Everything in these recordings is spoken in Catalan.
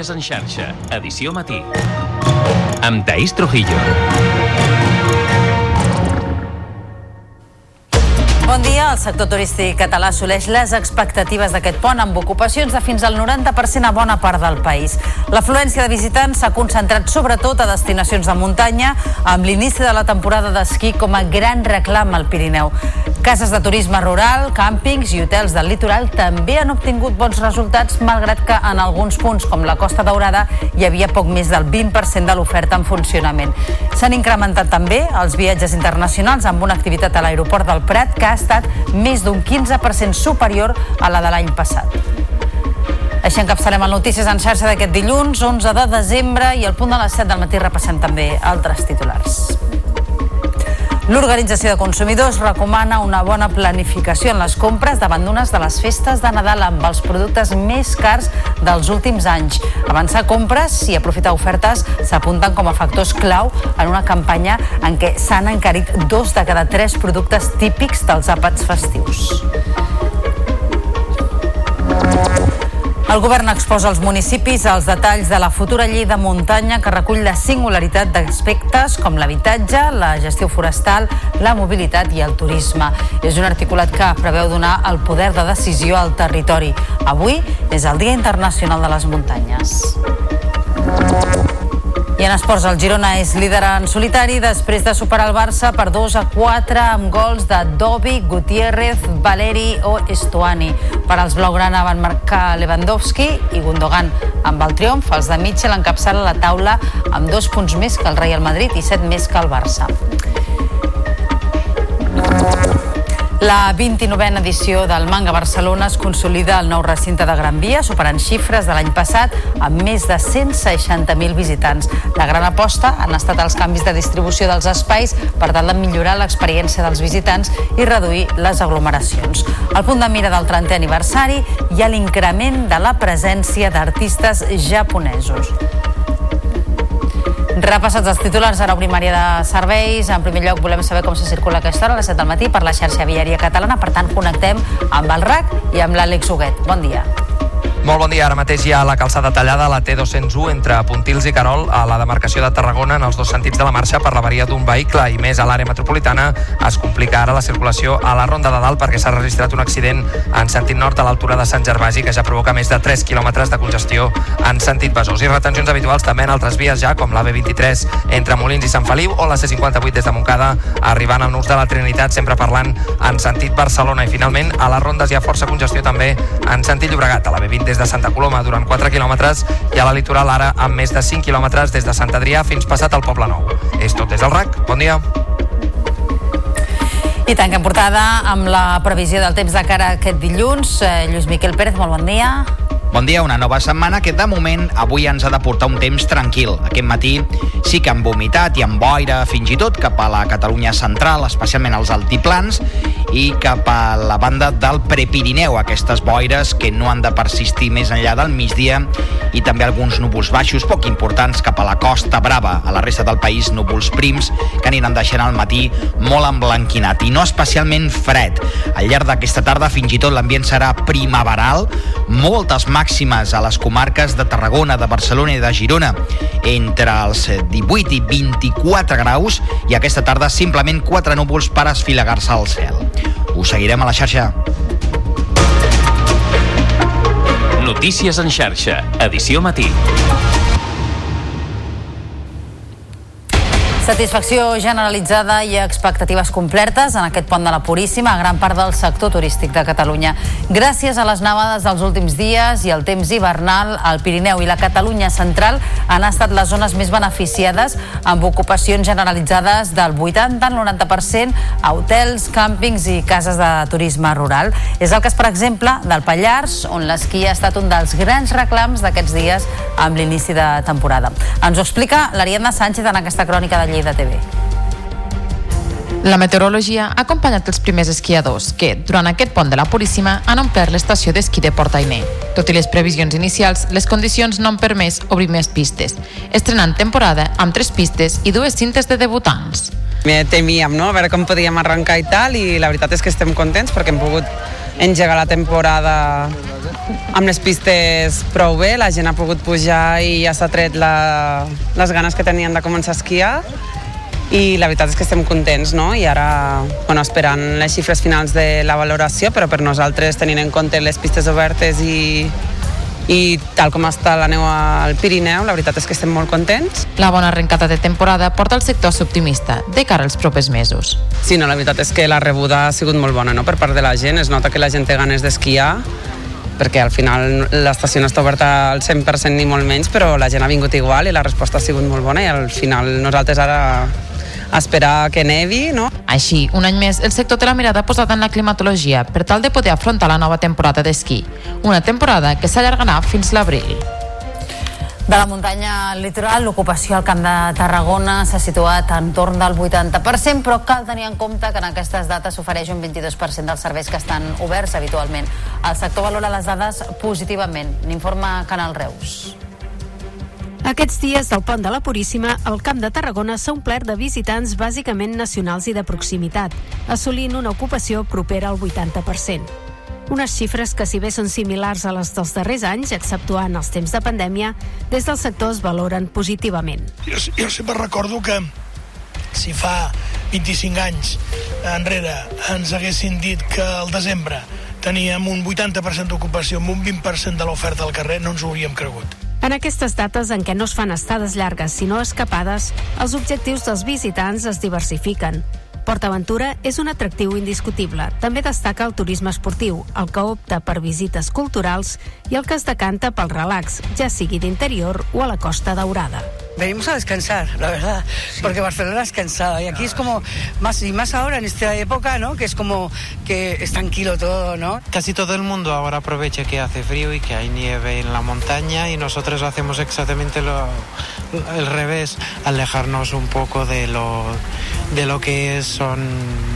Notícies en xarxa, edició matí. Amb Taís Trujillo. Bon dia. El sector turístic català assoleix les expectatives d'aquest pont amb ocupacions de fins al 90% a bona part del país. L'afluència de visitants s'ha concentrat sobretot a destinacions de muntanya amb l'inici de la temporada d'esquí com a gran reclam al Pirineu. Cases de turisme rural, càmpings i hotels del litoral també han obtingut bons resultats malgrat que en alguns punts com la Costa Daurada hi havia poc més del 20% de l'oferta en funcionament. S'han incrementat també els viatges internacionals amb una activitat a l'aeroport del Prat que ha estat més d'un 15% superior a la de l'any passat. Així encapçalem el Notícies en xarxa d'aquest dilluns, 11 de desembre, i al punt de les 7 del matí repassem també altres titulars. L'Organització de Consumidors recomana una bona planificació en les compres davant d'unes de les festes de Nadal amb els productes més cars dels últims anys. Avançar compres i aprofitar ofertes s'apunten com a factors clau en una campanya en què s'han encarit dos de cada tres productes típics dels àpats festius. El govern exposa als municipis els detalls de la futura llei de muntanya que recull la singularitat d'aspectes com l'habitatge, la gestió forestal, la mobilitat i el turisme. És un articulat que preveu donar el poder de decisió al territori. Avui és el Dia Internacional de les Muntanyes. I en esports, el Girona és líder en solitari després de superar el Barça per 2 a 4 amb gols de Dobi, Gutiérrez, Valeri o Estuani. Per als Blaugrana van marcar Lewandowski i Gundogan. Amb el triomf, els de Mitchell encapçalen la taula amb dos punts més que el Real Madrid i set més que el Barça. La 29a edició del Manga Barcelona es consolida al nou recinte de Gran Via, superant xifres de l'any passat amb més de 160.000 visitants. La gran aposta han estat els canvis de distribució dels espais per tal de millorar l'experiència dels visitants i reduir les aglomeracions. Al punt de mira del 30è aniversari hi ha l'increment de la presència d'artistes japonesos. Repassats els titulars, ara primària de serveis. En primer lloc, volem saber com se circula aquesta hora a les 7 del matí per la xarxa viària catalana. Per tant, connectem amb el RAC i amb l'Àlex Huguet. Bon dia. Molt bon dia. Ara mateix hi ha la calçada tallada a la T201 entre Pontils i Carol a la demarcació de Tarragona en els dos sentits de la marxa per l'averia d'un vehicle. I més a l'àrea metropolitana es complica ara la circulació a la Ronda de Dalt perquè s'ha registrat un accident en sentit nord a l'altura de Sant Gervasi que ja provoca més de 3 quilòmetres de congestió en sentit Besòs. I retencions habituals també en altres vies ja com la B23 entre Molins i Sant Feliu o la C58 des de Montcada arribant al nus de la Trinitat sempre parlant en sentit Barcelona. I finalment a les rondes hi ha força congestió també en sentit Llobregat a la B20 des de Santa Coloma durant 4 quilòmetres i a la litoral ara amb més de 5 quilòmetres des de Sant Adrià fins passat al Poble Nou. És tot des del RAC. Bon dia. I tanquem portada amb la previsió del temps de cara a aquest dilluns. Eh, Lluís Miquel Pérez, molt bon dia. Bon dia, una nova setmana que de moment avui ens ha de portar un temps tranquil. Aquest matí sí que han vomitat i amb boira fins i tot cap a la Catalunya central, especialment als altiplans, i cap a la banda del Prepirineu, aquestes boires que no han de persistir més enllà del migdia i també alguns núvols baixos poc importants cap a la Costa Brava. A la resta del país, núvols prims que aniran deixant al matí molt emblanquinat i no especialment fred. Al llarg d'aquesta tarda fins i tot l'ambient serà primaveral, moltes màximes a les comarques de Tarragona, de Barcelona i de Girona, entre els 18 i 24 graus i aquesta tarda simplement 4 núvols per esfilegar-se al cel. Us seguirem a la xarxa. Notícies en xarxa, edició matí. Satisfacció generalitzada i expectatives complertes en aquest pont de la Puríssima a gran part del sector turístic de Catalunya. Gràcies a les nevades dels últims dies i el temps hivernal, el Pirineu i la Catalunya central han estat les zones més beneficiades amb ocupacions generalitzades del 80 al 90% a hotels, càmpings i cases de turisme rural. És el cas, per exemple, del Pallars, on l'esquí ha estat un dels grans reclams d'aquests dies amb l'inici de temporada. Ens ho explica l'Ariadna Sánchez en aquesta crònica de Lleida TV. La meteorologia ha acompanyat els primers esquiadors que, durant aquest pont de la Puríssima, han omplert l'estació d'esquí de Portainer. Tot i les previsions inicials, les condicions no han permès obrir més pistes, estrenant temporada amb tres pistes i dues cintes de debutants. Me temíem, no?, a veure com podíem arrencar i tal, i la veritat és que estem contents perquè hem pogut engegar la temporada amb les pistes prou bé, la gent ha pogut pujar i ja s'ha tret la, les ganes que tenien de començar a esquiar i la veritat és que estem contents no? i ara bueno, esperant les xifres finals de la valoració però per nosaltres tenint en compte les pistes obertes i, i tal com està la neu al Pirineu, la veritat és que estem molt contents. La bona arrencada de temporada porta el sector optimista de cara als propers mesos. Sí, no, la veritat és que la rebuda ha sigut molt bona no? per part de la gent, es nota que la gent té ganes d'esquiar perquè al final l'estació no està oberta al 100% ni molt menys, però la gent ha vingut igual i la resposta ha sigut molt bona i al final nosaltres ara esperar que nevi, no? Així, un any més, el sector té la mirada posada en la climatologia per tal de poder afrontar la nova temporada d'esquí. Una temporada que s'allargarà fins l'abril. De la muntanya al litoral, l'ocupació al Camp de Tarragona s'ha situat entorn del 80%, però cal tenir en compte que en aquestes dates s'ofereix un 22% dels serveis que estan oberts habitualment. El sector valora les dades positivament. N'informa Canal Reus. Aquests dies del pont de la Puríssima, el Camp de Tarragona s'ha omplert de visitants bàsicament nacionals i de proximitat, assolint una ocupació propera al 80%. Unes xifres que, si bé són similars a les dels darrers anys, exceptuant els temps de pandèmia, des del sector es valoren positivament. Jo, jo sempre recordo que si fa 25 anys enrere ens haguessin dit que al desembre teníem un 80% d'ocupació amb un 20% de l'oferta al carrer, no ens ho hauríem cregut. En aquestes dates en què no es fan estades llargues sinó escapades, els objectius dels visitants es diversifiquen. PortAventura és un atractiu indiscutible. També destaca el turisme esportiu, el que opta per visites culturals i el que es decanta pel relax, ja sigui d'interior o a la Costa Daurada. Venimos a descansar, la verdad, sí. porque Barcelona es cansada y aquí es como más y más ahora en esta época, ¿no? Que es como que es tranquilo todo, ¿no? Casi todo el mundo ahora aprovecha que hace frío y que hay nieve en la montaña y nosotros hacemos exactamente lo el revés, alejarnos un poco de lo de lo que son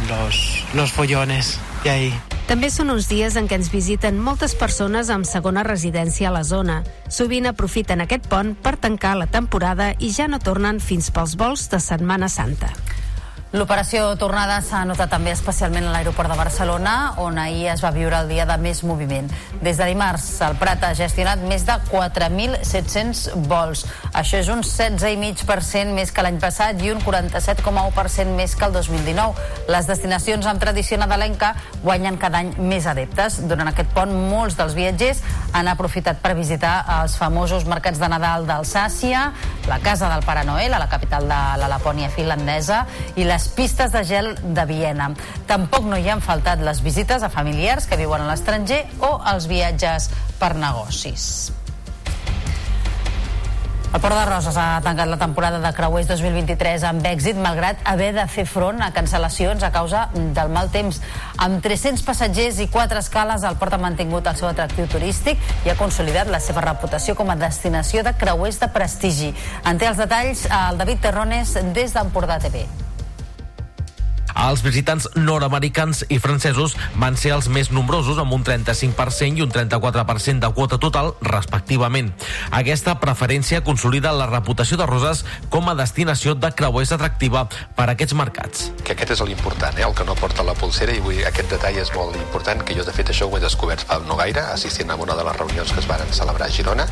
los los follones ahí. També són uns dies en què ens visiten moltes persones amb segona residència a la zona. Sovint aprofiten aquest pont per tancar la temporada i ja no tornen fins pels vols de Setmana Santa. L'operació tornada s'ha notat també especialment a l'aeroport de Barcelona, on ahir es va viure el dia de més moviment. Des de dimarts, el Prat ha gestionat més de 4.700 vols. Això és un 16,5% més que l'any passat i un 47,1% més que el 2019. Les destinacions amb tradició nadalenca guanyen cada any més adeptes. Durant aquest pont, molts dels viatgers han aprofitat per visitar els famosos mercats de Nadal d'Alsàcia, la Casa del Pare Noel, a la capital de la Lapònia finlandesa, i les les pistes de gel de Viena. Tampoc no hi han faltat les visites a familiars que viuen a l'estranger o els viatges per negocis. El Port de Roses ha tancat la temporada de creuers 2023 amb èxit, malgrat haver de fer front a cancel·lacions a causa del mal temps. Amb 300 passatgers i 4 escales, el port ha mantingut el seu atractiu turístic i ha consolidat la seva reputació com a destinació de creuers de prestigi. En té els detalls el David Terrones des d'Empordà TV. Els visitants nord-americans i francesos van ser els més nombrosos, amb un 35% i un 34% de quota total, respectivament. Aquesta preferència consolida la reputació de Roses com a destinació de creuers atractiva per a aquests mercats. Que aquest és l'important, eh? el que no porta la pulsera, i vull, aquest detall és molt important, que jo de fet això ho he descobert fa no gaire, assistint a una de les reunions que es van celebrar a Girona,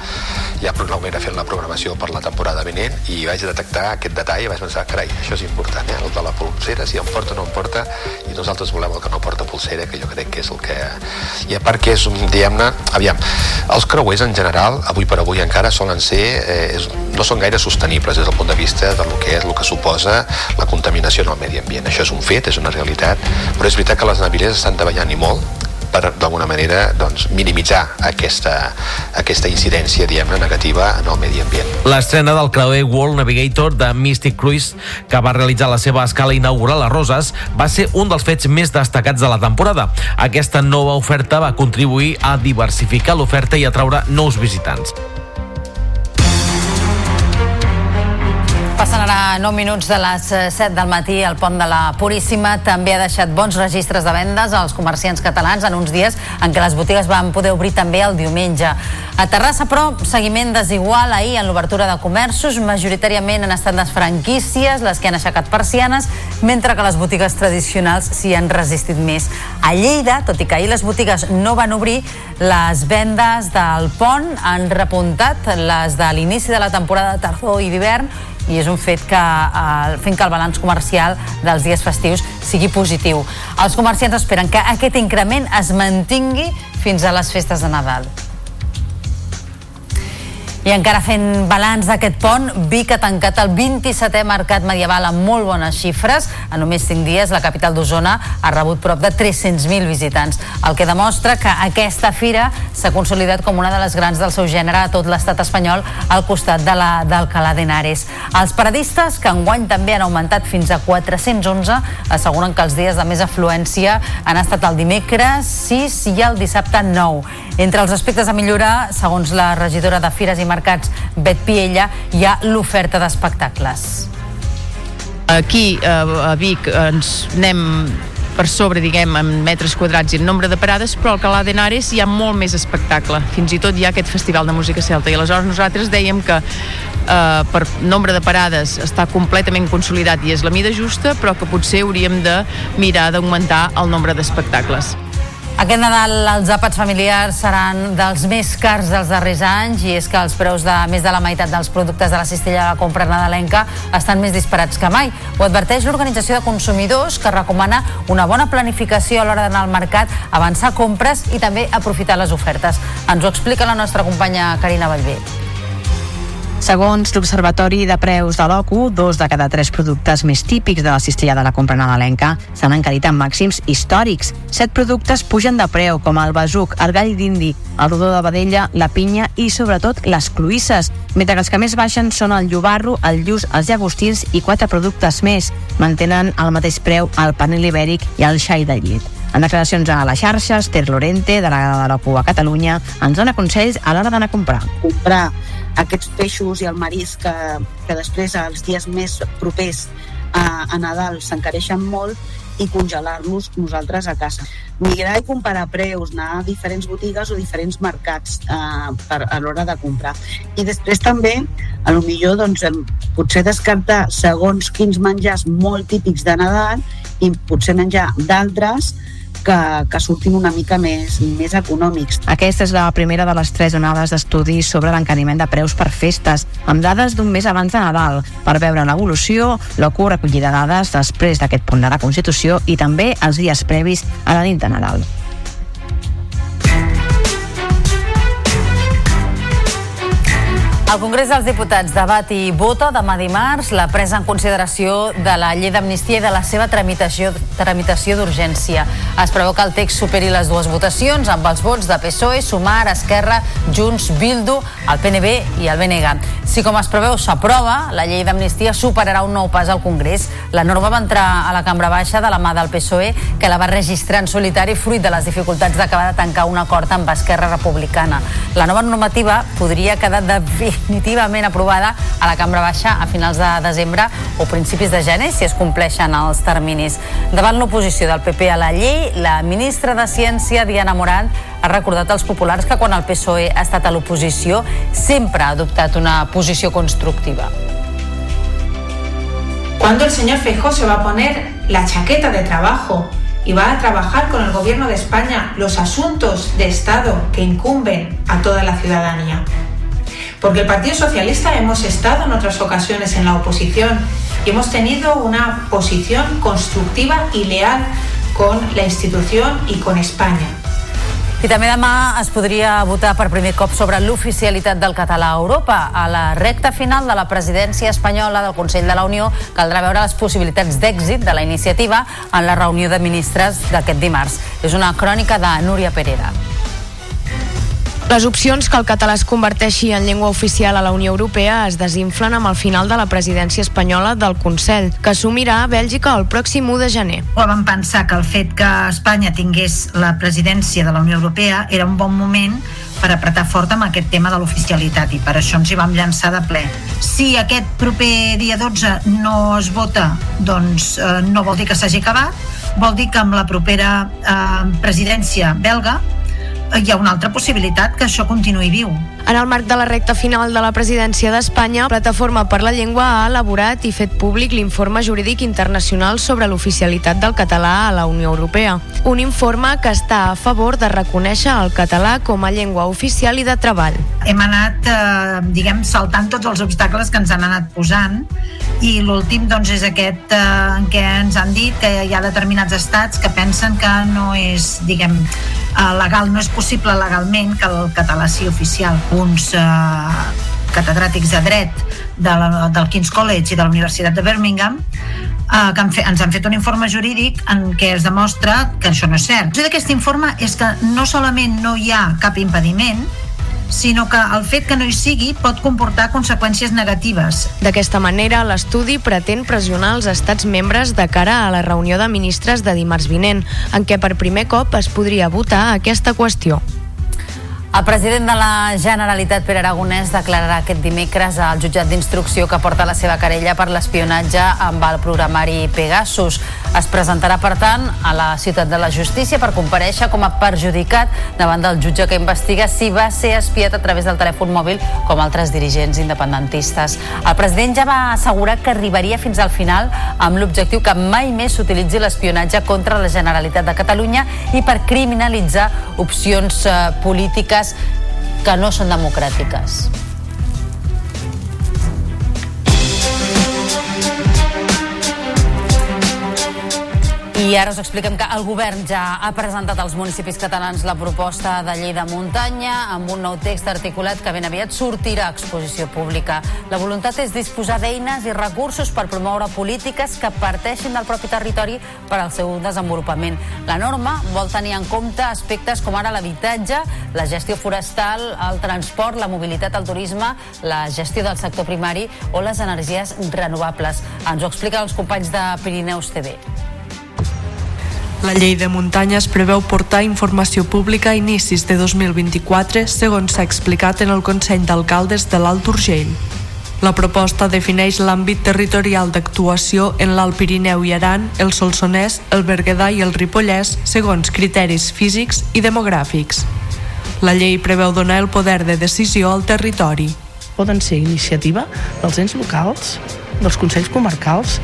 ja era fent la programació per la temporada vinent, i vaig detectar aquest detall i vaig pensar, carai, això és important, eh? el de la pulsera, si em porta o no em porta i nosaltres volem el que no porta pulsera que jo crec que és el que... i a part que és, diguem-ne, aviam els creuers en general, avui per avui encara solen ser, eh, és, no són gaire sostenibles des del punt de vista del que és el que suposa la contaminació en el medi ambient. Això és un fet, és una realitat però és veritat que les navieres estan treballant i molt per d'alguna manera doncs, minimitzar aquesta, aquesta incidència diguem negativa en el medi ambient. L'estrena del creuer World Navigator de Mystic Cruise, que va realitzar la seva escala inaugural a Roses, va ser un dels fets més destacats de la temporada. Aquesta nova oferta va contribuir a diversificar l'oferta i atraure nous visitants. Passen ara 9 minuts de les 7 del matí. El pont de la Puríssima també ha deixat bons registres de vendes als comerciants catalans en uns dies en què les botigues van poder obrir també el diumenge. A Terrassa, però, seguiment desigual ahir en l'obertura de comerços. Majoritàriament han estat les franquícies les que han aixecat persianes, mentre que les botigues tradicionals s'hi han resistit més. A Lleida, tot i que ahir les botigues no van obrir, les vendes del pont han repuntat les de l'inici de la temporada de tardor i d'hivern i és un fet que eh, fent que el balanç comercial dels dies festius sigui positiu. Els comerciants esperen que aquest increment es mantingui fins a les festes de Nadal. I encara fent balanç d'aquest pont, Vic ha tancat el 27è mercat medieval amb molt bones xifres. En només 5 dies, la capital d'Osona ha rebut prop de 300.000 visitants, el que demostra que aquesta fira s'ha consolidat com una de les grans del seu gènere a tot l'estat espanyol al costat de la d'Alcalá de Henares. Els paradistes, que enguany també han augmentat fins a 411, asseguren que els dies de més afluència han estat el dimecres 6 i el dissabte 9. Entre els aspectes a millorar, segons la regidora de Fires i Mercats, Bet Piella, hi ha l'oferta d'espectacles. Aquí eh, a Vic ens anem per sobre, diguem, en metres quadrats i en nombre de parades, però al Calà d'Henares hi ha molt més espectacle. Fins i tot hi ha aquest festival de música celta. I aleshores nosaltres dèiem que eh, per nombre de parades està completament consolidat i és la mida justa, però que potser hauríem de mirar d'augmentar el nombre d'espectacles. Aquest Nadal els àpats familiars seran dels més cars dels darrers anys i és que els preus de més de la meitat dels productes de la cistella de la compra nadalenca estan més disparats que mai. Ho adverteix l'Organització de Consumidors que recomana una bona planificació a l'hora d'anar al mercat, avançar compres i també aprofitar les ofertes. Ens ho explica la nostra companya Carina Vallvé. Segons l'Observatori de Preus de l'OCU, dos de cada tres productes més típics de la cistella de la compra nadalenca s'han encarit en màxims històrics. Set productes pugen de preu, com el besuc, el gall d'indi, el rodó de vedella, la pinya i, sobretot, les cloïsses, mentre que els que més baixen són el llobarro, el lluç, els llagostins i quatre productes més. Mantenen al mateix preu el panel ibèric i el xai de llet. En declaracions a les xarxes, Ter Lorente, delegada de l'OCU a Catalunya, ens dona consells a l'hora d'anar a comprar. comprar aquests peixos i el marisc que, que després els dies més propers a, a Nadal s'encareixen molt i congelar-los nosaltres a casa. Migrar i comparar preus, anar a diferents botigues o diferents mercats eh, per, a l'hora de comprar. I després també, a lo millor, doncs, potser descartar segons quins menjars molt típics de Nadal i potser menjar d'altres que, que surtin una mica més, més econòmics. Aquesta és la primera de les tres onades d'estudis sobre l'encariment de preus per festes, amb dades d'un mes abans de Nadal, per veure l'evolució, l'OCU recollida dades després d'aquest punt de la Constitució i també els dies previs a la nit de Nadal. El Congrés dels Diputats debat i vota demà dimarts la presa en consideració de la llei d'amnistia i de la seva tramitació tramitació d'urgència. Es preveu que el text superi les dues votacions amb els vots de PSOE, Sumar, Esquerra, Junts, Bildu, el PNB i el BNG. Si com es preveu s'aprova, la llei d'amnistia superarà un nou pas al Congrés. La norma va entrar a la cambra baixa de la mà del PSOE, que la va registrar en solitari fruit de les dificultats d'acabar de tancar un acord amb Esquerra Republicana. La nova normativa podria quedar definitivament aprovada a la cambra baixa a finals de desembre o principis de gener si es compleixen els terminis. Davant l'oposició del PP a la llei, la ministra de Ciència, Diana Morant, ha recordat als populars que quan el PSOE ha estat a l'oposició sempre ha adoptat una posició constructiva. ¿Cuándo el señor Feijóo se va a poner la chaqueta de trabajo y va a trabajar con el gobierno de España los asuntos de Estado que incumben a toda la ciudadanía? Porque el Partido Socialista hemos estado en otras ocasiones en la oposición y hemos tenido una posición constructiva y leal con la institución y con España. I també demà es podria votar per primer cop sobre l'oficialitat del català a Europa. A la recta final de la presidència espanyola del Consell de la Unió caldrà veure les possibilitats d'èxit de la iniciativa en la reunió de ministres d'aquest dimarts. És una crònica de Núria Perera. Les opcions que el català es converteixi en llengua oficial a la Unió Europea es desinflen amb el final de la presidència espanyola del Consell, que assumirà Bèlgica el pròxim 1 de gener. Vam pensar que el fet que Espanya tingués la presidència de la Unió Europea era un bon moment per apretar fort amb aquest tema de l'oficialitat i per això ens hi vam llançar de ple. Si aquest proper dia 12 no es vota, doncs eh, no vol dir que s'hagi acabat, vol dir que amb la propera eh, presidència belga hi ha una altra possibilitat que això continuï viu. En el marc de la recta final de la presidència d'Espanya, Plataforma per la Llengua ha elaborat i fet públic l'informe jurídic internacional sobre l'oficialitat del català a la Unió Europea. Un informe que està a favor de reconèixer el català com a llengua oficial i de treball. Hem anat, eh, diguem, saltant tots els obstacles que ens han anat posant i l'últim doncs, és aquest eh, en què ens han dit que hi ha determinats estats que pensen que no és, diguem, legal, no és possible legalment que el català sigui oficial. Uns eh, catedràtics de dret de la, del King's College i de la Universitat de Birmingham eh, que han fet, ens han fet un informe jurídic en què es demostra que això no és cert. D'aquest informe és que no solament no hi ha cap impediment, sinó que el fet que no hi sigui pot comportar conseqüències negatives. D'aquesta manera, l'estudi pretén pressionar els estats membres de cara a la reunió de ministres de dimarts vinent, en què per primer cop es podria votar aquesta qüestió. El president de la Generalitat, Pere Aragonès, declararà aquest dimecres al jutjat d'instrucció que porta la seva querella per l'espionatge amb el programari Pegasus. Es presentarà, per tant, a la ciutat de la justícia per compareixer com a perjudicat davant del jutge que investiga si va ser espiat a través del telèfon mòbil com altres dirigents independentistes. El president ja va assegurar que arribaria fins al final amb l'objectiu que mai més s'utilitzi l'espionatge contra la Generalitat de Catalunya i per criminalitzar opcions eh, que no són democràtiques. I ara us expliquem que el govern ja ha presentat als municipis catalans la proposta de llei de muntanya amb un nou text articulat que ben aviat sortirà a exposició pública. La voluntat és disposar d'eines i recursos per promoure polítiques que parteixin del propi territori per al seu desenvolupament. La norma vol tenir en compte aspectes com ara l'habitatge, la gestió forestal, el transport, la mobilitat, el turisme, la gestió del sector primari o les energies renovables. Ens ho expliquen els companys de Pirineus TV. La llei de muntanyes preveu portar informació pública a inicis de 2024, segons s'ha explicat en el Consell d'Alcaldes de l'Alt Urgell. La proposta defineix l'àmbit territorial d'actuació en l'Alt Pirineu i Aran, el Solsonès, el Berguedà i el Ripollès, segons criteris físics i demogràfics. La llei preveu donar el poder de decisió al territori. Poden ser iniciativa dels ens locals, dels consells comarcals,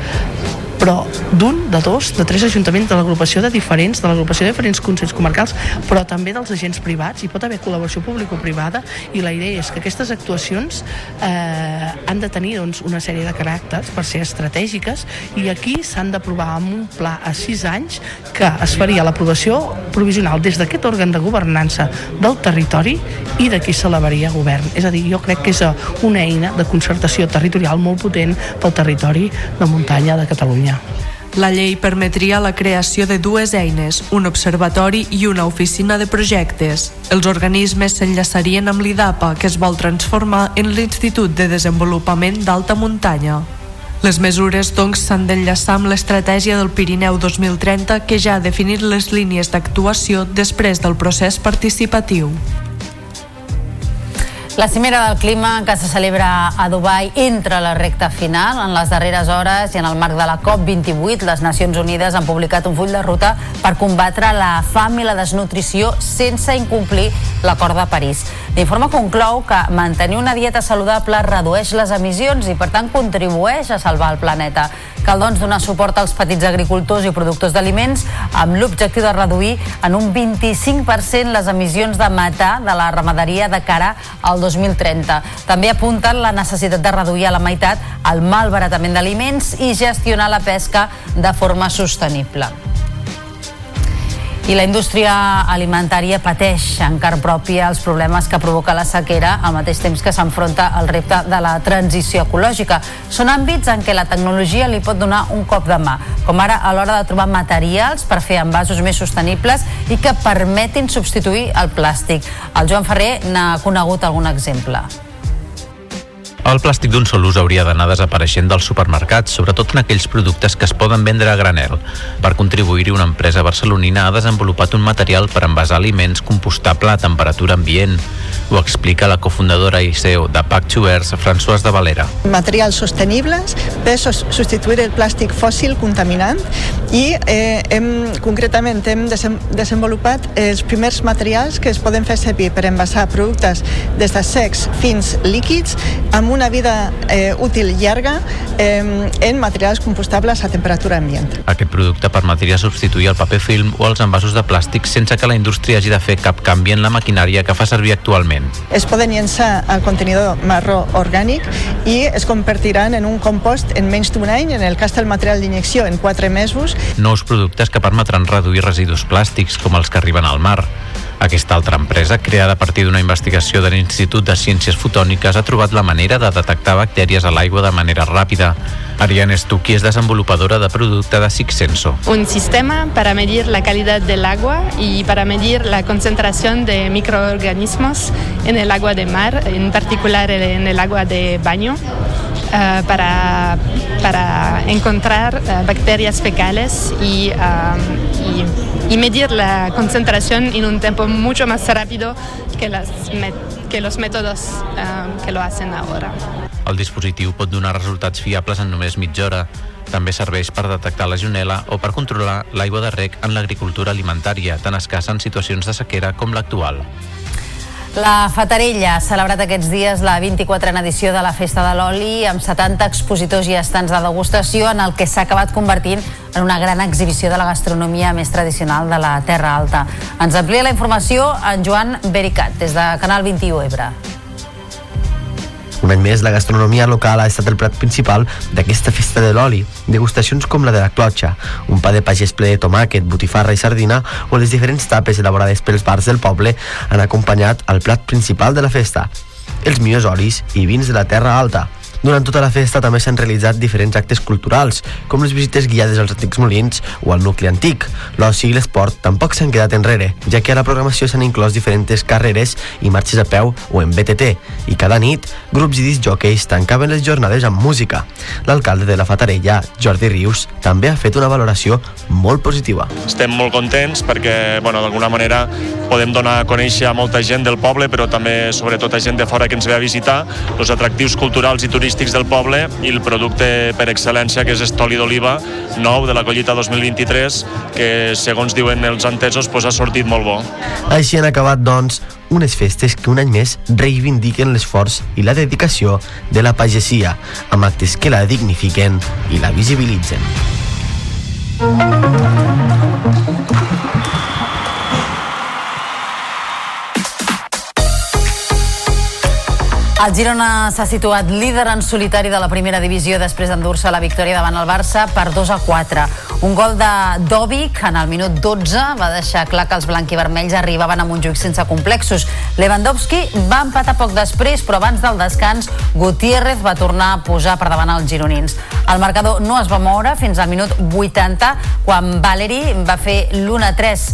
però d'un, de dos, de tres ajuntaments de l'agrupació de diferents, de l'agrupació de diferents consells comarcals, però també dels agents privats, hi pot haver col·laboració público-privada i la idea és que aquestes actuacions eh, han de tenir doncs, una sèrie de caràcters per ser estratègiques i aquí s'han d'aprovar amb un pla a sis anys que es faria l'aprovació provisional des d'aquest òrgan de governança del territori i d'aquí s'elevaria govern. És a dir, jo crec que és una eina de concertació territorial molt potent pel territori de muntanya de Catalunya. La llei permetria la creació de dues eines, un observatori i una oficina de projectes. Els organismes s'enllaçarien amb l'IDAPA, que es vol transformar en l'Institut de Desenvolupament d'Alta Muntanya. Les mesures, doncs, s'han d'enllaçar amb l'estratègia del Pirineu 2030 que ja ha definit les línies d'actuació després del procés participatiu. La cimera del clima que se celebra a Dubai entra a la recta final. En les darreres hores i en el marc de la COP28, les Nacions Unides han publicat un full de ruta per combatre la fam i la desnutrició sense incomplir l'acord de París. L'informe conclou que mantenir una dieta saludable redueix les emissions i, per tant, contribueix a salvar el planeta. Cal, doncs, donar suport als petits agricultors i productors d'aliments amb l'objectiu de reduir en un 25% les emissions de metà de la ramaderia de cara al 2030. També apunten la necessitat de reduir a la meitat el malbaratament d'aliments i gestionar la pesca de forma sostenible. I la indústria alimentària pateix en carn pròpia els problemes que provoca la sequera al mateix temps que s'enfronta al repte de la transició ecològica. Són àmbits en què la tecnologia li pot donar un cop de mà, com ara a l'hora de trobar materials per fer envasos més sostenibles i que permetin substituir el plàstic. El Joan Ferrer n'ha conegut algun exemple. El plàstic d'un sol ús hauria d'anar desapareixent dels supermercats, sobretot en aquells productes que es poden vendre a granel. Per contribuir-hi, una empresa barcelonina ha desenvolupat un material per envasar aliments compostable a temperatura ambient. Ho explica la cofundadora i CEO de Pack to Earth, François de Valera. Materials sostenibles per substituir el plàstic fòssil contaminant i eh, hem, concretament hem desenvolupat els primers materials que es poden fer servir per envasar productes des de secs fins líquids amb una vida eh, útil llarga eh, en materials compostables a temperatura ambient. Aquest producte permetria substituir el paper film o els envasos de plàstic sense que la indústria hagi de fer cap canvi en la maquinària que fa servir actualment. Es poden llençar al contenidor marró orgànic i es convertiran en un compost en menys d'un any, en el cas del material d'injecció en 4 mesos. Nous productes que permetran reduir residus plàstics com els que arriben al mar. Aquesta altra empresa, creada a partir d'una investigació de l'Institut de Ciències Fotòniques, ha trobat la manera de detectar bactèries a l'aigua de manera ràpida. Ariane Stucchi és desenvolupadora de producte de Sixsenso. Un sistema para medir la calidad del agua y para medir la concentración de microorganismos en el agua de mar, en particular en el agua de baño. Uh, para, para encontrar uh, bacterias fecales y, y, y, medir la concentración en un tiempo mucho más rápido que, las que los métodos que lo hacen ahora. El dispositiu pot donar resultats fiables en només mitja hora. També serveix per detectar la legionela o per controlar l'aigua de rec en l'agricultura alimentària, tan escassa en situacions de sequera com l'actual. La Fatarella ha celebrat aquests dies la 24a edició de la Festa de l'Oli amb 70 expositors i estants de degustació en el que s'ha acabat convertint en una gran exhibició de la gastronomia més tradicional de la Terra Alta. Ens amplia la informació en Joan Bericat, des de Canal 21 Ebre. Un any més, la gastronomia local ha estat el plat principal d'aquesta festa de l'oli. Degustacions com la de la clotxa, un pa de pagès ple de tomàquet, botifarra i sardina o les diferents tapes elaborades pels bars del poble han acompanyat el plat principal de la festa, els millors olis i vins de la Terra Alta. Durant tota la festa també s'han realitzat diferents actes culturals, com les visites guiades als antics molins o al nucli antic. L'oci i l'esport tampoc s'han quedat enrere, ja que a la programació s'han inclòs diferents carreres i marxes a peu o en BTT, i cada nit grups i disjòqueis tancaven les jornades amb música. L'alcalde de la Fatarella, Jordi Rius, també ha fet una valoració molt positiva. Estem molt contents perquè, bueno, d'alguna manera podem donar a conèixer a molta gent del poble, però també sobretot a gent de fora que ens ve a visitar, els atractius culturals i turístics turístics del poble i el producte per excel·lència que és estoli d'oliva nou de la collita 2023 que segons diuen els entesos pues, ha sortit molt bo. Així han acabat doncs unes festes que un any més reivindiquen l'esforç i la dedicació de la pagesia amb actes que la dignifiquen i la visibilitzen. El Girona s'ha situat líder en solitari de la primera divisió després d'endur-se la victòria davant el Barça per 2 a 4. Un gol de Dovic en el minut 12 va deixar clar que els blanquivermells arribaven a Montjuïc sense complexos. Lewandowski va empatar poc després, però abans del descans Gutiérrez va tornar a posar per davant els gironins. El marcador no es va moure fins al minut 80, quan Valeri va fer l'1 a 3.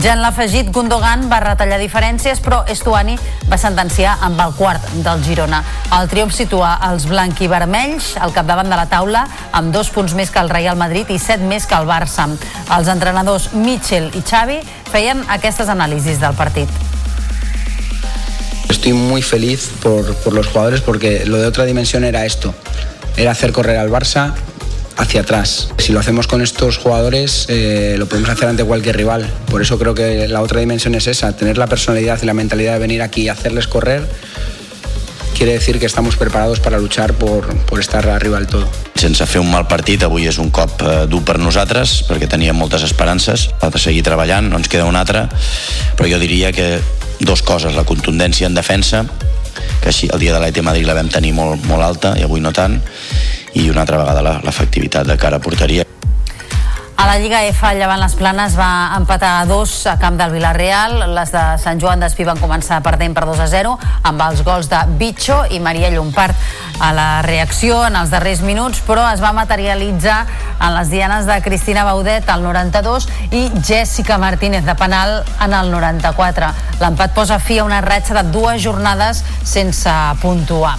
Ja en l'afegit, Gundogan va retallar diferències, però Estuani va sentenciar amb el quart del Girona. El triomf situa els blanquivermells al capdavant de la taula amb dos punts més que el Real Madrid i set més que el Barça. Els entrenadors Mitchell i Xavi feien aquestes anàlisis del partit. Estoy muy feliz por, por los jugadores porque lo de otra dimensión era esto, era hacer correr al Barça hacia atrás. Si lo hacemos con estos jugadores, eh, lo podemos hacer ante cualquier rival. Por eso creo que la otra dimensión es esa, tener la personalidad y la mentalidad de venir aquí y hacerles correr. Quiere decir que estamos preparados para luchar por, por estar arriba del todo. Sense fer un mal partit, avui és un cop eh, dur per nosaltres, perquè teníem moltes esperances. Ha de seguir treballant, no ens queda un altre, però jo diria que dos coses, la contundència en defensa, que així el dia de l'ET Madrid la vam tenir molt, molt alta i avui no tant, i una altra vegada l'efectivitat de cara a porteria. A la Lliga F, Llevant les Planes va empatar a dos a camp del Villarreal. Les de Sant Joan d'Espí van començar perdent per 2 a 0 amb els gols de Bitxo i Maria Llompart a la reacció en els darrers minuts, però es va materialitzar en les dianes de Cristina Baudet al 92 i Jessica Martínez de penal en el 94. L'empat posa fi a una ratxa de dues jornades sense puntuar.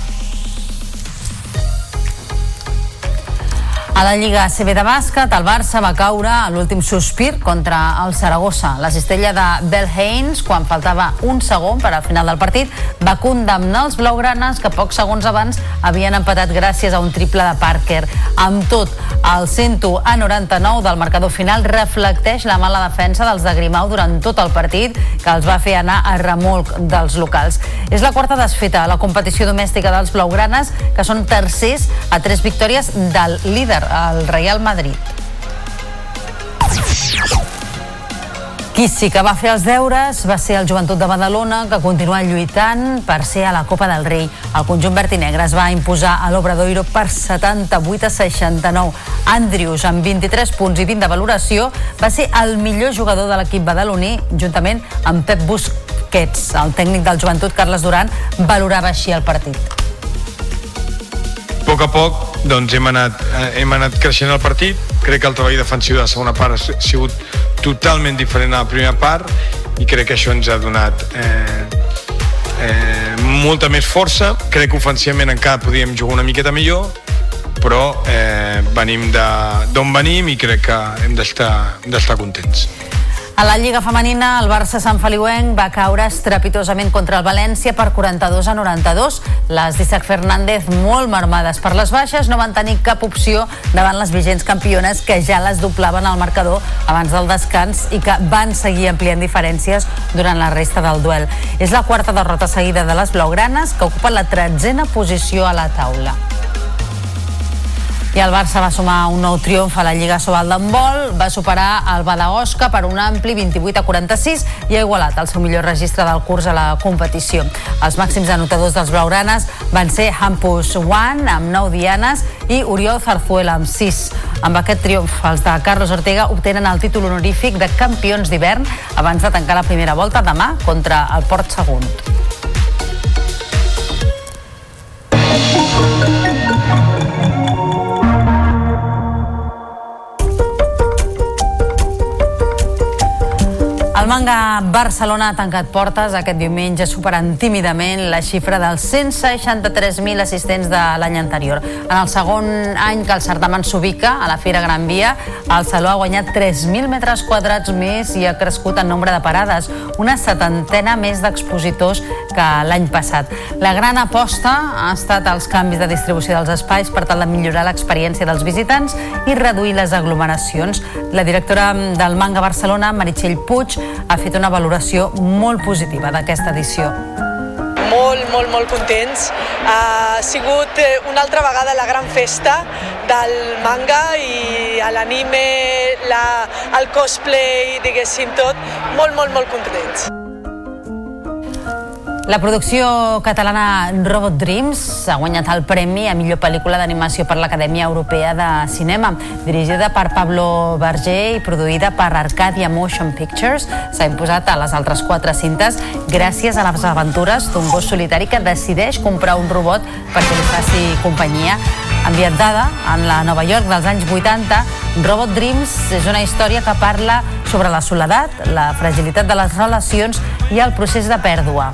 A la Lliga CB de bàsquet, el Barça va caure a l'últim sospir contra el Saragossa. La cistella de Bel Haynes, quan faltava un segon per al final del partit, va condemnar els blaugranes que pocs segons abans havien empatat gràcies a un triple de Parker. Amb tot, el 101 a 99 del marcador final reflecteix la mala defensa dels de Grimau durant tot el partit, que els va fer anar a remolc dels locals. És la quarta desfeta a la competició domèstica dels blaugranes, que són tercers a tres victòries del líder al Real Madrid. Qui sí que va fer els deures va ser el Joventut de Badalona, que continua lluitant per ser a la Copa del Rei. El conjunt verd i negre es va imposar a l'Obradoiro per 78 a 69. Andrius, amb 23 punts i 20 de valoració, va ser el millor jugador de l'equip badaloní, juntament amb Pep Busquets. El tècnic del Joventut, Carles Duran, valorava així el partit poc a poc doncs hem anat, eh, hem anat creixent el partit. Crec que el treball defensiu de la segona part ha sigut totalment diferent a la primera part i crec que això ens ha donat eh, eh, molta més força. Crec que ofensivament encara podíem jugar una miqueta millor però eh, venim d'on venim i crec que hem d'estar contents a la Lliga Femenina, el Barça Sant Feliuenc va caure estrepitosament contra el València per 42 a 92. Les d'Isaac Fernández, molt marmades per les baixes, no van tenir cap opció davant les vigents campiones que ja les doblaven al marcador abans del descans i que van seguir ampliant diferències durant la resta del duel. És la quarta derrota seguida de les blaugranes que ocupa la tretzena posició a la taula. I el Barça va sumar un nou triomf a la Lliga Sobal d'handbol, va superar el Badaosca per un ampli 28 a 46 i ha igualat el seu millor registre del curs a la competició. Els màxims anotadors dels blaugranes van ser Hampus Wan amb 9 dianes i Oriol Zarzuela amb 6. Amb aquest triomf, els de Carlos Ortega obtenen el títol honorífic de campions d'hivern abans de tancar la primera volta demà contra el Port Sagunt. El manga Barcelona ha tancat portes aquest diumenge superant tímidament la xifra dels 163.000 assistents de l'any anterior. En el segon any que el certamen s'ubica a la Fira Gran Via, el Saló ha guanyat 3.000 metres quadrats més i ha crescut en nombre de parades, una setantena més d'expositors que l'any passat. La gran aposta ha estat els canvis de distribució dels espais per tal de millorar l'experiència dels visitants i reduir les aglomeracions. La directora del Manga Barcelona, Meritxell Puig, ha fet una valoració molt positiva d'aquesta edició molt, molt, molt contents. Ha sigut eh, una altra vegada la gran festa del manga i l'anime, el cosplay, diguéssim tot, molt, molt, molt contents. La producció catalana Robot Dreams ha guanyat el premi a millor pel·lícula d'animació per l'Acadèmia Europea de Cinema. Dirigida per Pablo Berger i produïda per Arcadia Motion Pictures, s'ha imposat a les altres quatre cintes gràcies a les aventures d'un gos solitari que decideix comprar un robot perquè li faci companyia. Ambientada en la Nova York dels anys 80, Robot Dreams és una història que parla sobre la soledat, la fragilitat de les relacions i el procés de pèrdua.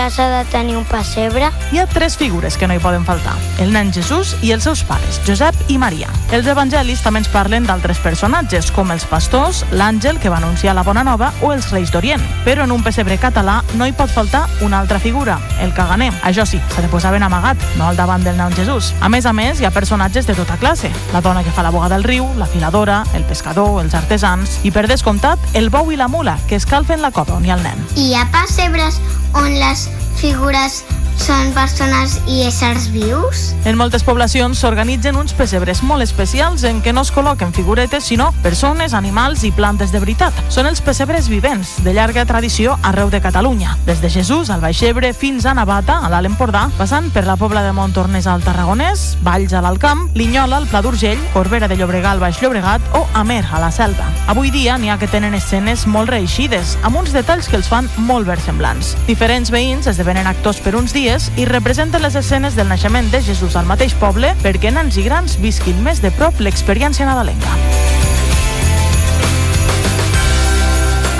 Figures ha de tenir un pessebre? Hi ha tres figures que no hi poden faltar. El nen Jesús i els seus pares, Josep i Maria. Els evangelis també ens parlen d'altres personatges, com els pastors, l'àngel que va anunciar la bona nova o els reis d'Orient. Però en un pessebre català no hi pot faltar una altra figura, el caganer. Això sí, s'ha de posar ben amagat, no al davant del nen Jesús. A més a més, hi ha personatges de tota classe. La dona que fa la boga del riu, la filadora, el pescador, els artesans i, per descomptat, el bou i la mula, que escalfen la cova on hi ha el nen. Hi ha pessebres on les figures són persones i éssers vius? En moltes poblacions s'organitzen uns pessebres molt especials en què no es col·loquen figuretes, sinó persones, animals i plantes de veritat. Són els pessebres vivents, de llarga tradició arreu de Catalunya. Des de Jesús, al Baix Ebre, fins a Navata, a l'Alt Empordà, passant per la Pobla de Montornès al Tarragonès, Valls a l'Alcamp, Linyola al Pla d'Urgell, Corbera de Llobregat al Baix Llobregat o Amer a la Selva. Avui dia n'hi ha que tenen escenes molt reeixides, amb uns detalls que els fan molt versemblants. Diferents veïns esdevenen actors per uns dies i representen les escenes del naixement de Jesús al mateix poble perquè nens i grans visquin més de prop l'experiència nadalenca.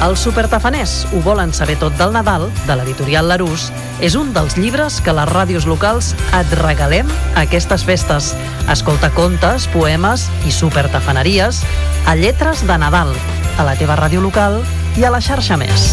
Els supertafaners ho volen saber tot del Nadal, de l'editorial Larús, és un dels llibres que les ràdios locals et regalem a aquestes festes. Escolta contes, poemes i supertafaneries a Lletres de Nadal, a la teva ràdio local i a la xarxa Més.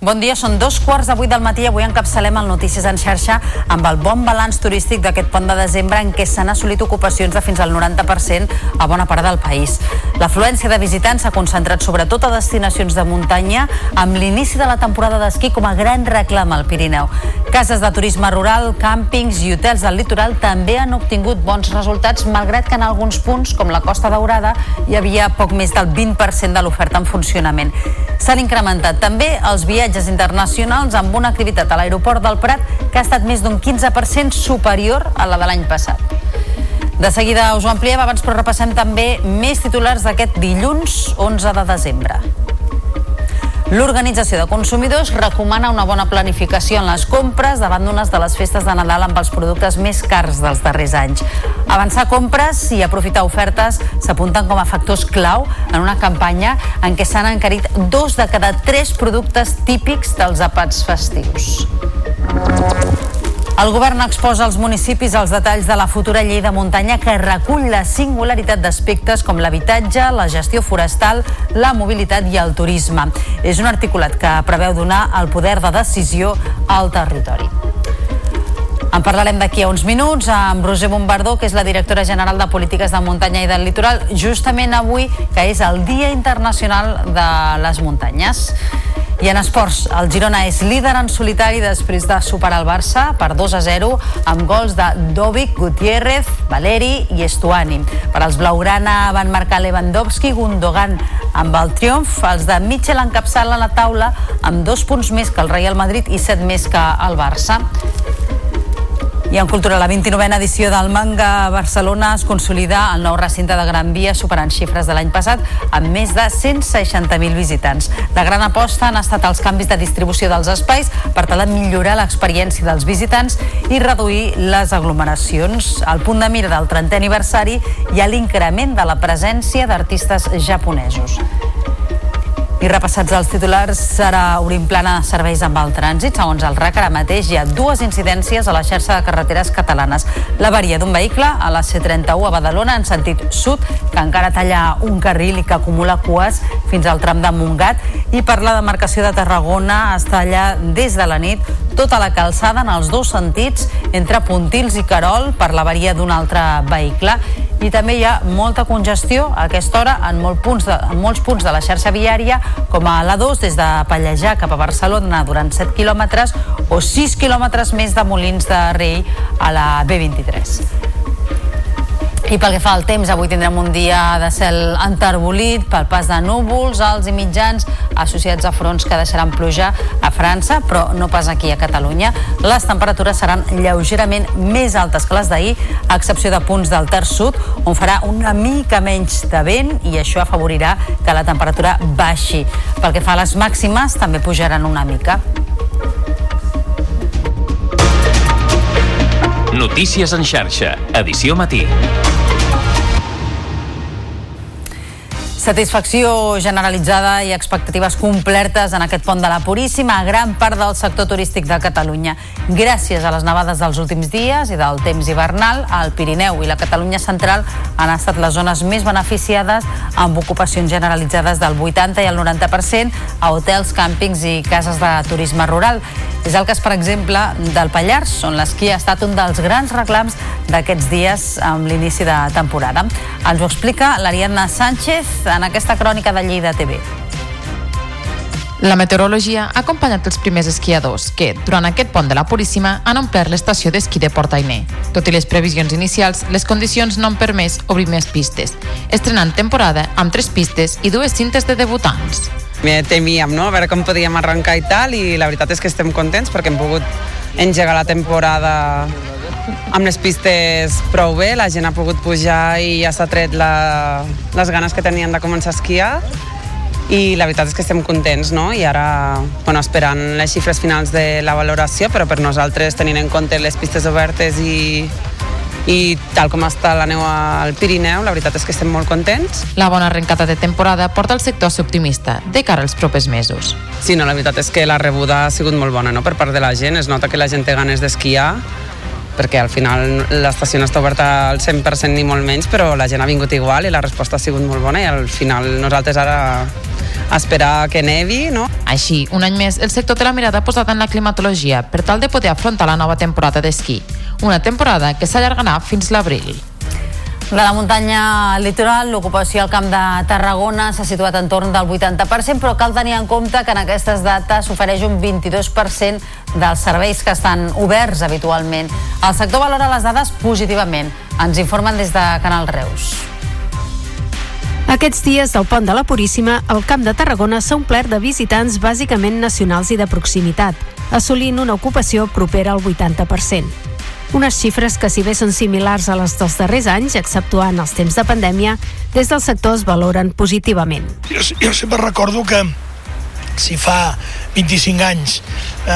Bon dia, són dos quarts de vuit del matí i avui encapçalem el Notícies en xarxa amb el bon balanç turístic d'aquest pont de desembre en què s'han assolit ocupacions de fins al 90% a bona part del país. L'afluència de visitants s'ha concentrat sobretot a destinacions de muntanya amb l'inici de la temporada d'esquí com a gran reclam al Pirineu. Cases de turisme rural, càmpings i hotels del litoral també han obtingut bons resultats malgrat que en alguns punts, com la Costa Daurada, hi havia poc més del 20% de l'oferta en funcionament. S'han incrementat també els viatges viatges internacionals amb una activitat a l'aeroport del Prat que ha estat més d'un 15% superior a la de l'any passat. De seguida us ho ampliem, abans però repassem també més titulars d'aquest dilluns 11 de desembre. L'Organització de Consumidors recomana una bona planificació en les compres davant d'unes de les festes de Nadal amb els productes més cars dels darrers anys. Avançar compres i aprofitar ofertes s'apunten com a factors clau en una campanya en què s'han encarit dos de cada tres productes típics dels àpats festius. El govern exposa als municipis els detalls de la futura llei de muntanya que recull la singularitat d'aspectes com l'habitatge, la gestió forestal, la mobilitat i el turisme. És un articulat que preveu donar el poder de decisió al territori. En parlarem d'aquí a uns minuts amb Roser Bombardó, que és la directora general de Polítiques de Muntanya i del Litoral, justament avui, que és el Dia Internacional de les Muntanyes. I en esports, el Girona és líder en solitari després de superar el Barça per 2 a 0 amb gols de Dovic, Gutiérrez, Valeri i Estuani. Per als Blaugrana van marcar Lewandowski i Gundogan. Amb el triomf, els de Mitchell encapçalen la taula amb dos punts més que el Real Madrid i set més que el Barça. I en cultura, la 29a edició del Manga Barcelona es consolida el nou recinte de Gran Via superant xifres de l'any passat amb més de 160.000 visitants. La gran aposta han estat els canvis de distribució dels espais per tal de millorar l'experiència dels visitants i reduir les aglomeracions. El punt de mira del 30è aniversari i a l'increment de la presència d'artistes japonesos. I repassats els titulars, serà obrim plana de serveis amb el trànsit. Segons el RAC, ara mateix hi ha dues incidències a la xarxa de carreteres catalanes. La varia d'un vehicle a la C31 a Badalona en sentit sud, que encara talla un carril i que acumula cues fins al tram de Montgat. I per la demarcació de Tarragona es talla des de la nit tota la calçada en els dos sentits entre Pontils i Carol per la varia d'un altre vehicle i també hi ha molta congestió a aquesta hora en, molt punts de, en molts punts de la xarxa viària com a l'A2 des de Pallejà cap a Barcelona durant 7 quilòmetres o 6 quilòmetres més de Molins de Rei a la B23. I pel que fa al temps, avui tindrem un dia de cel enterbolit pel pas de núvols, alts i mitjans associats a fronts que deixaran pluja a França, però no pas aquí a Catalunya. Les temperatures seran lleugerament més altes que les d'ahir, a excepció de punts del terç sud, on farà una mica menys de vent i això afavorirà que la temperatura baixi. Pel que fa a les màximes, també pujaran una mica. Notícies en xarxa, edició matí. Satisfacció generalitzada i expectatives complertes en aquest pont de la Puríssima a gran part del sector turístic de Catalunya. Gràcies a les nevades dels últims dies i del temps hivernal, el Pirineu i la Catalunya central han estat les zones més beneficiades amb ocupacions generalitzades del 80 i el 90% a hotels, càmpings i cases de turisme rural. És el cas, per exemple, del Pallars, on l'esquí ha estat un dels grans reclams d'aquests dies amb l'inici de temporada. Ens ho explica l'Ariadna Sánchez en aquesta crònica de Lleida TV. La meteorologia ha acompanyat els primers esquiadors que, durant aquest pont de la Puríssima, han omplert l'estació d'esquí de Portainer. Tot i les previsions inicials, les condicions no han permès obrir més pistes, estrenant temporada amb tres pistes i dues cintes de debutants. Temíem, no?, a veure com podíem arrencar i tal, i la veritat és que estem contents perquè hem pogut engegar la temporada amb les pistes prou bé, la gent ha pogut pujar i ja s'ha tret la, les ganes que tenien de començar a esquiar i la veritat és que estem contents, no? I ara, bueno, esperant les xifres finals de la valoració, però per nosaltres, tenint en compte les pistes obertes i, i tal com està la neu al Pirineu, la veritat és que estem molt contents. La bona arrencada de temporada porta el sector a ser optimista de cara als propers mesos. Sí, no, la veritat és que la rebuda ha sigut molt bona no? per part de la gent, es nota que la gent té ganes d'esquiar perquè al final l'estació no està oberta al 100% ni molt menys, però la gent ha vingut igual i la resposta ha sigut molt bona i al final nosaltres ara esperar que nevi, no? Així, un any més, el sector té la mirada posada en la climatologia per tal de poder afrontar la nova temporada d'esquí. Una temporada que s'allargarà fins l'abril. De la muntanya litoral, l'ocupació al Camp de Tarragona s'ha situat en torn del 80%, però cal tenir en compte que en aquestes dates s'ofereix un 22% dels serveis que estan oberts habitualment. El sector valora les dades positivament. Ens informen des de Canal Reus. Aquests dies del pont de la Puríssima, el Camp de Tarragona s'ha omplert de visitants bàsicament nacionals i de proximitat, assolint una ocupació propera al 80%. Unes xifres que, si bé són similars a les dels darrers anys, exceptuant els temps de pandèmia, des del sector es valoren positivament. Jo, jo sempre recordo que si fa 25 anys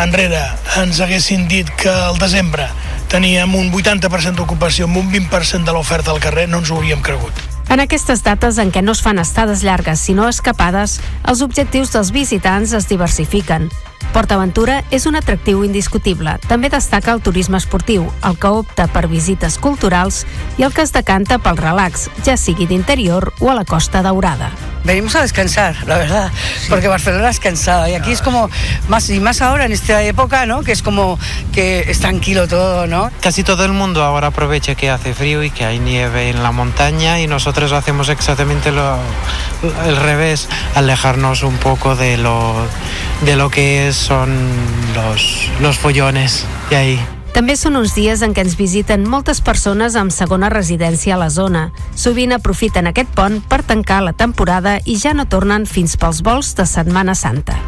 enrere ens haguessin dit que al desembre teníem un 80% d'ocupació amb un 20% de l'oferta al carrer, no ens ho hauríem cregut. En aquestes dates en què no es fan estades llargues sinó escapades, els objectius dels visitants es diversifiquen. PortAventura és un atractiu indiscutible. També destaca el turisme esportiu, el que opta per visites culturals i el que es decanta pel relax, ja sigui d'interior o a la Costa Daurada. Venimos a descansar, la verdad, porque Barcelona es cansada y aquí es como más y más ahora en esta época, ¿no? Que es como que es tranquilo todo, ¿no? Casi todo el mundo ahora aprovecha que hace frío y que hay nieve en la montaña y nosotros hacemos exactamente lo, el revés, alejarnos un poco de lo, de lo que son los, los follones de ahí. També són uns dies en què ens visiten moltes persones amb segona residència a la zona. Sovint aprofiten aquest pont per tancar la temporada i ja no tornen fins pels vols de Setmana Santa.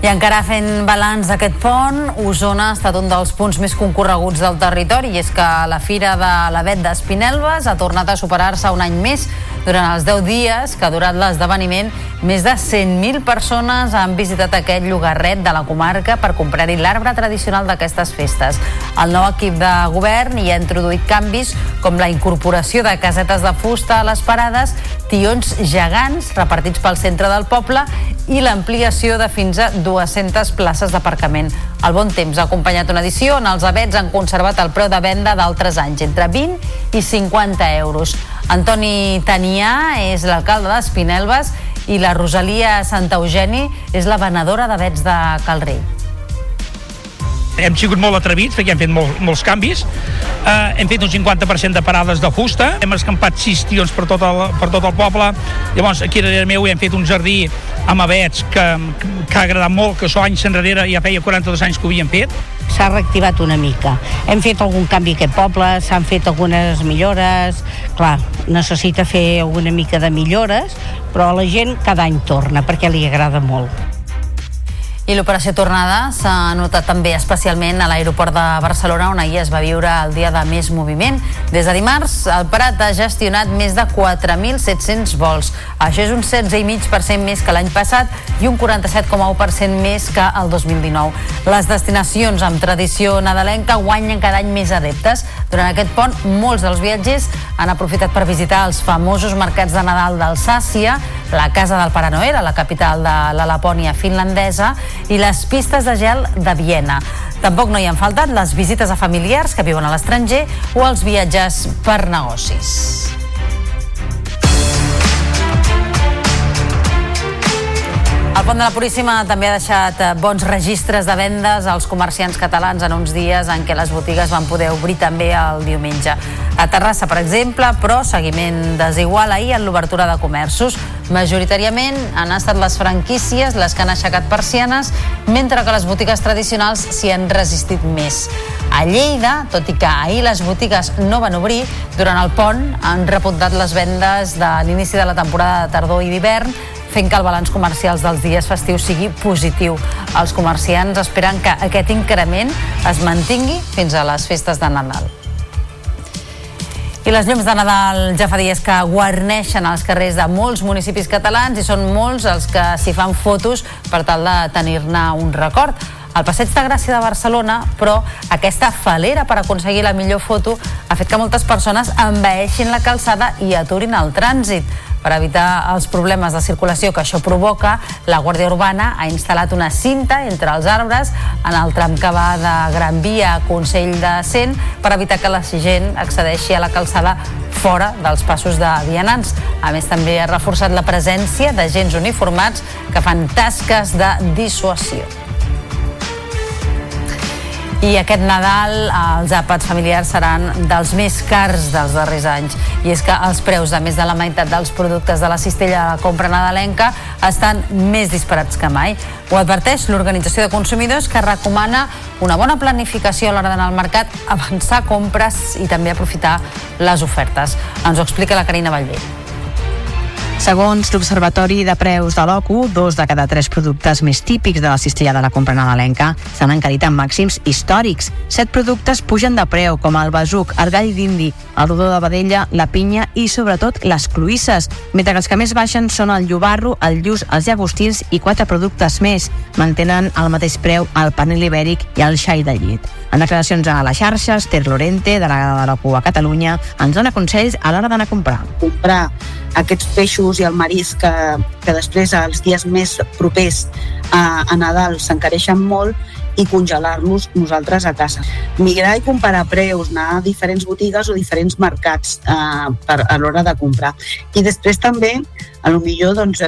I encara fent balanç d'aquest pont, Osona ha estat un dels punts més concorreguts del territori i és que la Fira de l'Avet d'Espinelves ha tornat a superar-se un any més. Durant els 10 dies que ha durat l'esdeveniment, més de 100.000 persones han visitat aquest llogarret de la comarca per comprar-hi l'arbre tradicional d'aquestes festes. El nou equip de govern hi ha introduït canvis com la incorporació de casetes de fusta a les parades, tions gegants repartits pel centre del poble i l'ampliació de fins a 200 places d'aparcament. El bon temps ha acompanyat una edició on els abets han conservat el preu de venda d'altres anys, entre 20 i 50 euros. Antoni Tanià és l'alcalde d'Espinelves i la Rosalia Santa Eugeni és la venedora d'abets de Calrei hem sigut molt atrevits perquè hem fet molt, molts canvis eh, hem fet un 50% de parades de fusta hem escampat sis tions per tot el, per tot el poble llavors aquí darrere meu hem fet un jardí amb abets que, que ha agradat molt que això anys enrere ja feia 42 anys que ho havíem fet s'ha reactivat una mica. Hem fet algun canvi a aquest poble, s'han fet algunes millores, clar, necessita fer alguna mica de millores, però la gent cada any torna perquè li agrada molt. I l'operació tornada s'ha notat també especialment a l'aeroport de Barcelona, on ahir es va viure el dia de més moviment. Des de dimarts, el Prat ha gestionat més de 4.700 vols. Això és un 16,5% més que l'any passat i un 47,1% més que el 2019. Les destinacions amb tradició nadalenca guanyen cada any més adeptes. Durant aquest pont, molts dels viatgers han aprofitat per visitar els famosos mercats de Nadal d'Alsàcia, la Casa del Pare Noel, a la capital de la Lapònia finlandesa, i les pistes de gel de Viena. Tampoc no hi han faltat les visites a familiars que viuen a l'estranger o els viatges per negocis. El pont de la Puríssima també ha deixat eh, bons registres de vendes als comerciants catalans en uns dies en què les botigues van poder obrir també el diumenge. A Terrassa, per exemple, però seguiment desigual ahir en l'obertura de comerços. Majoritàriament han estat les franquícies les que han aixecat persianes, mentre que les botigues tradicionals s'hi han resistit més. A Lleida, tot i que ahir les botigues no van obrir, durant el pont han repuntat les vendes de l'inici de la temporada de tardor i d'hivern, fent que el balanç comercials dels dies festius sigui positiu. Els comerciants esperen que aquest increment es mantingui fins a les festes de Nadal. I les llums de Nadal ja fa dies que guarneixen els carrers de molts municipis catalans i són molts els que s'hi fan fotos per tal de tenir-ne un record. Al Passeig de Gràcia de Barcelona, però aquesta falera per aconseguir la millor foto ha fet que moltes persones envaeixin la calçada i aturin el trànsit. Per evitar els problemes de circulació que això provoca, la Guàrdia Urbana ha instal·lat una cinta entre els arbres en el tram que va de Gran Via a Consell de Cent per evitar que la gent accedeixi a la calçada fora dels passos de vianants. A més, també ha reforçat la presència d'agents uniformats que fan tasques de dissuasió. I aquest Nadal els àpats familiars seran dels més cars dels darrers anys. I és que els preus de més de la meitat dels productes de la cistella de la compra nadalenca estan més disparats que mai. Ho adverteix l'Organització de Consumidors que recomana una bona planificació a l'hora d'anar al mercat, avançar compres i també aprofitar les ofertes. Ens ho explica la Carina Vallvé. Segons l'Observatori de Preus de l'OCU, dos de cada tres productes més típics de la cistella de la compra nadalenca s'han encarit en màxims històrics. Set productes pugen de preu, com el besuc, el gall d'indi, el rodó de vedella, la pinya i, sobretot, les cloïsses, mentre que els que més baixen són el llobarro, el lluç, els llagostins i quatre productes més. Mantenen al mateix preu el panel ibèric i el xai de llit. En declaracions a les xarxes, Ter Lorente, delegada de l'OCU a Catalunya, ens dona consells a l'hora d'anar a comprar. Comprar aquests peixos i el marisc que, que després els dies més propers a, a Nadal s'encareixen molt i congelar-los nosaltres a casa. Migrar i comparar preus, anar a diferents botigues o diferents mercats eh, per, a l'hora de comprar. I després també, a lo millor, doncs,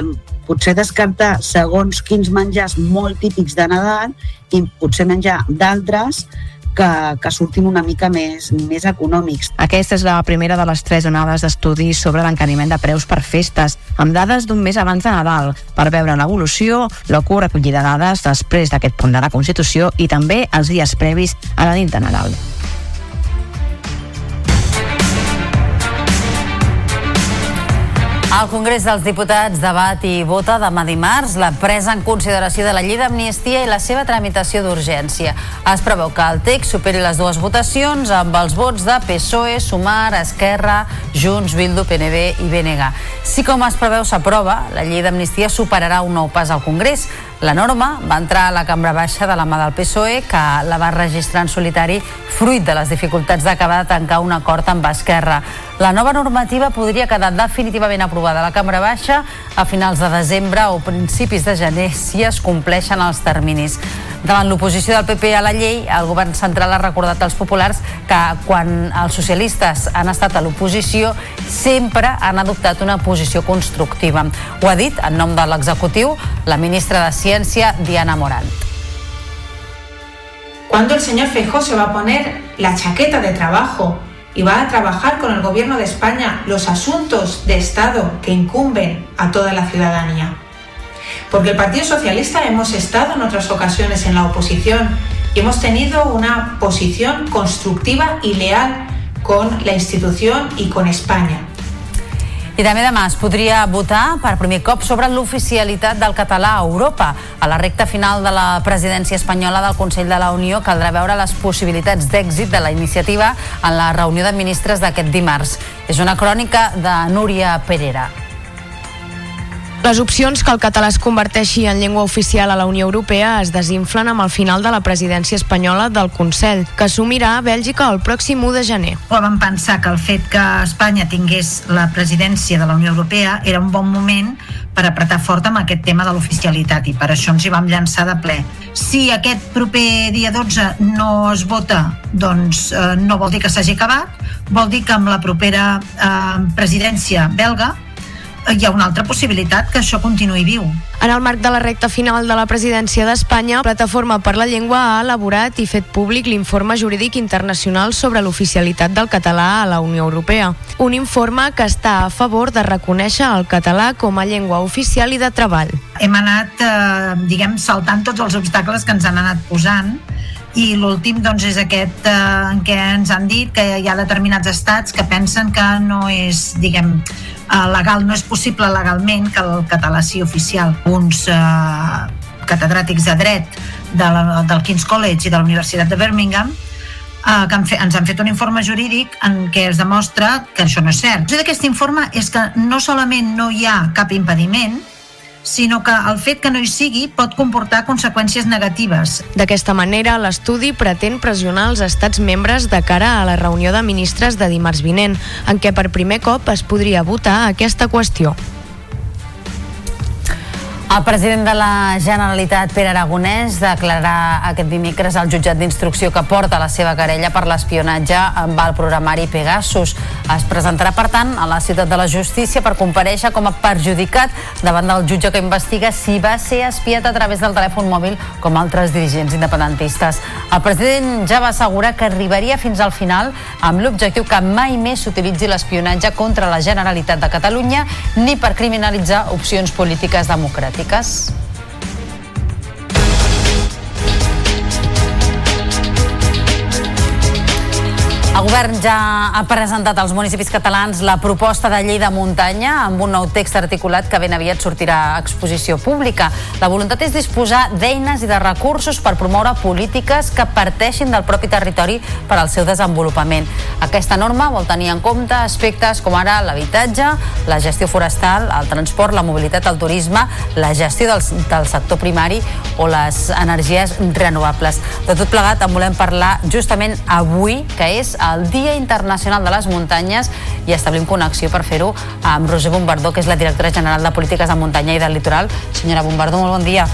potser descartar segons quins menjars molt típics de Nadal i potser menjar d'altres que, que surtin una mica més, més econòmics. Aquesta és la primera de les tres onades d'estudis sobre l'encariment de preus per festes, amb dades d'un mes abans de Nadal, per veure l'evolució, l'OCU recollida dades després d'aquest punt de la Constitució i també els dies previs a la nit de Nadal. El Congrés dels Diputats debat i vota demà dimarts la presa en consideració de la llei d'amnistia i la seva tramitació d'urgència. Es preveu que el text superi les dues votacions amb els vots de PSOE, Sumar, Esquerra, Junts, Bildu, PNB i BNG. Si com es preveu s'aprova, la llei d'amnistia superarà un nou pas al Congrés. La norma va entrar a la cambra baixa de la mà del PSOE, que la va registrar en solitari fruit de les dificultats d'acabar de tancar un acord amb Esquerra. La nova normativa podria quedar definitivament aprovada a la cambra baixa a finals de desembre o principis de gener si es compleixen els terminis. Davant l'oposició del PP a la llei, el govern central ha recordat als populars que quan els socialistes han estat a l'oposició sempre han adoptat una posició constructiva. Ho ha dit en nom de l'executiu la ministra de Ciència, Diana Morant. ¿Cuándo el señor Feijóo se va a poner la chaqueta de trabajo y va a trabajar con el gobierno de España los asuntos de Estado que incumben a toda la ciudadanía? Porque el Partido Socialista hemos estado en otras ocasiones en la oposición y hemos tenido una posición constructiva y leal con la institución y con España. I també demà es podria votar per primer cop sobre l'oficialitat del català a Europa. A la recta final de la presidència espanyola del Consell de la Unió caldrà veure les possibilitats d'èxit de la iniciativa en la reunió de ministres d'aquest dimarts. És una crònica de Núria Perera. Les opcions que el català es converteixi en llengua oficial a la Unió Europea es desinflen amb el final de la presidència espanyola del Consell, que assumirà Bèlgica el pròxim 1 de gener. Vam pensar que el fet que Espanya tingués la presidència de la Unió Europea era un bon moment per apretar fort amb aquest tema de l'oficialitat i per això ens hi vam llançar de ple. Si aquest proper dia 12 no es vota, doncs eh, no vol dir que s'hagi acabat, vol dir que amb la propera eh, presidència belga hi ha una altra possibilitat que això continuï viu. En el marc de la recta final de la presidència d'Espanya, Plataforma per la Llengua ha elaborat i fet públic l'informe jurídic internacional sobre l'oficialitat del català a la Unió Europea. Un informe que està a favor de reconèixer el català com a llengua oficial i de treball. Hem anat, eh, diguem, saltant tots els obstacles que ens han anat posant i l'últim doncs, és aquest eh, en què ens han dit que hi ha determinats estats que pensen que no és, diguem, eh, legal, no és possible legalment que el català sigui oficial. Uns eh, catedràtics de dret de la, del King's College i de la Universitat de Birmingham eh, que han fet, ens han fet un informe jurídic en què es demostra que això no és cert. D'aquest informe és que no solament no hi ha cap impediment, sinó que el fet que no hi sigui pot comportar conseqüències negatives. D'aquesta manera, l'estudi pretén pressionar els estats membres de cara a la reunió de ministres de dimarts vinent, en què per primer cop es podria votar aquesta qüestió. El president de la Generalitat, Pere Aragonès, declararà aquest dimecres al jutjat d'instrucció que porta la seva querella per l'espionatge amb el programari Pegasus. Es presentarà, per tant, a la ciutat de la justícia per compareixer com a perjudicat davant del jutge que investiga si va ser espiat a través del telèfon mòbil com altres dirigents independentistes. El president ja va assegurar que arribaria fins al final amb l'objectiu que mai més s'utilitzi l'espionatge contra la Generalitat de Catalunya ni per criminalitzar opcions polítiques democràtiques Vallecas. Govern ja ha presentat als municipis catalans la proposta de llei de muntanya amb un nou text articulat que ben aviat sortirà a exposició pública. La voluntat és disposar d'eines i de recursos per promoure polítiques que parteixin del propi territori per al seu desenvolupament. Aquesta norma vol tenir en compte aspectes com ara l'habitatge, la gestió forestal, el transport, la mobilitat, el turisme, la gestió del, del sector primari o les energies renovables. De tot plegat en volem parlar justament avui, que és el Dia Internacional de les Muntanyes i establim connexió per fer-ho amb Roser Bombardó, que és la directora general de Polítiques de Muntanya i del Litoral. Senyora Bombardó, molt bon dia.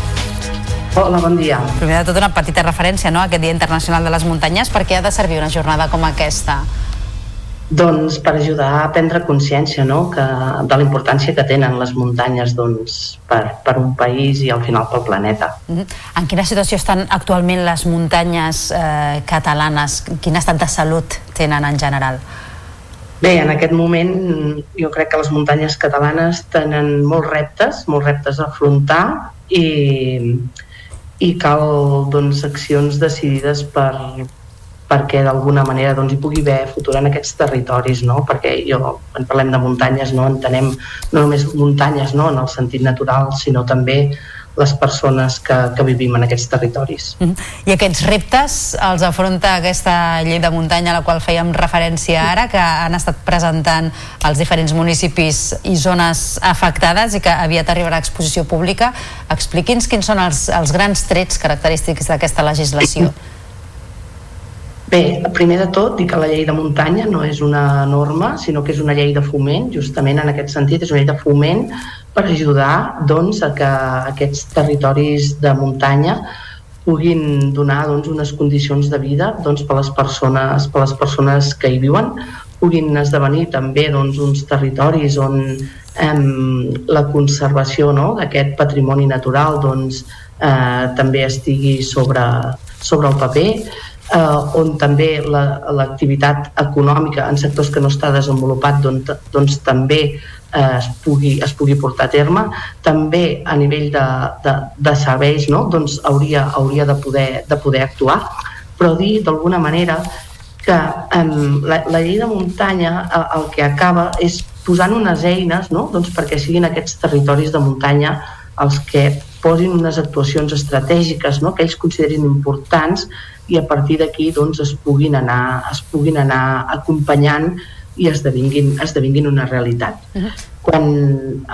Hola, bon dia. Primer de tot, una petita referència no, a aquest Dia Internacional de les Muntanyes. Per què ha de servir una jornada com aquesta? Doncs per ajudar a prendre consciència no? que, de la importància que tenen les muntanyes doncs, per, per un país i al final pel planeta. Mm -hmm. En quina situació estan actualment les muntanyes eh, catalanes? Quin estat de salut tenen en general? Bé, en aquest moment jo crec que les muntanyes catalanes tenen molts reptes, molts reptes a afrontar i, i cal doncs, accions decidides per, perquè d'alguna manera doncs, hi pugui haver futur en aquests territoris, no? perquè jo, quan parlem de muntanyes, no entenem no només muntanyes no? en el sentit natural, sinó també les persones que, que vivim en aquests territoris. Mm -hmm. I aquests reptes els afronta aquesta llei de muntanya a la qual fèiem referència ara, que han estat presentant els diferents municipis i zones afectades i que aviat arribarà a exposició pública. Expliqui'ns quins són els, els grans trets característics d'aquesta legislació. Bé, primer de tot, dir que la llei de muntanya no és una norma, sinó que és una llei de foment, justament en aquest sentit, és una llei de foment per ajudar doncs, a que aquests territoris de muntanya puguin donar doncs, unes condicions de vida doncs, per, les persones, per les persones que hi viuen, puguin esdevenir també doncs, uns territoris on eh, la conservació no, d'aquest patrimoni natural doncs, eh, també estigui sobre, sobre el paper, eh, on també l'activitat la, econòmica en sectors que no està desenvolupat doncs, doncs també eh, es, pugui, es pugui portar a terme. També a nivell de, de, de serveis no? doncs hauria, hauria de, poder, de poder actuar, però dir d'alguna manera que eh, la, la llei de muntanya el, el que acaba és posant unes eines no? doncs perquè siguin aquests territoris de muntanya els que posin unes actuacions estratègiques no? que ells considerin importants i a partir d'aquí doncs, es, puguin anar, es puguin anar acompanyant i esdevinguin, esdevinguin una realitat. Uh -huh. Quan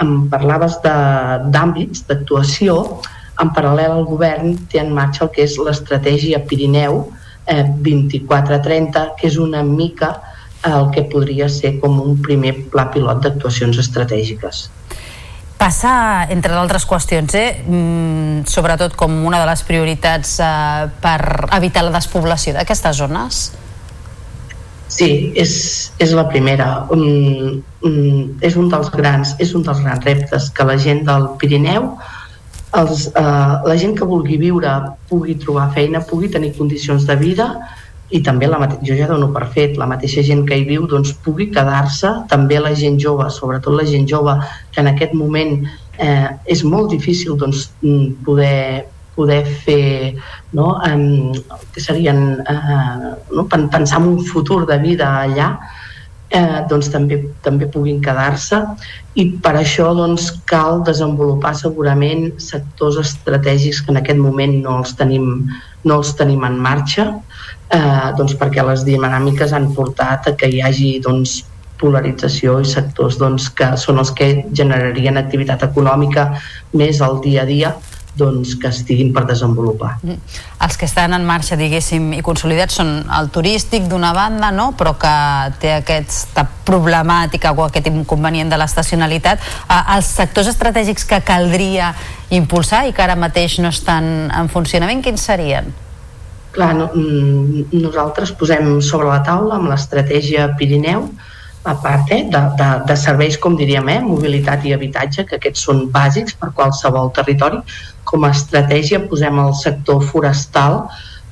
em parlaves d'àmbits d'actuació, en paral·lel al govern té en marxa el que és l'estratègia Pirineu eh, 24-30, que és una mica el que podria ser com un primer pla pilot d'actuacions estratègiques. Passa, entre d'altres qüestions, eh, mm, sobretot com una de les prioritats eh, per evitar la despoblació d'aquestes zones? Sí, és, és la primera. Um, um, és un dels grans és un dels grans reptes que la gent del Pirineu els, uh, la gent que vulgui viure pugui trobar feina, pugui tenir condicions de vida i també la mate... jo ja dono per fet, la mateixa gent que hi viu doncs, pugui quedar-se, també la gent jove, sobretot la gent jove, que en aquest moment eh, és molt difícil doncs, mm, poder, poder fer no, um, que serien eh, no, pensar en un futur de vida allà eh, doncs també, també puguin quedar-se. I per això doncs, cal desenvolupar segurament sectors estratègics que en aquest moment no els tenim, no els tenim en marxa eh, doncs perquè les dinàmiques han portat a que hi hagi doncs, polarització i sectors doncs, que són els que generarien activitat econòmica més al dia a dia doncs, que estiguin per desenvolupar. Mm. Els que estan en marxa, diguéssim, i consolidats són el turístic d'una banda, no? però que té aquesta problemàtica o aquest inconvenient de l'estacionalitat. Eh, els sectors estratègics que caldria impulsar i que ara mateix no estan en funcionament, quins serien? Clar, no, mm, nosaltres posem sobre la taula amb l'estratègia Pirineu a part eh, de, de, de serveis, com diríem, eh, mobilitat i habitatge, que aquests són bàsics per qualsevol territori, com a estratègia posem el sector forestal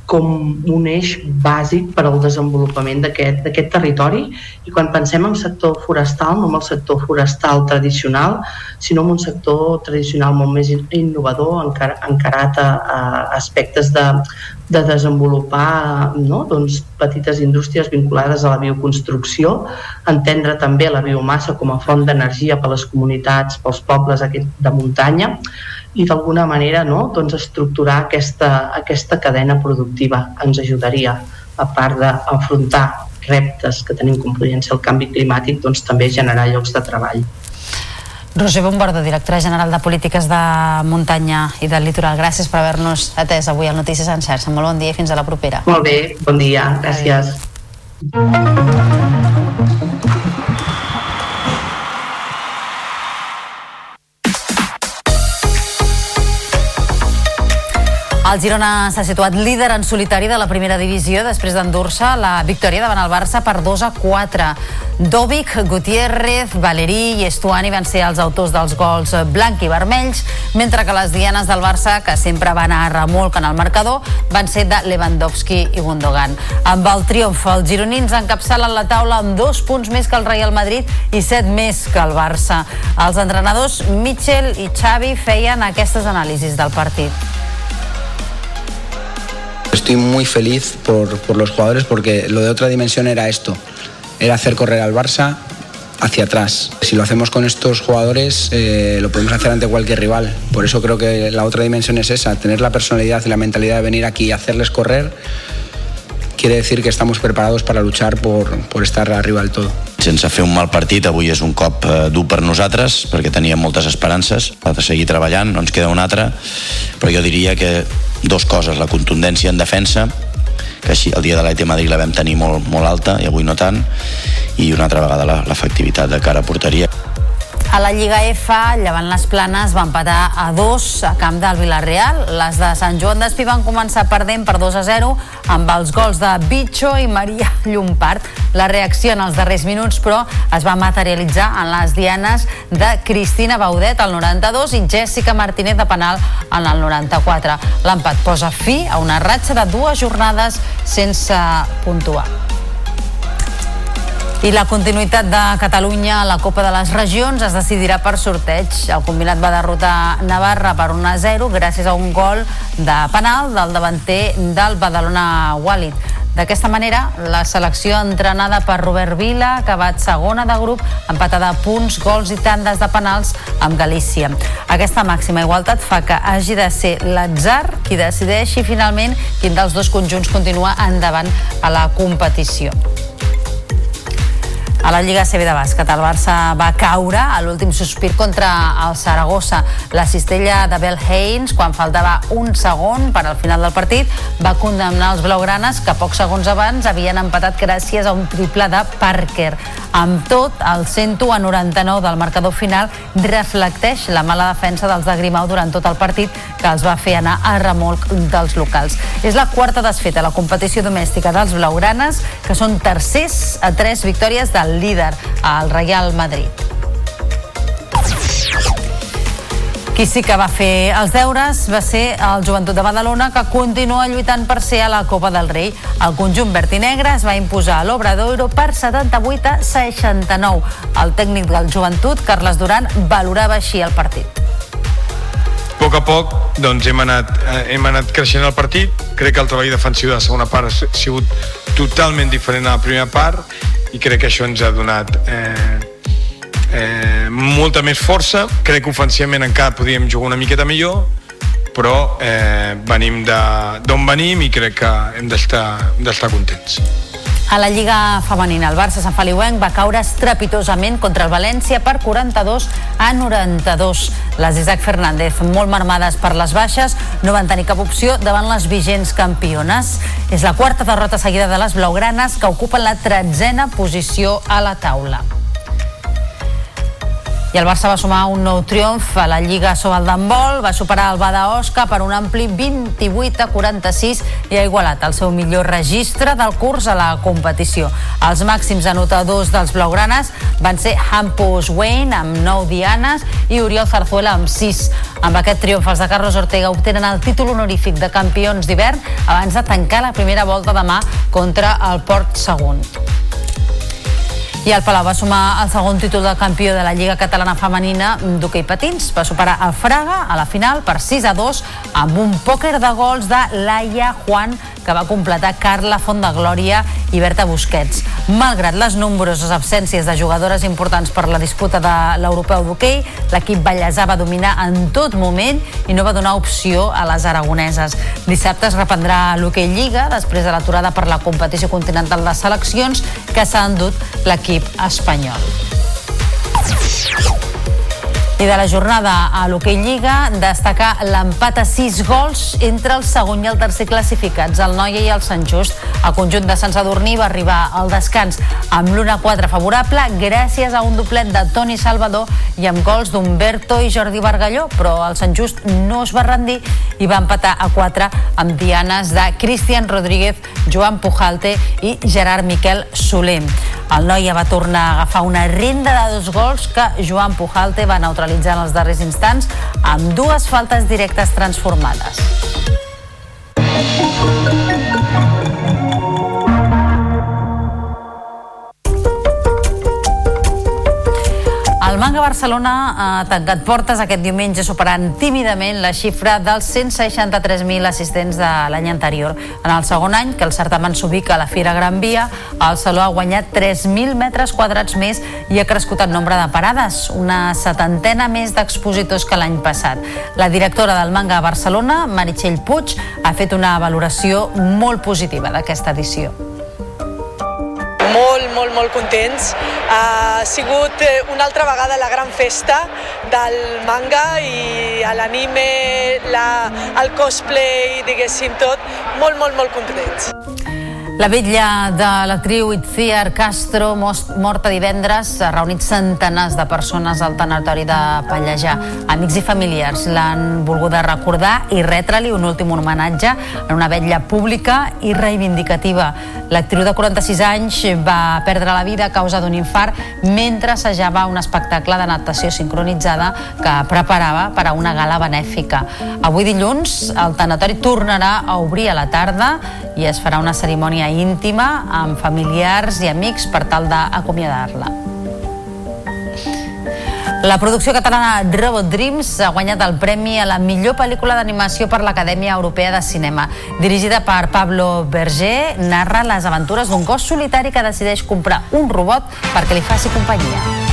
com un eix bàsic per al desenvolupament d'aquest territori i quan pensem en sector forestal, no en el sector forestal tradicional, sinó en un sector tradicional molt més innovador, encar encarat a, a aspectes de, de desenvolupar no? doncs, petites indústries vinculades a la bioconstrucció, entendre també la biomassa com a font d'energia per les comunitats, pels pobles de muntanya, i d'alguna manera no, doncs estructurar aquesta, aquesta cadena productiva ens ajudaria a part d'afrontar reptes que tenim com podrien ser el canvi climàtic doncs també generar llocs de treball Roger Bombardo, directora general de Polítiques de Muntanya i del Litoral. Gràcies per haver-nos atès avui al Notícies en xarxa. Molt bon dia i fins a la propera. Molt bé, bon dia. Gràcies. Adéu. El Girona s'ha situat líder en solitari de la primera divisió després d'endur-se la victòria davant el Barça per 2 a 4. Dovic, Gutiérrez, Valerí i Estuani van ser els autors dels gols blanc i vermells, mentre que les dianes del Barça, que sempre van a remolc en el marcador, van ser de Lewandowski i Gundogan. Amb el triomf, els gironins encapçalen la taula amb dos punts més que el Real Madrid i set més que el Barça. Els entrenadors Mitchell i Xavi feien aquestes anàlisis del partit. Estoy muy feliz por, por los jugadores porque lo de otra dimensión era esto, era hacer correr al Barça hacia atrás. Si lo hacemos con estos jugadores, eh, lo podemos hacer ante cualquier rival. Por eso creo que la otra dimensión es esa, tener la personalidad y la mentalidad de venir aquí y hacerles correr. Quiere decir que estamos preparados para luchar por, por estar arriba del todo. sense fer un mal partit, avui és un cop eh, dur per nosaltres, perquè teníem moltes esperances, ha de seguir treballant, no ens queda una altra, però jo diria que dos coses, la contundència en defensa, que així el dia de l'ET Madrid la vam tenir molt, molt alta i avui no tant, i una altra vegada l'efectivitat de cara a porteria. A la Lliga F, llevant les planes, va empatar a dos a camp del Villarreal. Les de Sant Joan d'Espí van començar perdent per 2 a 0 amb els gols de Bicho i Maria Llompart. La reacció en els darrers minuts, però, es va materialitzar en les dianes de Cristina Baudet al 92 i Jessica Martínez de penal en el 94. L'empat posa fi a una ratxa de dues jornades sense puntuar. I la continuïtat de Catalunya a la Copa de les Regions es decidirà per sorteig. El combinat va derrotar Navarra per 1-0 gràcies a un gol de penal del davanter del Badalona Walid. D'aquesta manera, la selecció entrenada per Robert Vila ha acabat segona de grup, empatada a punts, gols i tandes de penals amb Galícia. Aquesta màxima igualtat fa que hagi de ser l'atzar qui decideixi finalment quin dels dos conjunts continua endavant a la competició. A la Lliga CB de bàsquet, el Barça va caure a l'últim sospir contra el Saragossa. La cistella de Bel Haynes, quan faltava un segon per al final del partit, va condemnar els blaugranes que pocs segons abans havien empatat gràcies a un triple de Parker. Amb tot, el 101 a 99 del marcador final reflecteix la mala defensa dels de Grimau durant tot el partit que els va fer anar a remolc dels locals. És la quarta desfeta a la competició domèstica dels blaugranes, que són tercers a tres victòries del líder, al Real Madrid. Qui sí que va fer els deures va ser el Joventut de Badalona, que continua lluitant per ser a la Copa del Rei. El conjunt verd i negre es va imposar a l'Obradoiro per 78 a 69. El tècnic del Joventut, Carles Duran, valorava així el partit. A poc a poc doncs, hem, anat, eh, hem anat creixent el partit. Crec que el treball defensiu de la segona part ha sigut totalment diferent a la primera part i crec que això ens ha donat eh, eh, molta més força. Crec que ofensivament encara podíem jugar una miqueta millor, però eh, venim d'on venim i crec que hem d'estar contents. A la Lliga Femenina, el Barça Sant Feliuenc va caure estrepitosament contra el València per 42 a 92. Les Isaac Fernández, molt marmades per les baixes, no van tenir cap opció davant les vigents campiones. És la quarta derrota seguida de les blaugranes que ocupen la tretzena posició a la taula. I el Barça va sumar un nou triomf a la Lliga Sobal d'handbol, va superar el Bada Osca per un ampli 28 a 46 i ha igualat el seu millor registre del curs a la competició. Els màxims anotadors dels blaugranes van ser Hampus Wayne amb 9 dianes i Oriol Zarzuela amb 6. Amb aquest triomf els de Carlos Ortega obtenen el títol honorífic de campions d'hivern abans de tancar la primera volta demà contra el Port Sagunt. I el Palau va sumar el segon títol de campió de la Lliga Catalana Femenina d'hoquei patins. Va superar el Fraga a la final per 6 a 2 amb un pòquer de gols de Laia Juan que va completar Carla Fontdeglòria i Berta Busquets. Malgrat les nombroses absències de jugadores importants per la disputa de l'europeu d'hoquei, l'equip ballesà va dominar en tot moment i no va donar opció a les aragoneses. Dissabte es reprendrà l'hoquei Lliga després de l'aturada per la competició continental de seleccions que s'ha endut l'equip espanyol. I de la jornada a l'Hockey Lliga, destacar l'empat a 6 gols entre el segon i el tercer classificats, el Noia i el Sant Just. El conjunt de Sant Sadurní va arribar al descans amb l'1-4 favorable gràcies a un doblet de Toni Salvador i amb gols d'Humberto i Jordi Bargalló, però el Sant Just no es va rendir i va empatar a 4 amb dianes de Cristian Rodríguez, Joan Pujalte i Gerard Miquel Soler. El Noia va tornar a agafar una renda de dos gols que Joan Pujalte va neutralitzar en els darrers instants amb dues faltes directes transformades. El Manga Barcelona ha tancat portes aquest diumenge superant tímidament la xifra dels 163.000 assistents de l'any anterior. En el segon any que el certamen s'ubica a la Fira Gran Via, el Saló ha guanyat 3.000 metres quadrats més i ha crescut el nombre de parades, una setantena més d'expositors que l'any passat. La directora del Manga Barcelona, Meritxell Puig, ha fet una valoració molt positiva d'aquesta edició molt, molt, molt contents. Ha sigut eh, una altra vegada la gran festa del manga i l'anime, el cosplay, diguéssim tot, molt, molt, molt contents. La vetlla de l'actriu Itziar Castro, morta divendres, ha reunit centenars de persones al tanatori de Pallejà. Amics i familiars l'han volguda recordar i retre-li un últim homenatge en una vetlla pública i reivindicativa. L'actriu de 46 anys va perdre la vida a causa d'un infart mentre assajava un espectacle de natació sincronitzada que preparava per a una gala benèfica. Avui dilluns el tanatori tornarà a obrir a la tarda i es farà una cerimònia íntima amb familiars i amics per tal d'acomiadar-la. La producció catalana Robot Dreams ha guanyat el premi a la millor pel·lícula d'animació per l'Acadèmia Europea de Cinema. Dirigida per Pablo Berger, narra les aventures d'un gos solitari que decideix comprar un robot perquè li faci companyia.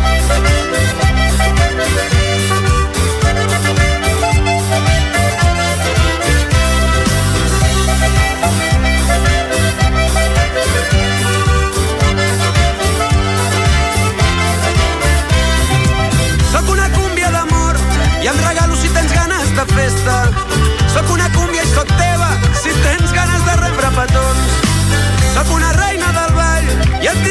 Ganes de rebre petons. Soc una reina del ball i et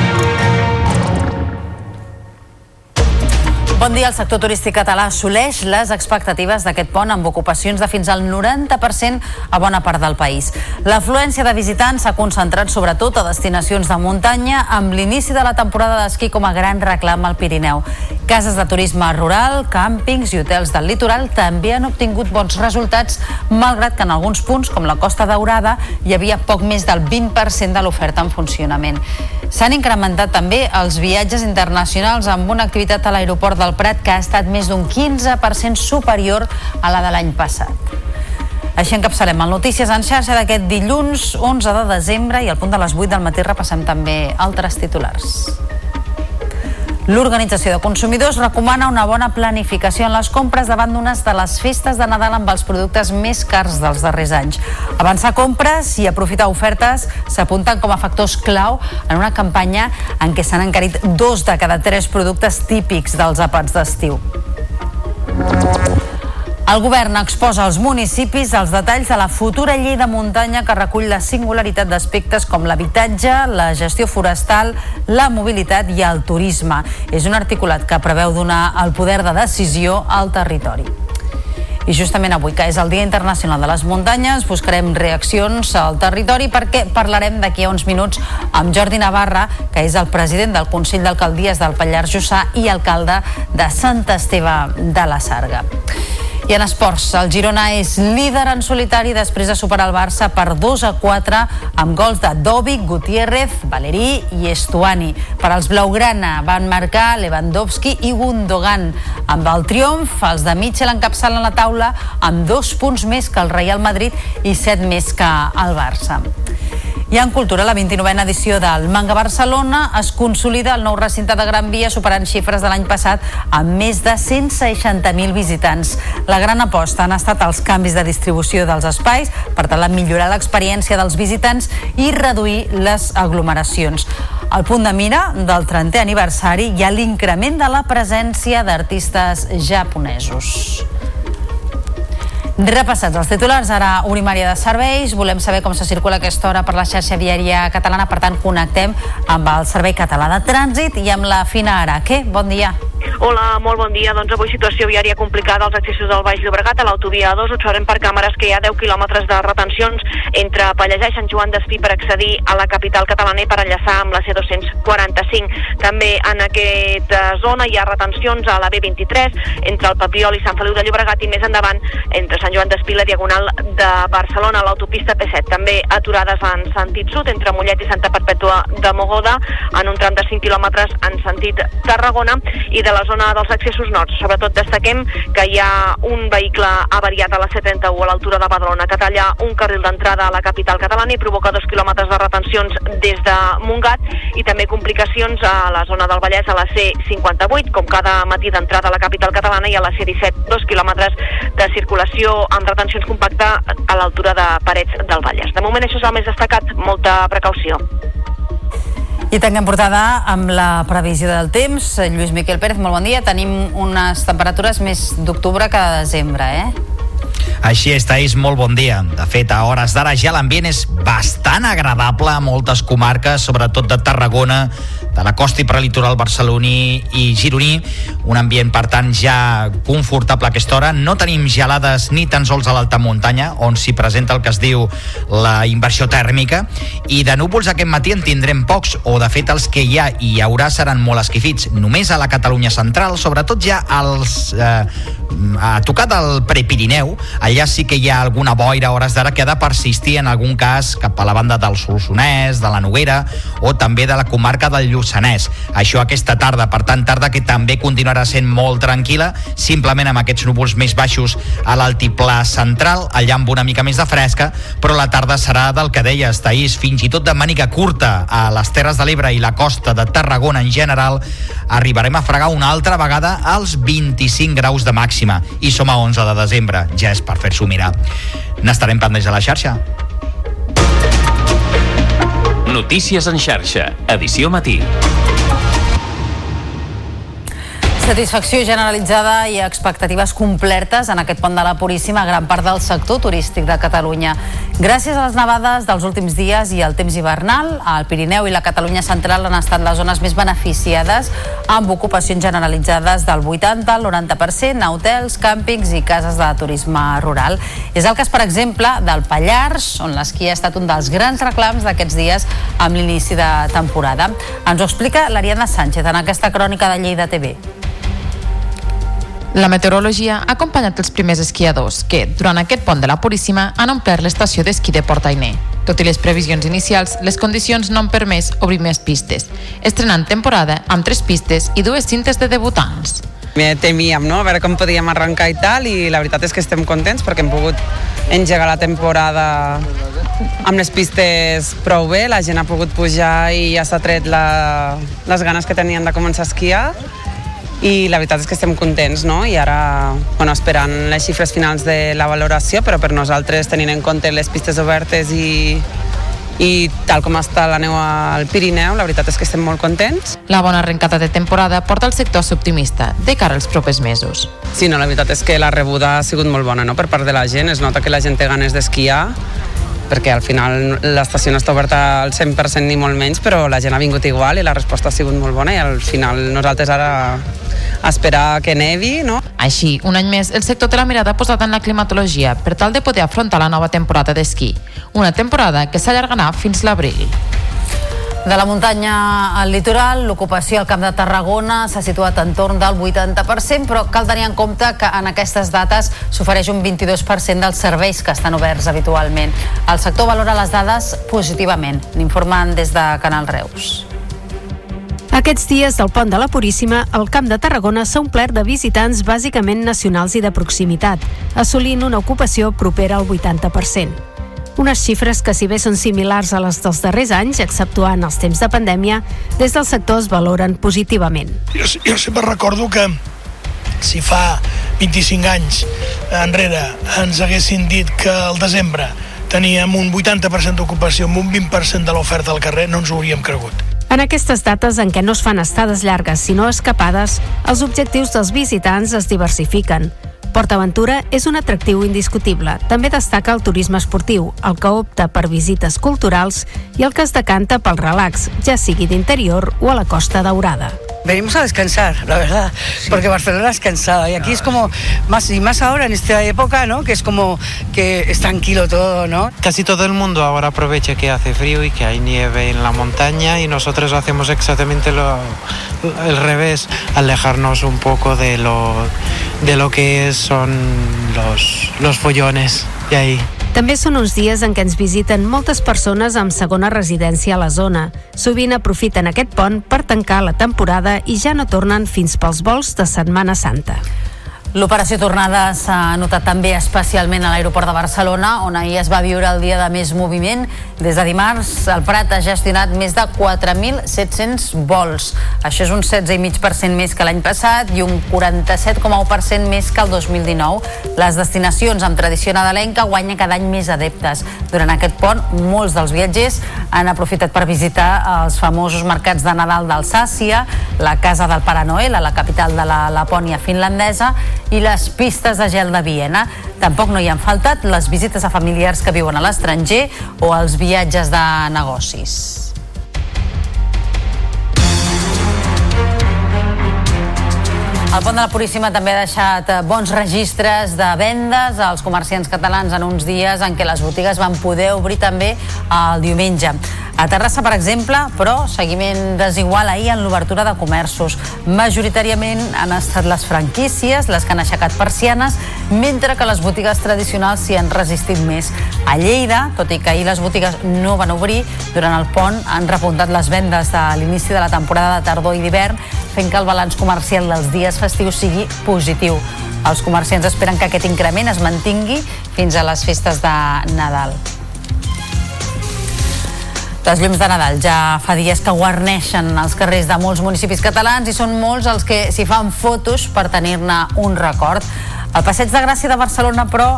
Bon dia. El sector turístic català assoleix les expectatives d'aquest pont amb ocupacions de fins al 90% a bona part del país. L'afluència de visitants s'ha concentrat sobretot a destinacions de muntanya amb l'inici de la temporada d'esquí com a gran reclam al Pirineu. Cases de turisme rural, càmpings i hotels del litoral també han obtingut bons resultats, malgrat que en alguns punts, com la Costa Daurada, hi havia poc més del 20% de l'oferta en funcionament. S'han incrementat també els viatges internacionals amb una activitat a l'aeroport del Prat que ha estat més d'un 15% superior a la de l'any passat. Així encapçalem el Notícies en xarxa d'aquest dilluns 11 de desembre i al punt de les 8 del matí repassem també altres titulars. L'Organització de Consumidors recomana una bona planificació en les compres davant d'unes de les festes de Nadal amb els productes més cars dels darrers anys. Avançar compres i aprofitar ofertes s'apunten com a factors clau en una campanya en què s'han encarit dos de cada tres productes típics dels àpats d'estiu. El govern exposa als municipis els detalls de la futura llei de muntanya que recull la singularitat d'aspectes com l'habitatge, la gestió forestal, la mobilitat i el turisme. És un articulat que preveu donar el poder de decisió al territori. I justament avui, que és el Dia Internacional de les Muntanyes, buscarem reaccions al territori perquè parlarem d'aquí a uns minuts amb Jordi Navarra, que és el president del Consell d'Alcaldies del Pallars Jussà i alcalde de Sant Esteve de la Sarga. I en esports, el Girona és líder en solitari després de superar el Barça per 2 a 4 amb gols de Dovic, Gutiérrez, Valerí i Estuani. Per als Blaugrana van marcar Lewandowski i Gundogan. Amb el triomf, els de Mitchell encapçalen la taula amb dos punts més que el Real Madrid i set més que el Barça. I en cultura, la 29a edició del Manga Barcelona es consolida el nou recinte de Gran Via superant xifres de l'any passat amb més de 160.000 visitants. La gran aposta han estat els canvis de distribució dels espais per tal de millorar l'experiència dels visitants i reduir les aglomeracions. Al punt de mira del 30è aniversari hi ha l'increment de la presència d'artistes japonesos. Repassats els titulars, ara Unimària de Serveis. Volem saber com se circula aquesta hora per la xarxa viària catalana, per tant connectem amb el Servei Català de Trànsit i amb la Fina Araque. Bon dia. Hola, molt bon dia. Doncs avui situació viària complicada als accessos del Baix Llobregat. A l'autovia 2 observem per càmeres que hi ha 10 quilòmetres de retencions entre Pallejà i Sant Joan d'Espí per accedir a la capital catalana i per enllaçar amb la C245. També en aquesta zona hi ha retencions a la B23 entre el Papiol i Sant Feliu de Llobregat i més endavant entre Sant Joan d'Espí la Diagonal de Barcelona, a l'autopista P7. També aturades en sentit sud entre Mollet i Santa Perpètua de Mogoda en un tram de 5 quilòmetres en sentit Tarragona i de la zona dels accessos nord. Sobretot destaquem que hi ha un vehicle avariat a la C31 a l'altura de Badalona que talla un carril d'entrada a la capital catalana i provoca dos quilòmetres de retencions des de Montgat i també complicacions a la zona del Vallès a la C58, com cada matí d'entrada a la capital catalana i a la C17, dos quilòmetres de circulació amb retencions compacta a l'altura de Parets del Vallès. De moment això és el més destacat, molta precaució. I tanquem portada amb la previsió del temps. Lluís Miquel Pérez, molt bon dia. Tenim unes temperatures més d'octubre que de desembre, eh? Així és, Taís, molt bon dia. De fet, a hores d'ara ja l'ambient és bastant agradable a moltes comarques, sobretot de Tarragona, de la costa i prelitoral barceloní i gironí. Un ambient, per tant, ja confortable a aquesta hora. No tenim gelades ni tan sols a l'alta muntanya, on s'hi presenta el que es diu la inversió tèrmica. I de núvols aquest matí en tindrem pocs, o de fet els que hi ha i hi haurà seran molt esquifits. Només a la Catalunya central, sobretot ja als, eh, a tocar del Prepirineu, allà sí que hi ha alguna boira a hores d'ara que ha de persistir en algun cas cap a la banda del Solsonès, de la Noguera o també de la comarca del Lluçanès. Això aquesta tarda, per tant, tarda que també continuarà sent molt tranquil·la, simplement amb aquests núvols més baixos a l'altiplà central, allà amb una mica més de fresca, però la tarda serà del que deies, Taís, fins i tot de màniga curta a les Terres de l'Ebre i la costa de Tarragona en general, arribarem a fregar una altra vegada als 25 graus de màxima i som a 11 de desembre, ja és per fer-s'ho mirar. N'estarem pendents a la xarxa. Notícies en xarxa, edició matí. Satisfacció generalitzada i expectatives complertes en aquest pont de la Puríssima gran part del sector turístic de Catalunya. Gràcies a les nevades dels últims dies i al temps hivernal, el Pirineu i la Catalunya central han estat les zones més beneficiades amb ocupacions generalitzades del 80 al 90% a hotels, càmpings i cases de turisme rural. És el cas, per exemple, del Pallars, on l'esquí ha estat un dels grans reclams d'aquests dies amb l'inici de temporada. Ens ho explica l'Ariadna Sánchez en aquesta crònica de Lleida TV. La meteorologia ha acompanyat els primers esquiadors que, durant aquest pont de la Puríssima, han omplert l'estació d'esquí de Portainer. Tot i les previsions inicials, les condicions no han permès obrir més pistes, estrenant temporada amb tres pistes i dues cintes de debutants. Temíem, no?, a veure com podíem arrencar i tal, i la veritat és que estem contents perquè hem pogut engegar la temporada amb les pistes prou bé, la gent ha pogut pujar i ja s'ha tret la, les ganes que tenien de començar a esquiar i la veritat és que estem contents no? i ara bueno, esperant les xifres finals de la valoració però per nosaltres tenint en compte les pistes obertes i, i tal com està la neu al Pirineu, la veritat és que estem molt contents. La bona arrencada de temporada porta el sector optimista de cara als propers mesos. Sí, no, la veritat és que la rebuda ha sigut molt bona no? per part de la gent, es nota que la gent té ganes d'esquiar perquè al final l'estació no està oberta al 100% ni molt menys, però la gent ha vingut igual i la resposta ha sigut molt bona i al final nosaltres ara esperar que nevi, no? Així, un any més, el sector té la mirada posada en la climatologia per tal de poder afrontar la nova temporada d'esquí. Una temporada que s'allargarà fins l'abril. De la muntanya al litoral, l'ocupació al Camp de Tarragona s'ha situat en torn del 80%, però cal tenir en compte que en aquestes dates s'ofereix un 22% dels serveis que estan oberts habitualment. El sector valora les dades positivament, n'informen des de Canal Reus. Aquests dies del pont de la Puríssima, el Camp de Tarragona s'ha omplert de visitants bàsicament nacionals i de proximitat, assolint una ocupació propera al 80%. Unes xifres que, si bé són similars a les dels darrers anys, exceptuant els temps de pandèmia, des del sector es valoren positivament. Jo, jo sempre recordo que si fa 25 anys enrere ens haguessin dit que al desembre teníem un 80% d'ocupació amb un 20% de l'oferta al carrer, no ens ho hauríem cregut. En aquestes dates en què no es fan estades llargues sinó escapades, els objectius dels visitants es diversifiquen. PortAventura és un atractiu indiscutible. També destaca el turisme esportiu, el que opta per visites culturals i el que es decanta pel relax, ja sigui d'interior o a la Costa Daurada. Venimos a descansar, la verdad, porque Barcelona es cansada y aquí es como más y más ahora en esta época, ¿no? Que es como que es tranquilo todo, ¿no? Casi todo el mundo ahora aprovecha que hace frío y que hay nieve en la montaña y nosotros hacemos exactamente lo el revés, alejarnos un poco de lo de lo que son los los follones de ahí. També són uns dies en què ens visiten moltes persones amb segona residència a la zona. Sovint aprofiten aquest pont per tancar la temporada i ja no tornen fins pels vols de Setmana Santa. L'operació tornada s'ha notat també especialment a l'aeroport de Barcelona, on ahir es va viure el dia de més moviment. Des de dimarts, el Prat ha gestionat més de 4.700 vols. Això és un 16,5% més que l'any passat i un 47,1% més que el 2019. Les destinacions amb tradició nadalenca guanyen cada any més adeptes. Durant aquest pont, molts dels viatgers han aprofitat per visitar els famosos mercats de Nadal d'Alsàcia, la Casa del Pare Noel, a la capital de la Lapònia finlandesa, i les pistes de gel de Viena. Tampoc no hi han faltat les visites a familiars que viuen a l'estranger o els viatges de negocis. El pont de la Puríssima també ha deixat bons registres de vendes als comerciants catalans en uns dies en què les botigues van poder obrir també el diumenge. A Terrassa, per exemple, però seguiment desigual ahir en l'obertura de comerços. Majoritàriament han estat les franquícies les que han aixecat persianes, mentre que les botigues tradicionals s'hi han resistit més. A Lleida, tot i que ahir les botigues no van obrir, durant el pont han repuntat les vendes de l'inici de la temporada de tardor i d'hivern, fent que el balanç comercial dels dies festius sigui positiu. Els comerciants esperen que aquest increment es mantingui fins a les festes de Nadal. Les llums de Nadal ja fa dies que guarneixen els carrers de molts municipis catalans i són molts els que s'hi fan fotos per tenir-ne un record. Al Passeig de Gràcia de Barcelona, però,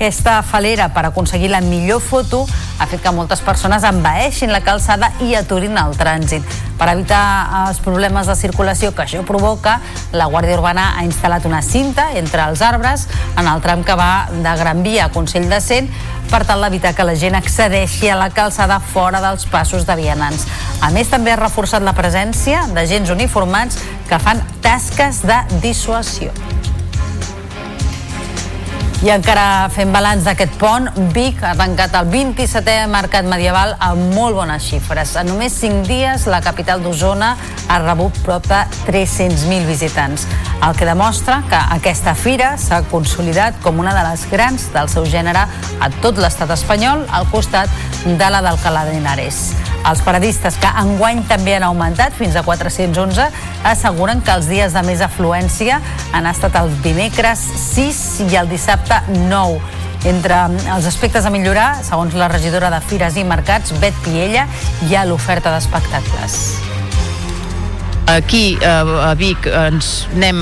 aquesta falera per aconseguir la millor foto ha fet que moltes persones envaeixin la calçada i aturin el trànsit. Per evitar els problemes de circulació que això provoca, la Guàrdia Urbana ha instal·lat una cinta entre els arbres en el tram que va de Gran Via a Consell de Cent per tal d'evitar que la gent accedeixi a la calçada fora dels passos de vianants. A més, també ha reforçat la presència d'agents uniformats que fan tasques de dissuasió. I encara fent balanç d'aquest pont, Vic ha tancat el 27è mercat medieval amb molt bones xifres. En només 5 dies, la capital d'Osona ha rebut prop de 300.000 visitants, el que demostra que aquesta fira s'ha consolidat com una de les grans del seu gènere a tot l'estat espanyol, al costat de la d'Alcalá de Henares. Els paradistes, que enguany també han augmentat fins a 411, asseguren que els dies de més afluència han estat el dimecres 6 i el dissabte 9. Entre els aspectes a millorar, segons la regidora de Fires i Mercats, Bet Piella, hi ha l'oferta d'espectacles. Aquí a Vic ens anem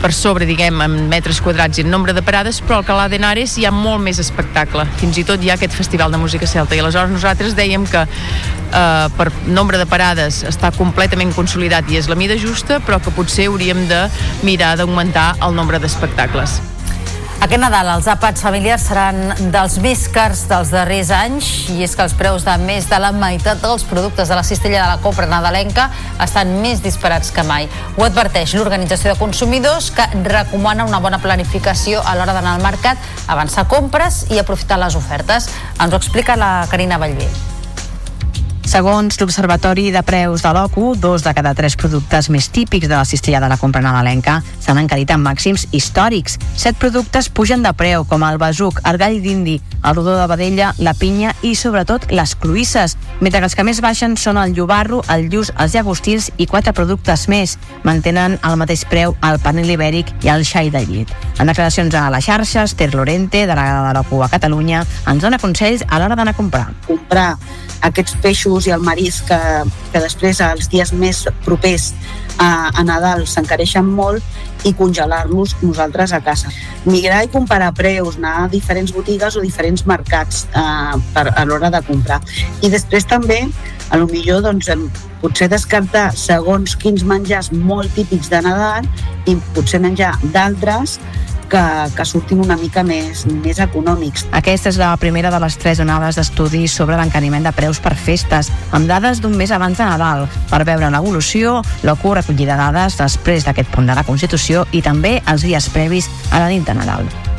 per sobre, diguem, en metres quadrats i en nombre de parades, però al Calà d'Henares hi ha molt més espectacle. Fins i tot hi ha aquest festival de música celta. I aleshores nosaltres dèiem que eh, per nombre de parades està completament consolidat i és la mida justa, però que potser hauríem de mirar d'augmentar el nombre d'espectacles. Aquest Nadal els àpats familiars seran dels més cars dels darrers anys i és que els preus de més de la meitat dels productes de la cistella de la compra nadalenca estan més disparats que mai. Ho adverteix l'Organització de Consumidors que recomana una bona planificació a l'hora d'anar al mercat, avançar compres i aprofitar les ofertes. Ens ho explica la Carina Vallvé. Segons l'Observatori de Preus de l'OCU, dos de cada tres productes més típics de la cistella de la compra nadalenca s'han encarit en màxims històrics. Set productes pugen de preu, com el besuc, el gall d'indi, el rodó de vedella, la pinya i, sobretot, les cloïsses, mentre que els que més baixen són el llobarro, el lluç, els llagostins i quatre productes més. Mantenen al mateix preu el panel ibèric i el xai de llit. En declaracions a les xarxes, Ter Lorente, delegada de l'OCU a Catalunya, ens dona consells a l'hora d'anar a comprar. comprar aquests peixos i el marisc que, que després els dies més propers a, a Nadal s'encareixen molt i congelar-los nosaltres a casa. Migrar i comparar preus, anar a diferents botigues o diferents mercats eh, per, a l'hora de comprar. I després també, a lo millor, doncs, potser descartar segons quins menjars molt típics de Nadal i potser menjar d'altres que, que surtin una mica més, més econòmics. Aquesta és la primera de les tres onades d'estudis sobre l'encariment de preus per festes, amb dades d'un mes abans de Nadal, per veure l'evolució, l'OCU recollida dades després d'aquest punt de la Constitució i també els dies previs a la nit de Nadal.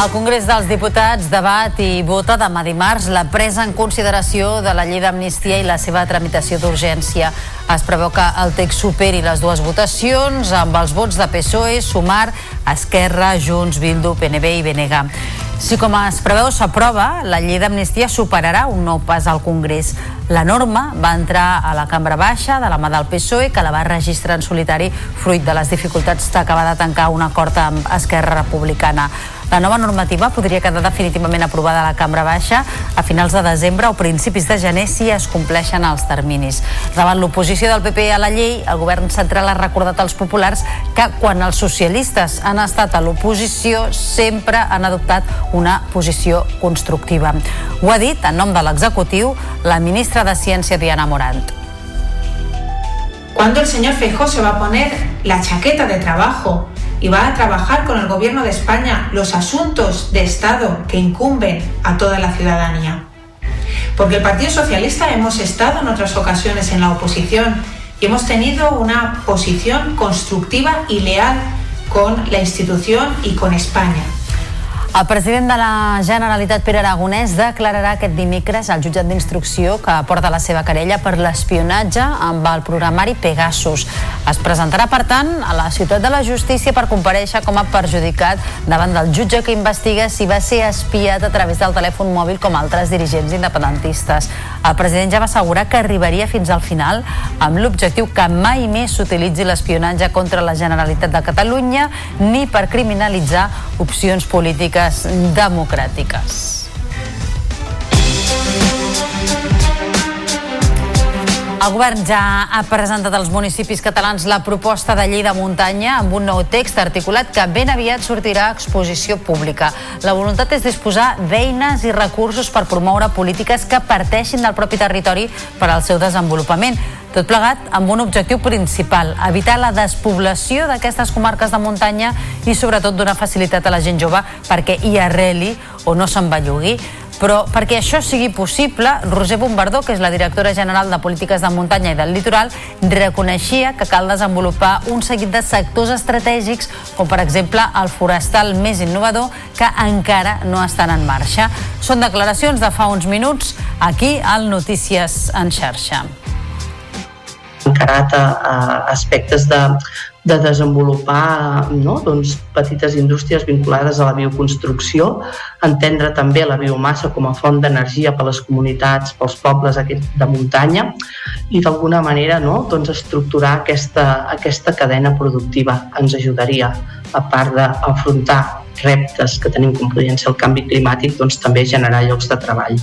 El Congrés dels Diputats debat i vota demà dimarts la presa en consideració de la llei d'amnistia i la seva tramitació d'urgència. Es preveu que el text superi les dues votacions amb els vots de PSOE, Sumar, Esquerra, Junts, Bildu, PNB i BNG. Si com es preveu s'aprova, la llei d'amnistia superarà un nou pas al Congrés. La norma va entrar a la cambra baixa de la mà del PSOE que la va registrar en solitari fruit de les dificultats d'acabar de tancar un acord amb Esquerra Republicana. La nova normativa podria quedar definitivament aprovada a la cambra baixa a finals de desembre o principis de gener si es compleixen els terminis. Davant l'oposició del PP a la llei, el govern central ha recordat als populars que quan els socialistes han estat a l'oposició sempre han adoptat una posició constructiva. Ho ha dit, en nom de l'executiu, la ministra de Ciència Diana Morant. ¿Cuándo el señor Feijóo se va a poner la chaqueta de trabajo y va a trabajar con el Gobierno de España los asuntos de Estado que incumben a toda la ciudadanía? Porque el Partido Socialista hemos estado en otras ocasiones en la oposición y hemos tenido una posición constructiva y leal con la institución y con España. El president de la Generalitat, Pere Aragonès, declararà aquest dimecres al jutjat d'instrucció que porta la seva querella per l'espionatge amb el programari Pegasus. Es presentarà, per tant, a la ciutat de la justícia per compareixer com a perjudicat davant del jutge que investiga si va ser espiat a través del telèfon mòbil com altres dirigents independentistes. El president ja va assegurar que arribaria fins al final amb l'objectiu que mai més s'utilitzi l'espionatge contra la Generalitat de Catalunya ni per criminalitzar opcions polítiques democràtiques. El govern ja ha presentat als municipis catalans la proposta de llei de muntanya amb un nou text articulat que ben aviat sortirà a exposició pública. La voluntat és disposar d'eines i recursos per promoure polítiques que parteixin del propi territori per al seu desenvolupament. Tot plegat amb un objectiu principal, evitar la despoblació d'aquestes comarques de muntanya i sobretot donar facilitat a la gent jove perquè hi arreli o no se'n bellugui. Però perquè això sigui possible, Roser Bombardó, que és la directora general de Polítiques de Muntanya i del Litoral, reconeixia que cal desenvolupar un seguit de sectors estratègics, com per exemple el forestal més innovador, que encara no estan en marxa. Són declaracions de fa uns minuts aquí al Notícies en xarxa encarat a, a aspectes de, de desenvolupar no? doncs, petites indústries vinculades a la bioconstrucció, entendre també la biomassa com a font d'energia per a les comunitats, pels pobles de muntanya i d'alguna manera no? doncs, estructurar aquesta, aquesta cadena productiva ens ajudaria, a part d'afrontar reptes que tenim com podrien ser el canvi climàtic, doncs també generar llocs de treball.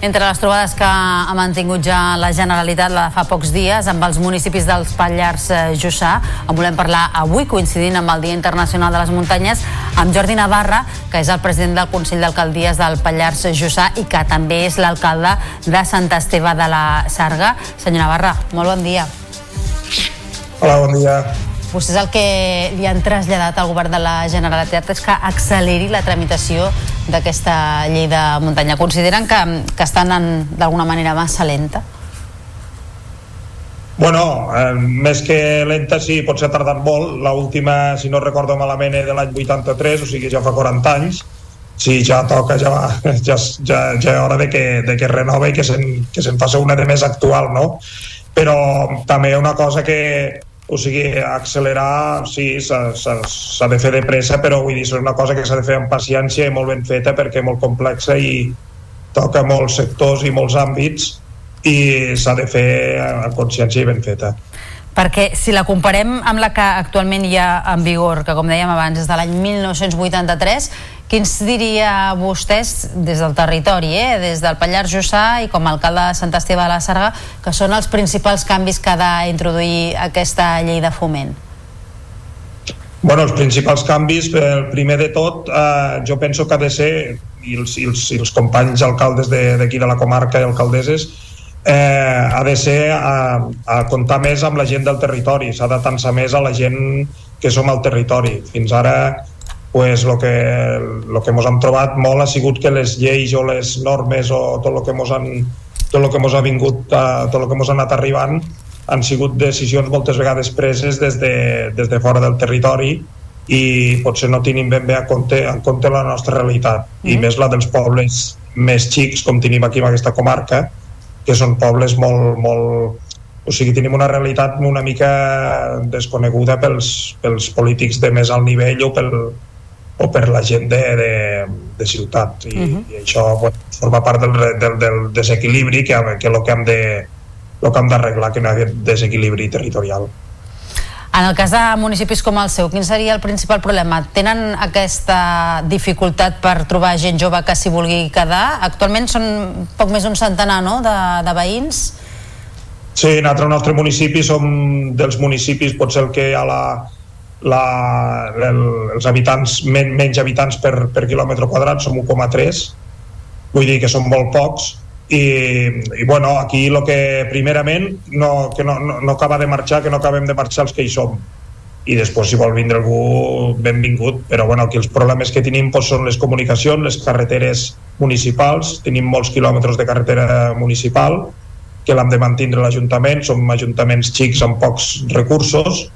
Entre les trobades que ha mantingut ja la Generalitat la de fa pocs dies amb els municipis dels Pallars eh, Jussà, en volem parlar avui, coincidint amb el Dia Internacional de les Muntanyes, amb Jordi Navarra, que és el president del Consell d'Alcaldies del Pallars Jussà i que també és l'alcalde de Sant Esteve de la Sarga. Senyor Navarra, molt bon dia. Hola, bon dia. Vostès el que li han traslladat al govern de la Generalitat és que acceleri la tramitació d'aquesta llei de muntanya. Consideren que, que estan d'alguna manera massa lenta? Bueno, eh, més que lenta sí, potser ha tardat molt. La última, si no recordo malament, és de l'any 83, o sigui ja fa 40 anys. Sí, ja toca, ja, va, ja, ja, ja és hora de que, de que renova i que se'n que se faci una de més actual, no? Però també una cosa que, o sigui, accelerar, sí, s'ha de fer de pressa, però vull dir, és una cosa que s'ha de fer amb paciència i molt ben feta perquè és molt complexa i toca molts sectors i molts àmbits i s'ha de fer amb consciència i ben feta. Perquè si la comparem amb la que actualment hi ha en vigor, que com dèiem abans és de l'any 1983, quins diria vostès des del territori, eh? des del Pallars Jussà i com a alcalde de Sant Esteve de la Sarga, que són els principals canvis que ha d'introduir aquesta llei de foment? Bueno, els principals canvis, el primer de tot, eh, jo penso que ha de ser, i els, i els, i els companys alcaldes d'aquí de, de la comarca i alcaldeses, eh, ha de ser a, a comptar més amb la gent del territori, s'ha de tensar més a la gent que som al territori. Fins ara pues, lo que, lo que ens hem trobat molt ha sigut que les lleis o les normes o tot el que ens han tot el que ens ha vingut, a, tot el que ens ha anat arribant han sigut decisions moltes vegades preses des de, des de fora del territori i potser no tenim ben bé a compte, en compte la nostra realitat mm -hmm. i més la dels pobles més xics com tenim aquí en aquesta comarca que són pobles molt, molt... O sigui, tenim una realitat una mica desconeguda pels, pels polítics de més alt nivell o, pel, o per la gent de, de, de ciutat i, uh -huh. i això bueno, forma part del, del, del desequilibri que, que lo que hem de el que hem d'arreglar que no hi ha aquest desequilibri territorial. En el cas de municipis com el seu, quin seria el principal problema? Tenen aquesta dificultat per trobar gent jove que s'hi vulgui quedar? Actualment són poc més d'un centenar no? de, de veïns? Sí, nosaltres al nostre municipi som dels municipis, potser el que hi ha la, la, el, els habitants, men, menys habitants per, per quilòmetre quadrat, som 1,3, vull dir que són molt pocs, i, i bueno, aquí el que primerament no, que no, no, no acaba de marxar que no acabem de marxar els que hi som. I després si vol vindre algú benvingut però bueno, aquí els problemes que tenim doncs, són les comunicacions, les carreteres municipals. Tenim molts quilòmetres de carretera municipal que l'hem de mantenir l'Ajuntament. Som ajuntaments xics amb pocs recursos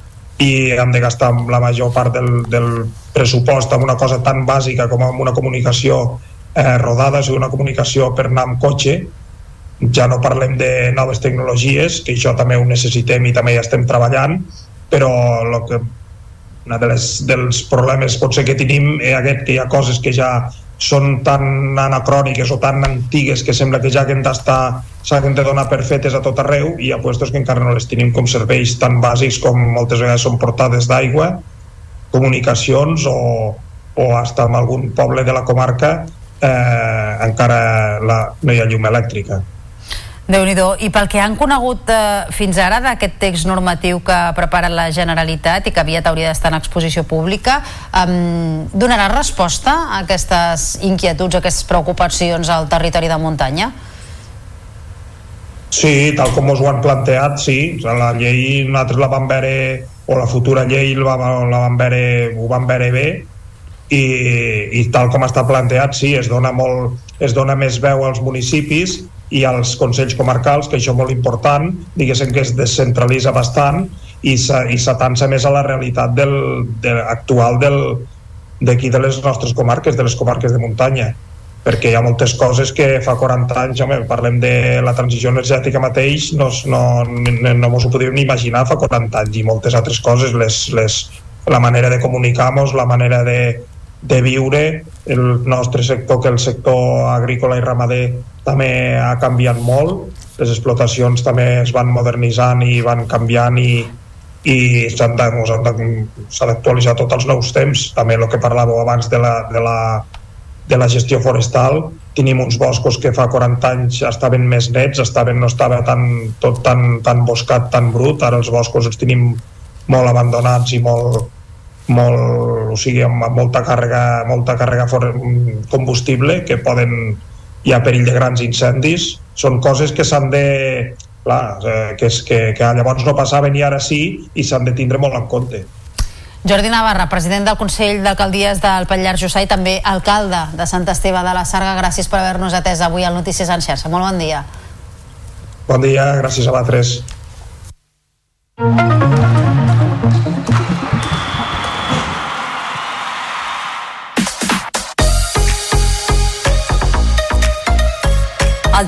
i hem de gastar la major part del, del pressupost en una cosa tan bàsica com en una comunicació eh, rodades i una comunicació per anar amb cotxe. Ja no parlem de noves tecnologies que això també ho necessitem i també hi estem treballant però lo que, una de les, dels problemes potser que tenim és aquest que hi ha coses que ja són tan anacròniques o tan antigues que sembla que ja que s'han de donar per fetes a tot arreu i ha puestos que encara no les tenim com serveis tan bàsics com moltes vegades són portades d'aigua comunicacions o, o hasta en algun poble de la comarca eh, encara la, no hi ha llum elèctrica déu nhi I pel que han conegut eh, fins ara d'aquest text normatiu que ha preparat la Generalitat i que aviat hauria d'estar en exposició pública, eh, donarà resposta a aquestes inquietuds, a aquestes preocupacions al territori de muntanya? Sí, tal com us ho han planteat, sí. La llei nosaltres la vam veure, o la futura llei la, la vam veure, ho vam veure bé, i, i tal com està planteat, sí, es dona, molt, es dona més veu als municipis i als consells comarcals, que això és molt important, diguéssim que es descentralitza bastant i s'atansa més a la realitat del, de, actual del, d'aquí de les nostres comarques, de les comarques de muntanya. Perquè hi ha moltes coses que fa 40 anys, home, parlem de la transició energètica mateix, no, no, no mos ho podíem ni imaginar fa 40 anys i moltes altres coses, les, les, la manera de comunicar-nos, la manera de, de viure el nostre sector, que el sector agrícola i ramader també ha canviat molt, les explotacions també es van modernitzant i van canviant i, i s'han d'actualitzar tots els nous temps. També el que parlàveu abans de la, de la, de la gestió forestal. Tenim uns boscos que fa 40 anys estaven més nets, estaven, no estava tan, tot tan, tan boscat, tan brut. Ara els boscos els tenim molt abandonats i molt, molt, o sigui, amb molta càrrega, molta càrrega combustible que poden hi ha perill de grans incendis són coses que s'han de clar, eh, que, és, que, que llavors no passaven i ara sí i s'han de tindre molt en compte Jordi Navarra, president del Consell d'Alcaldies del Pallar Jussà i també alcalde de Sant Esteve de la Sarga, gràcies per haver-nos atès avui al Notícies en xarxa. Molt bon dia. Bon dia, gràcies a vosaltres.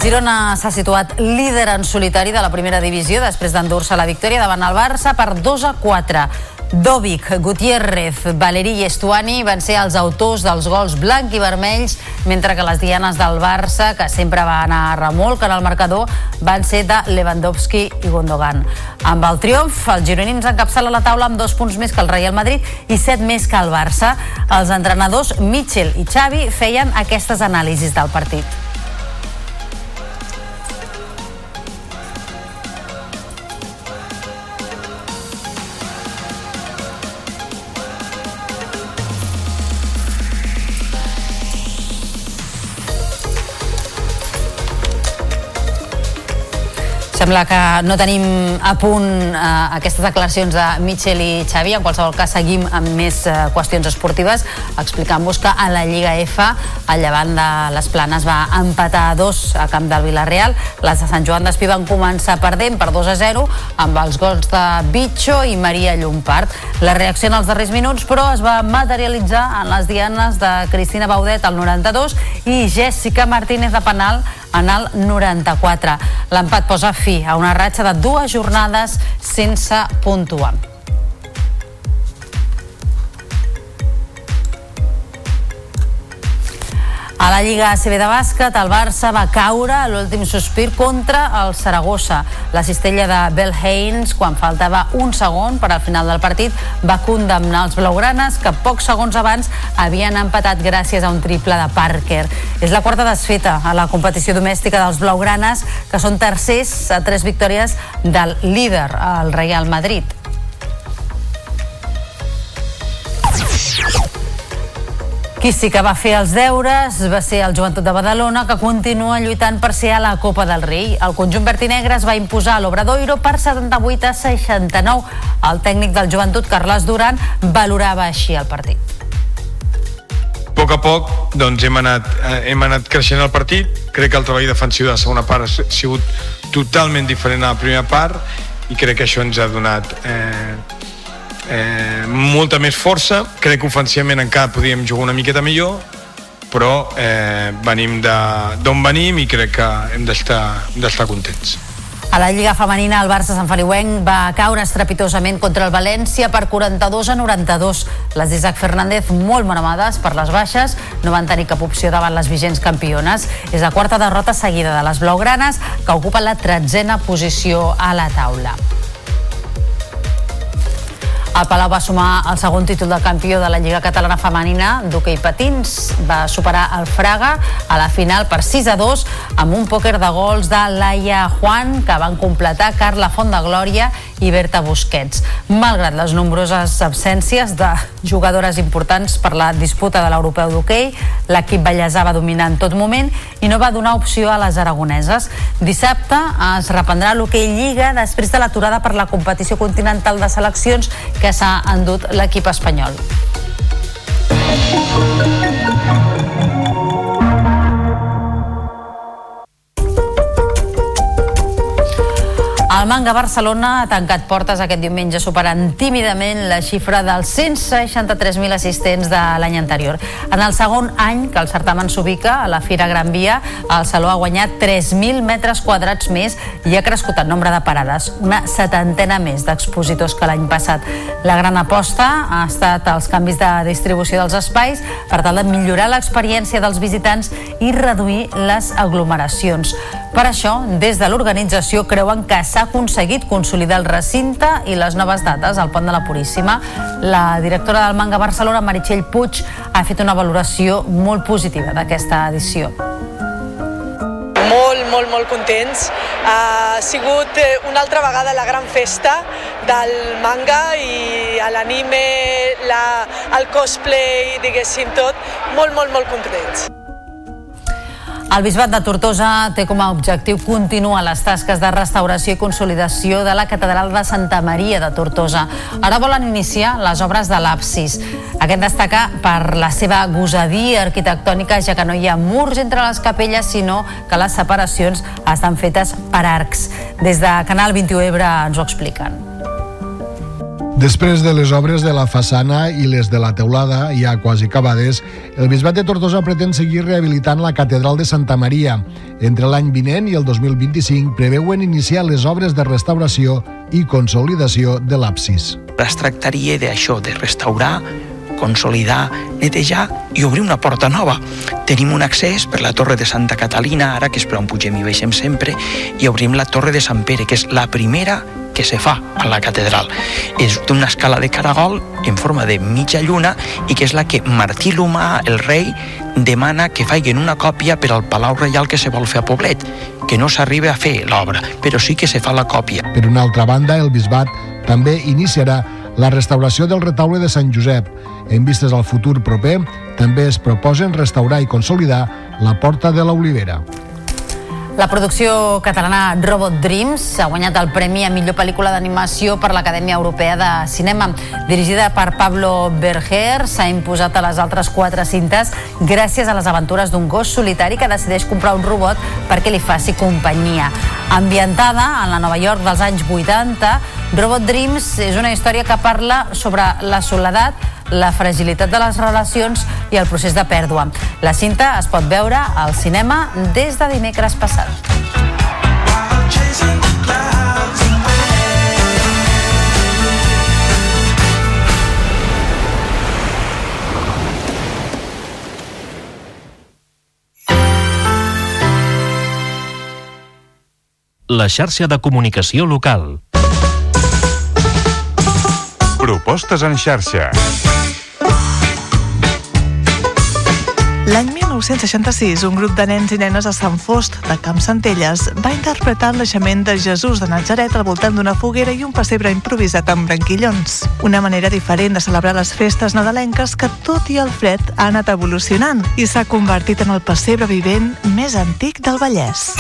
Girona s'ha situat líder en solitari de la primera divisió després d'endur-se la victòria davant el Barça per 2 a 4. Dovic, Gutiérrez, Valeri i Estuani van ser els autors dels gols blanc i vermells, mentre que les dianes del Barça, que sempre va anar a remolc en el marcador, van ser de Lewandowski i Gundogan. Amb el triomf, els gironins encapçalen la taula amb dos punts més que el Real Madrid i set més que el Barça. Els entrenadors Mitchell i Xavi feien aquestes anàlisis del partit. Sembla que no tenim a punt eh, aquestes declaracions de Michel i Xavi. En qualsevol cas, seguim amb més eh, qüestions esportives, explicant-vos que a la Lliga F, al llevant de les Planes, va empatar a dos a camp del Villarreal. Les de Sant Joan d'Espí van començar perdent per 2 a 0 amb els gols de Bitxo i Maria Llompart. La reacció en els darrers minuts, però, es va materialitzar en les dianes de Cristina Baudet al 92 i Jessica Martínez de Penal en el 94. L'empat posa fi a una ratxa de dues jornades sense puntuar. A la Lliga ACB de bàsquet, el Barça va caure a l'últim sospir contra el Saragossa. La cistella de Bell Haynes, quan faltava un segon per al final del partit, va condemnar els blaugranes que pocs segons abans havien empatat gràcies a un triple de Parker. És la quarta desfeta a la competició domèstica dels blaugranes, que són tercers a tres victòries del líder, el Real Madrid. Qui sí que va fer els deures va ser el Joventut de Badalona, que continua lluitant per ser a la Copa del Rei. El conjunt verd i negre es va imposar a l'Obradoiro per 78 a 69. El tècnic del Joventut, Carles Duran, valorava així el partit. A poc a poc doncs, hem, anat, eh, hem anat creixent el partit. Crec que el treball defensiu de la segona part ha sigut totalment diferent a la primera part i crec que això ens ha donat eh, eh, molta més força crec que ofensivament encara podíem jugar una miqueta millor però eh, venim d'on venim i crec que hem d'estar contents a la Lliga Femenina, el Barça Sant Feliuenc va caure estrepitosament contra el València per 42 a 92. Les d'Isaac Fernández, molt monomades per les baixes, no van tenir cap opció davant les vigents campiones. És la quarta derrota seguida de les blaugranes, que ocupa la tretzena posició a la taula. El Palau va sumar el segon títol de campió de la Lliga Catalana Femenina d'hoquei patins. Va superar el Fraga a la final per 6 a 2 amb un pòquer de gols de Laia Juan que van completar Carla Font de Glòria i Berta Busquets. Malgrat les nombroses absències de jugadores importants per la disputa de l'europeu d'hoquei, l'equip ballesà va dominar en tot moment i no va donar opció a les aragoneses. Dissabte es reprendrà l'hoquei Lliga després de l'aturada per la competició continental de seleccions que s'ha endut l'equip espanyol. El Manga Barcelona ha tancat portes aquest diumenge superant tímidament la xifra dels 163.000 assistents de l'any anterior. En el segon any que el certamen s'ubica a la Fira Gran Via, el Saló ha guanyat 3.000 metres quadrats més i ha crescut el nombre de parades, una setantena més d'expositors que l'any passat. La gran aposta ha estat els canvis de distribució dels espais per tal de millorar l'experiència dels visitants i reduir les aglomeracions. Per això, des de l'organització creuen que s'ha aconseguit consolidar el recinte i les noves dates al Pont de la Puríssima. La directora del Manga Barcelona, Meritxell Puig, ha fet una valoració molt positiva d'aquesta edició molt, molt, molt contents. Ha sigut eh, una altra vegada la gran festa del manga i l'anime, el cosplay, diguéssim tot, molt, molt, molt contents. El Bisbat de Tortosa té com a objectiu continuar les tasques de restauració i consolidació de la Catedral de Santa Maria de Tortosa. Ara volen iniciar les obres de l'absis. Aquest destaca per la seva gosadia arquitectònica, ja que no hi ha murs entre les capelles, sinó que les separacions estan fetes per arcs. Des de Canal 21 Ebre ens ho expliquen. Després de les obres de la façana i les de la teulada, ja quasi acabades, el Bisbat de Tortosa pretén seguir rehabilitant la Catedral de Santa Maria. Entre l'any vinent i el 2025 preveuen iniciar les obres de restauració i consolidació de l'absis. Es tractaria d'això, de restaurar consolidar, netejar i obrir una porta nova. Tenim un accés per la Torre de Santa Catalina, ara que és per on pugem i baixem sempre, i obrim la Torre de Sant Pere, que és la primera que se fa a la catedral. És una escala de caragol en forma de mitja lluna i que és la que Martí l'Humà, el rei, demana que faiguen una còpia per al Palau Reial que se vol fer a Poblet, que no s'arriba a fer l'obra, però sí que se fa la còpia. Per una altra banda, el bisbat també iniciarà la restauració del retaule de Sant Josep. En vistes al futur proper, també es proposen restaurar i consolidar la Porta de l'Olivera. La producció catalana Robot Dreams ha guanyat el premi a millor pel·lícula d'animació per l'Acadèmia Europea de Cinema. Dirigida per Pablo Berger, s'ha imposat a les altres quatre cintes gràcies a les aventures d'un gos solitari que decideix comprar un robot perquè li faci companyia. Ambientada en la Nova York dels anys 80, Robot Dreams és una història que parla sobre la soledat, la fragilitat de les relacions i el procés de pèrdua. La cinta es pot veure al cinema des de dimecres passat. La xarxa de comunicació local. Propostes en xarxa. L'any 1966, un grup de nens i nenes a Sant Fost, de Camp Centelles, va interpretar el naixement de Jesús de Nazaret al voltant d'una foguera i un pessebre improvisat amb branquillons. Una manera diferent de celebrar les festes nadalenques que, tot i el fred, ha anat evolucionant i s'ha convertit en el pessebre vivent més antic del Vallès.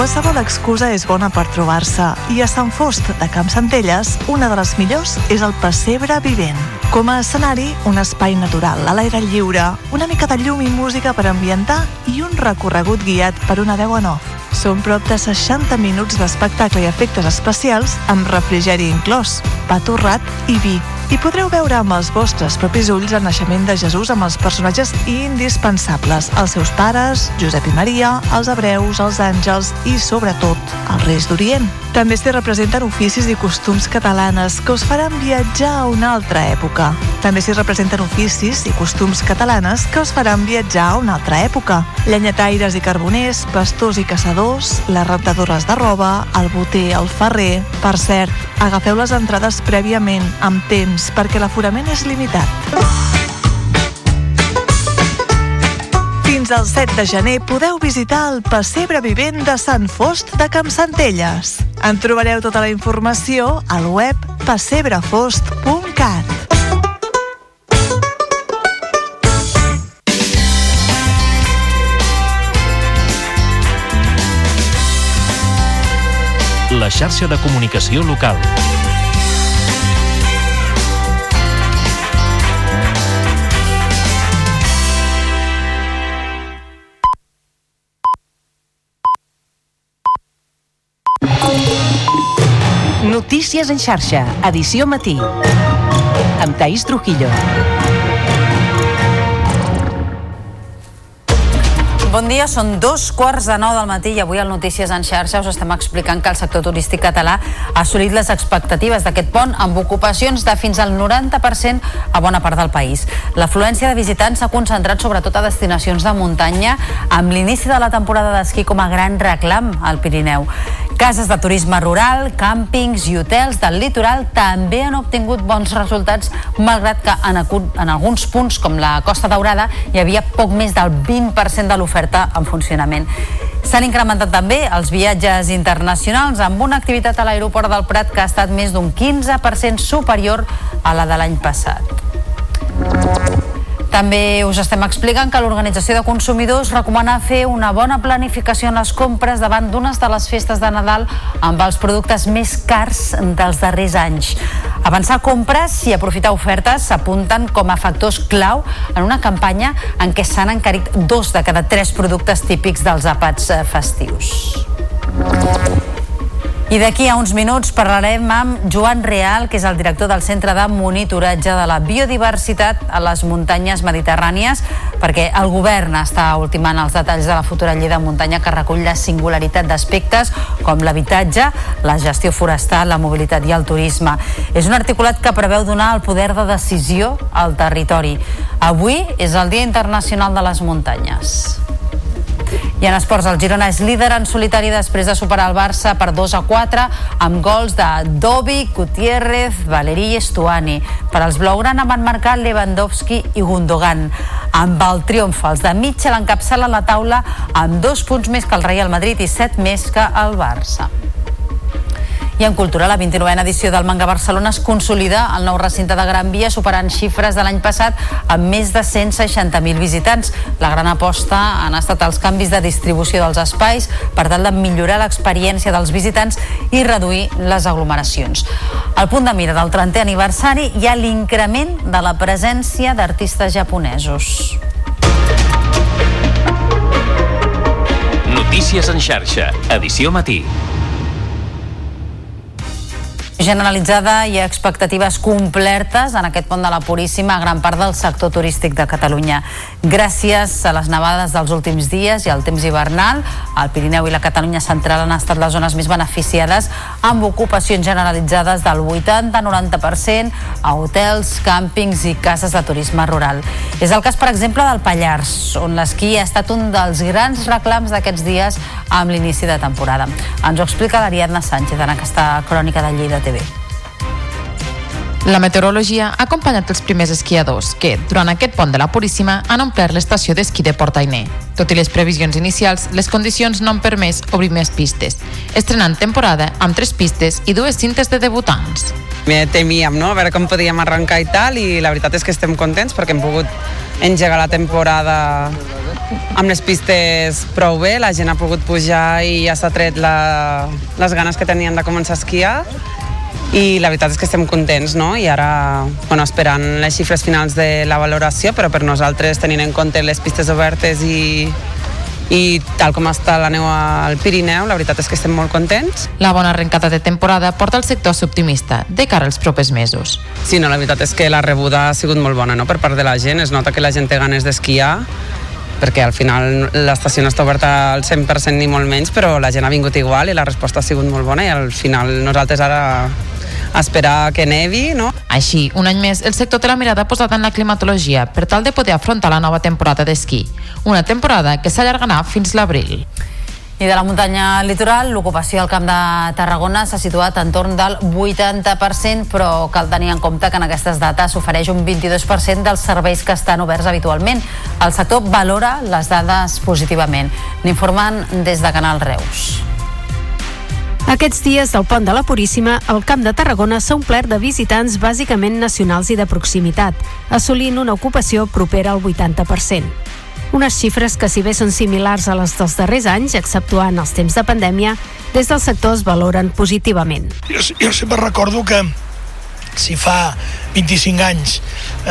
Qualsevol excusa és bona per trobar-se i a Sant Fost de Camp Centelles una de les millors és el pessebre vivent. Com a escenari, un espai natural, a l'aire lliure, una mica de llum i música per ambientar i un recorregut guiat per una veu en off. Són prop de 60 minuts d'espectacle i efectes especials amb refrigeri inclòs, pa torrat i vi. I podreu veure amb els vostres propis ulls el naixement de Jesús amb els personatges indispensables, els seus pares, Josep i Maria, els hebreus, els àngels i, sobretot, els Reis d'Orient. També s'hi representen oficis i costums catalanes que us faran viatjar a una altra època. També s'hi representen oficis i costums catalanes que us faran viatjar a una altra època. Llenyataires i carboners, pastors i caçadors, les rentadores de roba, el boter, el ferrer... Per cert, agafeu les entrades prèviament, amb temps, perquè l'aforament és limitat. Fins al 7 de gener podeu visitar el pessebre vivent de Sant Fost de Campsentelles. En trobareu tota la informació al web pessebrefost.cat. La xarxa de comunicació local. Notícies en xarxa, edició matí. Amb Taís Trujillo. Bon dia, són dos quarts de nou del matí i avui al Notícies en xarxa us estem explicant que el sector turístic català ha assolit les expectatives d'aquest pont amb ocupacions de fins al 90% a bona part del país. L'afluència de visitants s'ha concentrat sobretot a destinacions de muntanya amb l'inici de la temporada d'esquí com a gran reclam al Pirineu. Cases de turisme rural, càmpings i hotels del litoral també han obtingut bons resultats, malgrat que en, en alguns punts, com la Costa Daurada, hi havia poc més del 20% de l'oferta en funcionament. S'han incrementat també els viatges internacionals amb una activitat a l'aeroport del Prat que ha estat més d'un 15% superior a la de l'any passat. També us estem explicant que l'Organització de Consumidors recomana fer una bona planificació en les compres davant d'unes de les festes de Nadal amb els productes més cars dels darrers anys. Avançar compres i aprofitar ofertes s'apunten com a factors clau en una campanya en què s'han encarit dos de cada tres productes típics dels àpats eh, festius. I d'aquí a uns minuts parlarem amb Joan Real, que és el director del Centre de Monitoratge de la Biodiversitat a les muntanyes mediterrànies, perquè el govern està ultimant els detalls de la futura llei de muntanya que recull la singularitat d'aspectes com l'habitatge, la gestió forestal, la mobilitat i el turisme. És un articulat que preveu donar el poder de decisió al territori. Avui és el Dia Internacional de les Muntanyes. I en esports, el Girona és líder en solitari després de superar el Barça per 2 a 4 amb gols de Dobi, Gutiérrez, Valerí i Estuani. Per als blaugrana van marcar Lewandowski i Gundogan. Amb el triomf, els de Mitchell encapçalen la taula amb dos punts més que el Real Madrid i set més que el Barça. I en cultura, la 29a edició del Manga Barcelona es consolida al nou recinte de Gran Via, superant xifres de l'any passat amb més de 160.000 visitants. La gran aposta han estat els canvis de distribució dels espais per tal de millorar l'experiència dels visitants i reduir les aglomeracions. Al punt de mira del 30è aniversari hi ha l'increment de la presència d'artistes japonesos. Notícies en xarxa, edició matí generalitzada i expectatives complertes en aquest pont de la Puríssima a gran part del sector turístic de Catalunya. Gràcies a les nevades dels últims dies i al temps hivernal, el Pirineu i la Catalunya central han estat les zones més beneficiades amb ocupacions generalitzades del 80-90% a hotels, càmpings i cases de turisme rural. És el cas, per exemple, del Pallars, on l'esquí ha estat un dels grans reclams d'aquests dies amb l'inici de temporada. Ens ho explica l'Ariadna Sánchez en aquesta crònica de Lleida TV. TV. La meteorologia ha acompanyat els primers esquiadors que, durant aquest pont de la Puríssima, han omplert l'estació d'esquí de Portainer. Tot i les previsions inicials, les condicions no han permès obrir més pistes, estrenant temporada amb tres pistes i dues cintes de debutants. Me temíem, no?, a veure com podíem arrencar i tal, i la veritat és que estem contents perquè hem pogut engegar la temporada amb les pistes prou bé, la gent ha pogut pujar i ja s'ha tret la, les ganes que tenien de començar a esquiar i la veritat és que estem contents no? i ara bueno, esperant les xifres finals de la valoració però per nosaltres tenint en compte les pistes obertes i, i tal com està la neu al Pirineu, la veritat és que estem molt contents. La bona arrencada de temporada porta el sector optimista de cara als propers mesos. Sí, no, la veritat és que la rebuda ha sigut molt bona no? per part de la gent, es nota que la gent té ganes d'esquiar perquè al final l'estació no està oberta al 100% ni molt menys, però la gent ha vingut igual i la resposta ha sigut molt bona i al final nosaltres ara esperar que nevi, no? Així, un any més, el sector té la mirada posada en la climatologia per tal de poder afrontar la nova temporada d'esquí. Una temporada que s'allargarà fins l'abril. I de la muntanya litoral, l'ocupació al Camp de Tarragona s'ha situat en torn del 80%, però cal tenir en compte que en aquestes dates s'ofereix un 22% dels serveis que estan oberts habitualment. El sector valora les dades positivament. N'informen des de Canal Reus. Aquests dies del pont de la Puríssima, el Camp de Tarragona s'ha omplert de visitants bàsicament nacionals i de proximitat, assolint una ocupació propera al 80%. Unes xifres que, si bé són similars a les dels darrers anys, exceptuant els temps de pandèmia, des del sector es valoren positivament. Jo, jo sempre recordo que si fa 25 anys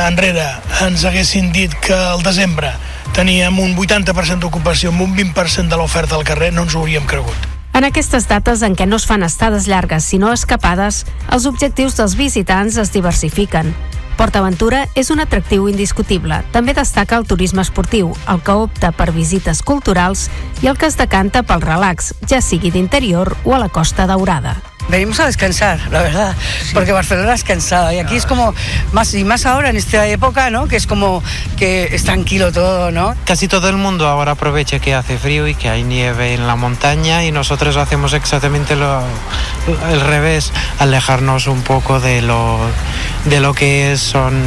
enrere ens haguessin dit que al desembre teníem un 80% d'ocupació amb un 20% de l'oferta al carrer, no ens ho hauríem cregut. En aquestes dates en què no es fan estades llargues sinó escapades, els objectius dels visitants es diversifiquen. PortAventura és un atractiu indiscutible. També destaca el turisme esportiu, el que opta per visites culturals i el que es decanta pel relax, ja sigui d'interior o a la Costa Daurada. Venimos a descansar, la verdad, porque Barcelona es cansada y aquí es como, más y más ahora en esta época, ¿no? Que es como que es tranquilo todo, ¿no? Casi todo el mundo ahora aprovecha que hace frío y que hay nieve en la montaña y nosotros hacemos exactamente lo, el revés, alejarnos un poco de lo, de lo que son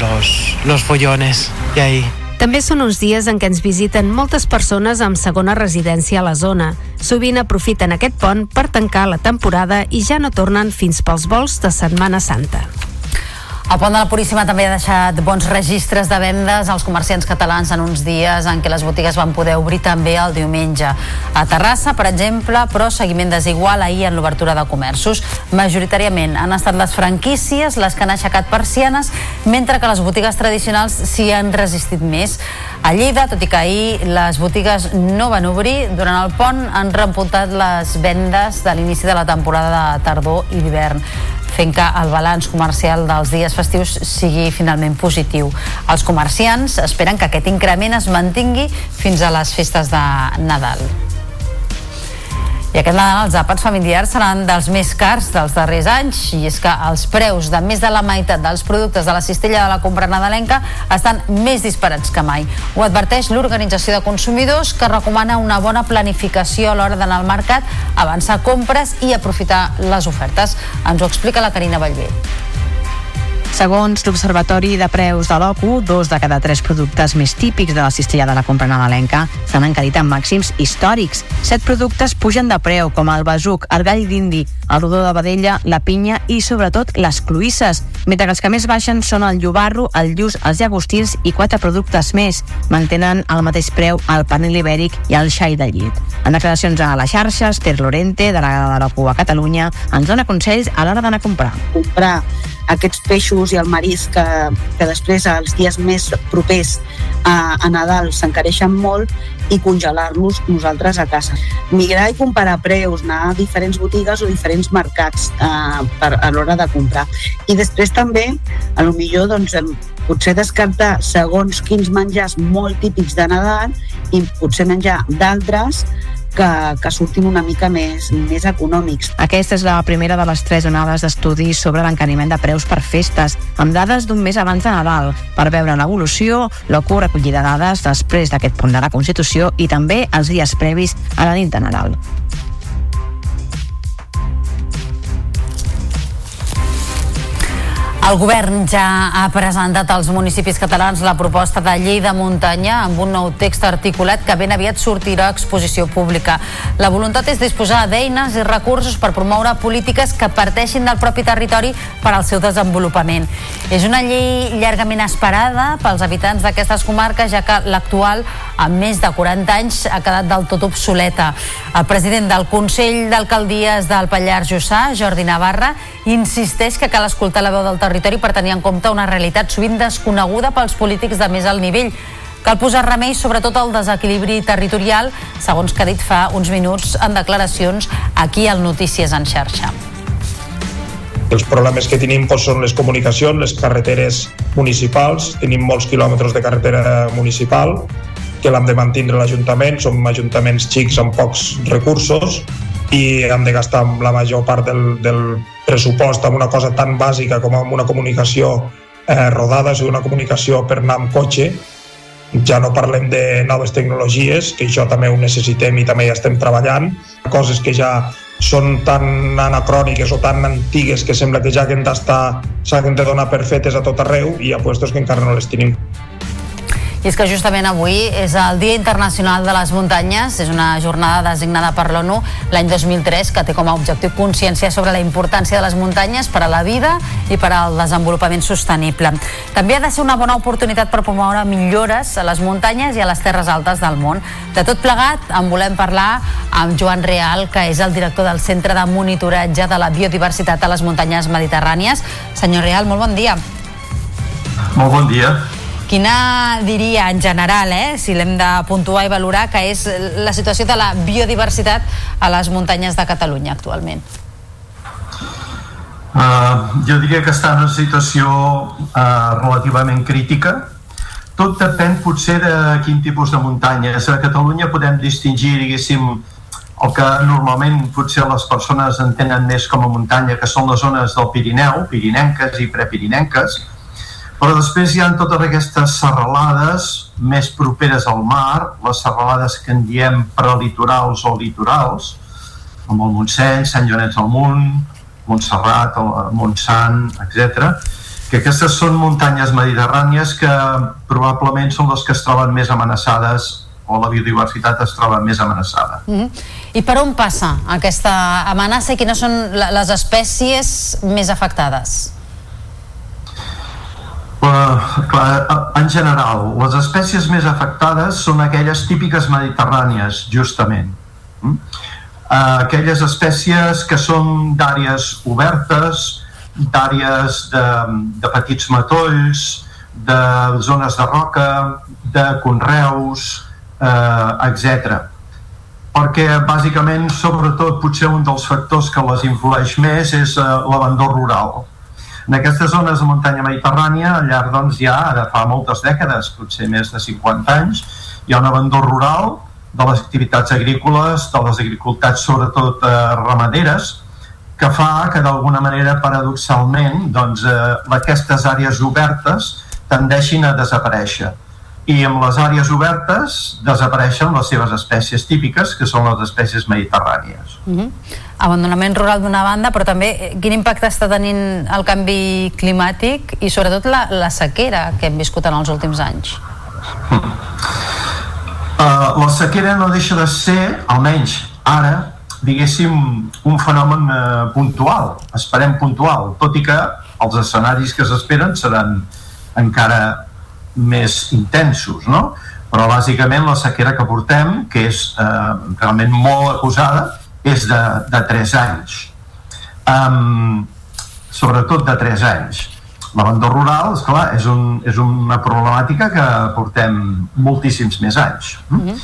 los, los follones de ahí. També són uns dies en què ens visiten moltes persones amb segona residència a la zona. Sovint aprofiten aquest pont per tancar la temporada i ja no tornen fins pels vols de Setmana Santa. El pont de la Puríssima també ha deixat bons registres de vendes als comerciants catalans en uns dies en què les botigues van poder obrir també el diumenge. A Terrassa, per exemple, però seguiment desigual ahir en l'obertura de comerços. Majoritàriament han estat les franquícies les que han aixecat persianes, mentre que les botigues tradicionals s'hi han resistit més. A Lleida, tot i que ahir les botigues no van obrir, durant el pont han repuntat les vendes de l'inici de la temporada de tardor i d'hivern fent que el balanç comercial dels dies festius sigui finalment positiu. Els comerciants esperen que aquest increment es mantingui fins a les festes de Nadal. I aquest Nadal els àpats familiars seran dels més cars dels darrers anys i és que els preus de més de la meitat dels productes de la cistella de la compra nadalenca estan més disparats que mai. Ho adverteix l'Organització de Consumidors que recomana una bona planificació a l'hora d'anar al mercat, avançar compres i aprofitar les ofertes. Ens ho explica la Carina Vallvé. Segons l'Observatori de Preus de l'OCU, dos de cada tres productes més típics de la cistella de la compra nadalenca s'han encarit en màxims històrics. Set productes pugen de preu, com el besuc, el gall d'indi, el rodó de vedella, la pinya i, sobretot, les cloïsses, mentre que els que més baixen són el llobarro, el lluç, els llagostins i quatre productes més. Mantenen al mateix preu el panel ibèric i el xai de llit. En declaracions a les xarxes, Ter Lorente, de la, de l'OCU a Catalunya, ens dona consells a l'hora d'anar a comprar. comprar aquests peixos i el marisc que, que després els dies més propers a, a Nadal s'encareixen molt i congelar-los nosaltres a casa. Migrar i comparar preus, anar a diferents botigues o diferents mercats eh, per, a l'hora de comprar. I després també, a lo millor, doncs, potser descartar segons quins menjars molt típics de Nadal i potser menjar d'altres que, que surtin una mica més, més econòmics. Aquesta és la primera de les tres onades d'estudis sobre l'encariment de preus per festes, amb dades d'un mes abans de Nadal, per veure l'evolució, l'OCU recollida dades després d'aquest punt de la Constitució i també els dies previs a la nit de Nadal. El govern ja ha presentat als municipis catalans la proposta de llei de muntanya amb un nou text articulat que ben aviat sortirà a exposició pública. La voluntat és disposar d'eines i recursos per promoure polítiques que parteixin del propi territori per al seu desenvolupament. És una llei llargament esperada pels habitants d'aquestes comarques, ja que l'actual, amb més de 40 anys, ha quedat del tot obsoleta. El president del Consell d'Alcaldies del Pallars Jussà, Jordi Navarra, insisteix que cal escoltar la veu del territori per tenir en compte una realitat sovint desconeguda pels polítics de més alt nivell. Cal posar remei sobretot al desequilibri territorial, segons que ha dit fa uns minuts en declaracions aquí al Notícies en xarxa. Els problemes que tenim doncs, són les comunicacions, les carreteres municipals. Tenim molts quilòmetres de carretera municipal que l'hem de mantindre l'Ajuntament. Som ajuntaments xics amb pocs recursos i hem de gastar la major part del, del pressupost en una cosa tan bàsica com en una comunicació eh, rodada, és una comunicació per anar amb cotxe, ja no parlem de noves tecnologies, que això també ho necessitem i també hi estem treballant, coses que ja són tan anacròniques o tan antigues que sembla que ja que d'estar, s'han de donar per fetes a tot arreu i apuestos que encara no les tenim. I és que justament avui és el Dia Internacional de les Muntanyes, és una jornada designada per l'ONU l'any 2003 que té com a objectiu consciència sobre la importància de les muntanyes per a la vida i per al desenvolupament sostenible. També ha de ser una bona oportunitat per promoure millores a les muntanyes i a les terres altes del món. De tot plegat, en volem parlar amb Joan Real, que és el director del Centre de Monitoratge de la Biodiversitat a les Muntanyes Mediterrànies. Senyor Real, molt bon dia. Molt bon dia. Quina diria en general, eh, si l'hem de puntuar i valorar, que és la situació de la biodiversitat a les muntanyes de Catalunya actualment? Uh, jo diria que està en una situació uh, relativament crítica. Tot depèn potser de quin tipus de muntanyes. A Catalunya podem distingir, diguéssim, el que normalment potser les persones entenen més com a muntanya, que són les zones del Pirineu, pirinenques i prepirinenques, però després hi ha totes aquestes serralades més properes al mar, les serralades que en diem prelitorals o litorals, com el Montseny, Sant Llorenç del Munt, Montserrat, el Montsant, etc. que aquestes són muntanyes mediterrànies que probablement són les que es troben més amenaçades o la biodiversitat es troba més amenaçada. Mm -hmm. I per on passa aquesta amenaça i quines són les espècies més afectades? Uh, en general, les espècies més afectades són aquelles típiques mediterrànies, justament. Uh, aquelles espècies que són d'àrees obertes, d'àrees de, de petits matolls, de zones de roca, de conreus, uh, etc. Perquè, bàsicament, sobretot, potser un dels factors que les influeix més és uh, l'abandó rural en aquestes zones de muntanya mediterrània, al llarg doncs, ja de fa moltes dècades, potser més de 50 anys, hi ha un abandó rural de les activitats agrícoles, de les agricultats sobretot eh, ramaderes, que fa que d'alguna manera paradoxalment doncs, eh, aquestes àrees obertes tendeixin a desaparèixer. I amb les àrees obertes desapareixen les seves espècies típiques, que són les espècies mediterrànies. Uh -huh. Abandonament rural d'una banda, però també eh, quin impacte està tenint el canvi climàtic i sobretot la, la sequera que hem viscut en els últims anys? Uh, la sequera no deixa de ser, almenys ara, diguéssim, un fenomen uh, puntual, esperem puntual, tot i que els escenaris que s'esperen seran encara més intensos, no? Però bàsicament la sequera que portem, que és eh, realment molt acusada, és de, de 3 anys. Um, sobretot de 3 anys. L'abandó rural, és clar, és, un, és una problemàtica que portem moltíssims més anys. Mm -hmm.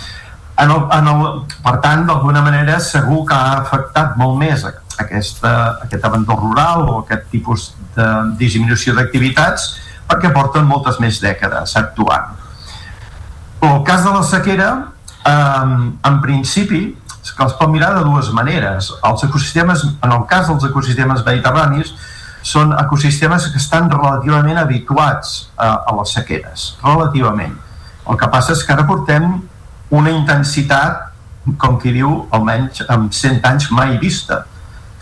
en el, en el, per tant, d'alguna manera, segur que ha afectat molt més aquesta, aquest abandó rural o aquest tipus de disminució d'activitats perquè porten moltes més dècades actuant. El cas de la sequera, eh, en principi, que els pot mirar de dues maneres. Els ecosistemes, en el cas dels ecosistemes mediterranis, són ecosistemes que estan relativament habituats a, a les sequeres, relativament. El que passa és que ara portem una intensitat, com qui diu, almenys en 100 anys mai vista.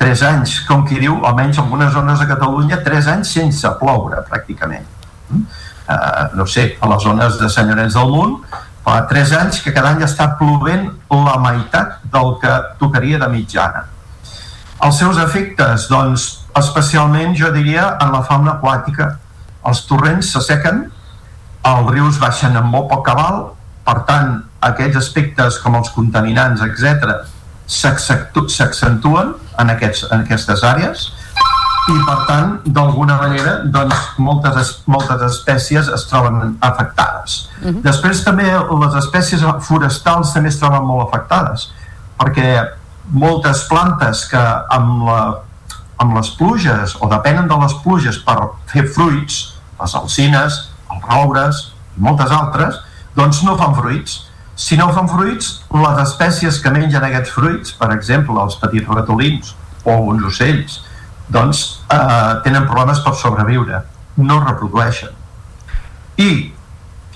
3 anys, com qui diu, almenys en algunes zones de Catalunya, 3 anys sense ploure, pràcticament eh, no sé, a les zones de Sant Llorenç del Munt, fa 3 anys que cada any està plovent la meitat del que tocaria de mitjana. Els seus efectes, doncs, especialment, jo diria, en la fauna aquàtica. Els torrents s'assequen, els rius baixen amb molt poc cabal, per tant, aquells aspectes com els contaminants, etc s'accentuen en, aquests, en aquestes àrees i per tant d'alguna manera doncs, moltes, moltes espècies es troben afectades uh -huh. després també les espècies forestals també es troben molt afectades perquè moltes plantes que amb, la, amb les pluges o depenen de les pluges per fer fruits les alcines, els roures i moltes altres doncs no fan fruits si no fan fruits, les espècies que mengen aquests fruits, per exemple, els petits ratolins o alguns ocells, doncs eh, tenen problemes per sobreviure, no reprodueixen. I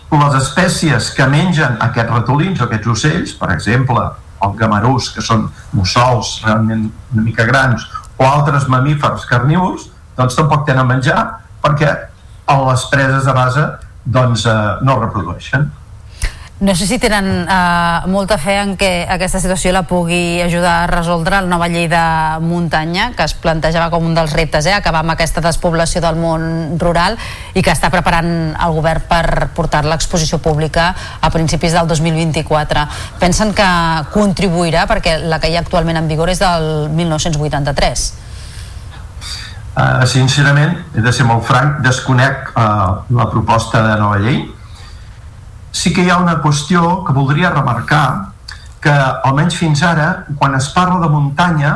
les espècies que mengen aquests ratolins o aquests ocells, per exemple, el gamarús, que són mussols realment una mica grans, o altres mamífers carnívors, doncs tampoc tenen menjar perquè les preses de base doncs, eh, no reprodueixen. No sé si tenen eh, molta fe en que aquesta situació la pugui ajudar a resoldre la nova llei de muntanya que es plantejava com un dels reptes, eh, acabar amb aquesta despoblació del món rural i que està preparant el govern per portar l'exposició pública a principis del 2024. Pensen que contribuirà perquè la que hi ha actualment en vigor és del 1983? Uh, sincerament, he de ser molt franc, desconec uh, la proposta de nova llei sí que hi ha una qüestió que voldria remarcar que almenys fins ara quan es parla de muntanya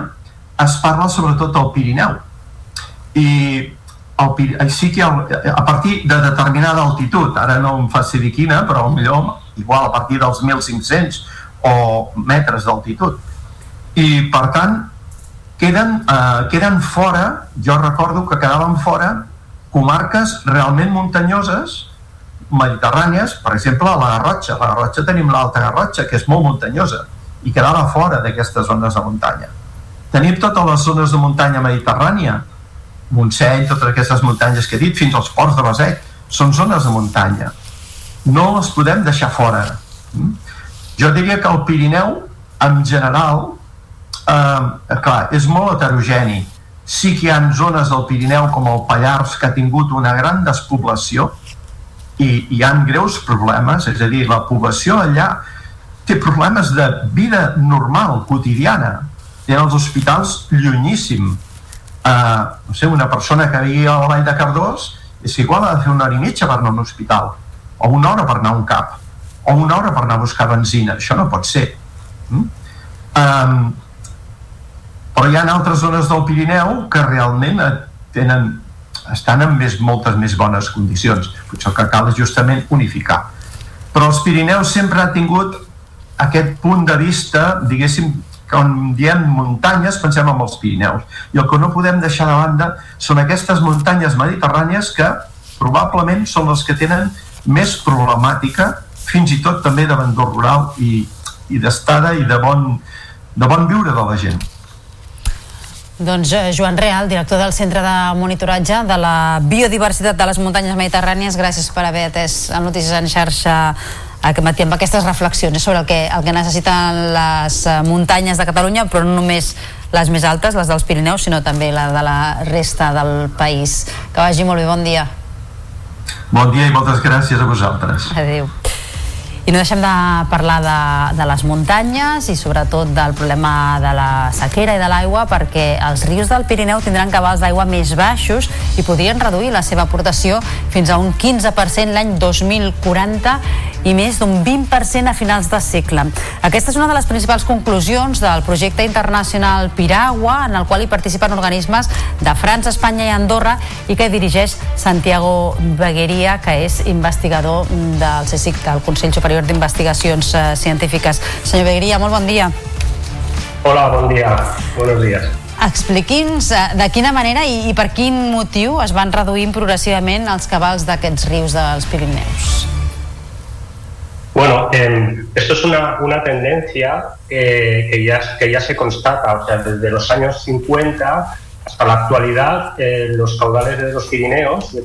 es parla sobretot del Pirineu. I el, sí que ha, a partir de determinada altitud ara no em faci dir quina però millor igual a partir dels 1.500 o metres d'altitud. I per tant queden, eh, queden fora jo recordo que quedaven fora comarques realment muntanyoses mediterrànies, per exemple, a la Garrotxa. A la Garrotxa tenim l'Alta Garrotxa, que és molt muntanyosa, i quedava fora d'aquestes zones de muntanya. Tenim totes les zones de muntanya mediterrània, Montseny, totes aquestes muntanyes que he dit, fins als ports de Basec, són zones de muntanya. No les podem deixar fora. Mm? Jo diria que el Pirineu, en general, eh, clar, és molt heterogeni. Sí que hi ha zones del Pirineu, com el Pallars, que ha tingut una gran despoblació, i hi han greus problemes, és a dir, la població allà té problemes de vida normal, quotidiana. Tenen els hospitals llunyíssim. Uh, no sé, una persona que vingui a la Vall de Cardós és igual ha de fer una hora i mitja per anar a un hospital, o una hora per anar a un cap, o una hora per anar a buscar benzina. Això no pot ser. Mm? Um, però hi ha altres zones del Pirineu que realment tenen estan en més, moltes més bones condicions. Potser el que cal és justament unificar. Però els Pirineus sempre ha tingut aquest punt de vista, diguéssim, quan diem muntanyes pensem en els Pirineus. I el que no podem deixar de banda són aquestes muntanyes mediterrànies que probablement són les que tenen més problemàtica fins i tot també d'abandó rural i, i d'estada i de bon, de bon viure de la gent. Doncs eh, Joan Real, director del Centre de Monitoratge de la Biodiversitat de les Muntanyes Mediterrànies, gràcies per haver atès el Notícies en xarxa aquest matí amb aquestes reflexions sobre el que, el que necessiten les eh, muntanyes de Catalunya, però no només les més altes, les dels Pirineus, sinó també la de la resta del país. Que vagi molt bé, bon dia. Bon dia i moltes gràcies a vosaltres. Adéu. I no deixem de parlar de, de les muntanyes i sobretot del problema de la sequera i de l'aigua perquè els rius del Pirineu tindran cabals d'aigua més baixos i podrien reduir la seva aportació fins a un 15% l'any 2040 i més d'un 20% a finals de segle. Aquesta és una de les principals conclusions del projecte internacional Piragua, en el qual hi participen organismes de França, Espanya i Andorra i que dirigeix Santiago Begueria, que és investigador del CSIC, del Consell Superior Superior d'Investigacions eh, Científiques. Senyor Begria, molt bon dia. Hola, bon dia. Buenos días. Expliqui'ns eh, de quina manera i, i per quin motiu es van reduint progressivament els cabals d'aquests rius dels Pirineus. Bueno, eh, esto es una, una tendencia eh, que, ya, que ya se constata, o sea, desde los años 50 hasta la actualidad, eh, los caudales de los Pirineos,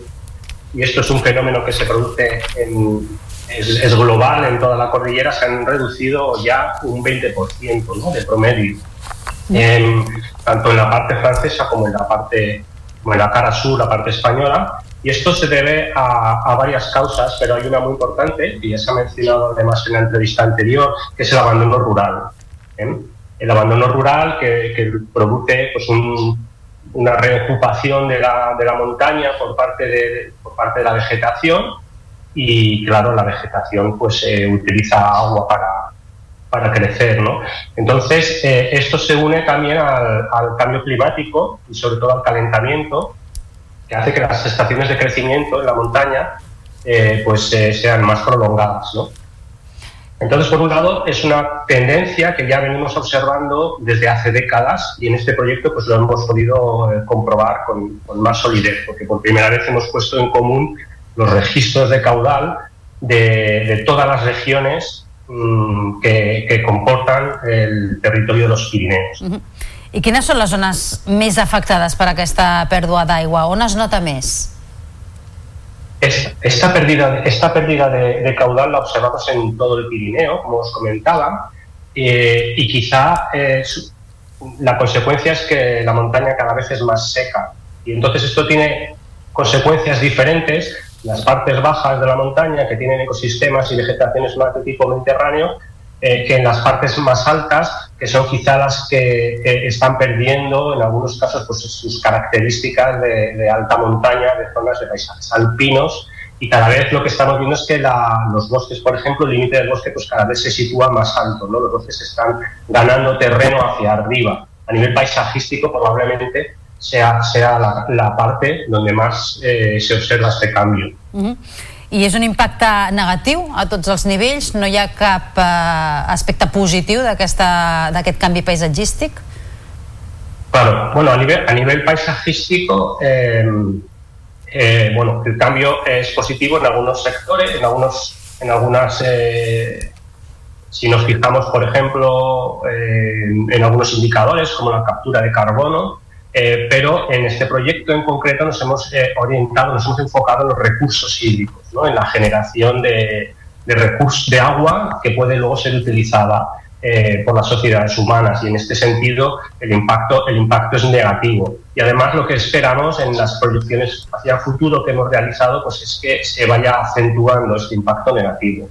y esto es un fenómeno que se produce en, es, global en toda la cordillera, se han reducido ya un 20% ¿no? de promedio, tanto en la parte francesa como en la parte, como en la cara sur, la parte española. Y esto se debe a, varias causas, pero hay una muy importante, que ya se ha mencionado además en la entrevista anterior, que es el abandono rural. ¿eh? El abandono rural que, que produce pues, una reocupación de la, de la montaña por parte de, por parte de la vegetación y claro, la vegetación pues eh, utiliza agua para, para crecer, ¿no? Entonces, eh, esto se une también al, cambio climático y sobre todo al calentamiento, que hace que las estaciones de crecimiento en la montaña eh, pues sean más prolongadas, ¿no? Entonces, por un lado, es una tendencia que ya venimos observando desde hace décadas y en este proyecto pues lo hemos podido comprobar con, con, más solidez, porque por primera vez hemos puesto en común los registros de caudal de, de todas las regiones mmm, que, que comportan el territorio de los Pirineos. Uh -huh. I quines són les zones més afectades per aquesta pèrdua d'aigua? On es nota més? Esta pérdida, esta pérdida de, de, caudal la observamos en todo el Pirineo, como os comentaba, eh, y quizá eh, la consecuencia es que la montaña cada vez es más seca. Y entonces esto tiene consecuencias diferentes las partes bajas de la montaña, que tienen ecosistemas y vegetaciones más de tipo mediterráneo, eh, que en las partes más altas, que son quizá las que, están perdiendo en algunos casos pues, sus características de, alta montaña, de zonas de paisajes alpinos, y cada vez lo que estamos viendo es que los bosques, por ejemplo, el límite del bosque pues cada vez se sitúa más alto, ¿no? los bosques están ganando terreno hacia arriba. A nivel paisajístico probablemente sea, sea la, la parte donde más eh, se observa este canvi. Uh -huh. I és un impacte negatiu a tots els nivells? No hi ha cap eh, aspecte positiu d'aquest canvi paisatgístic? Claro, bueno, a nivel, a nivel paisajístico, eh, eh, bueno, el cambio es positivo en algunos sectores, en algunos, en algunas, eh, si nos fijamos, por ejemplo, eh, en algunos indicadores como la captura de carbono, Eh, pero en este proyecto en concreto nos hemos eh, orientado, nos hemos enfocado en los recursos hídricos, ¿no? en la generación de, recursos de agua que puede luego ser utilizada eh, por las sociedades humanas y en este sentido el impacto, el impacto es negativo. Y además lo que esperamos en las proyecciones hacia el futuro que hemos realizado pues es que se vaya acentuando este impacto negativo.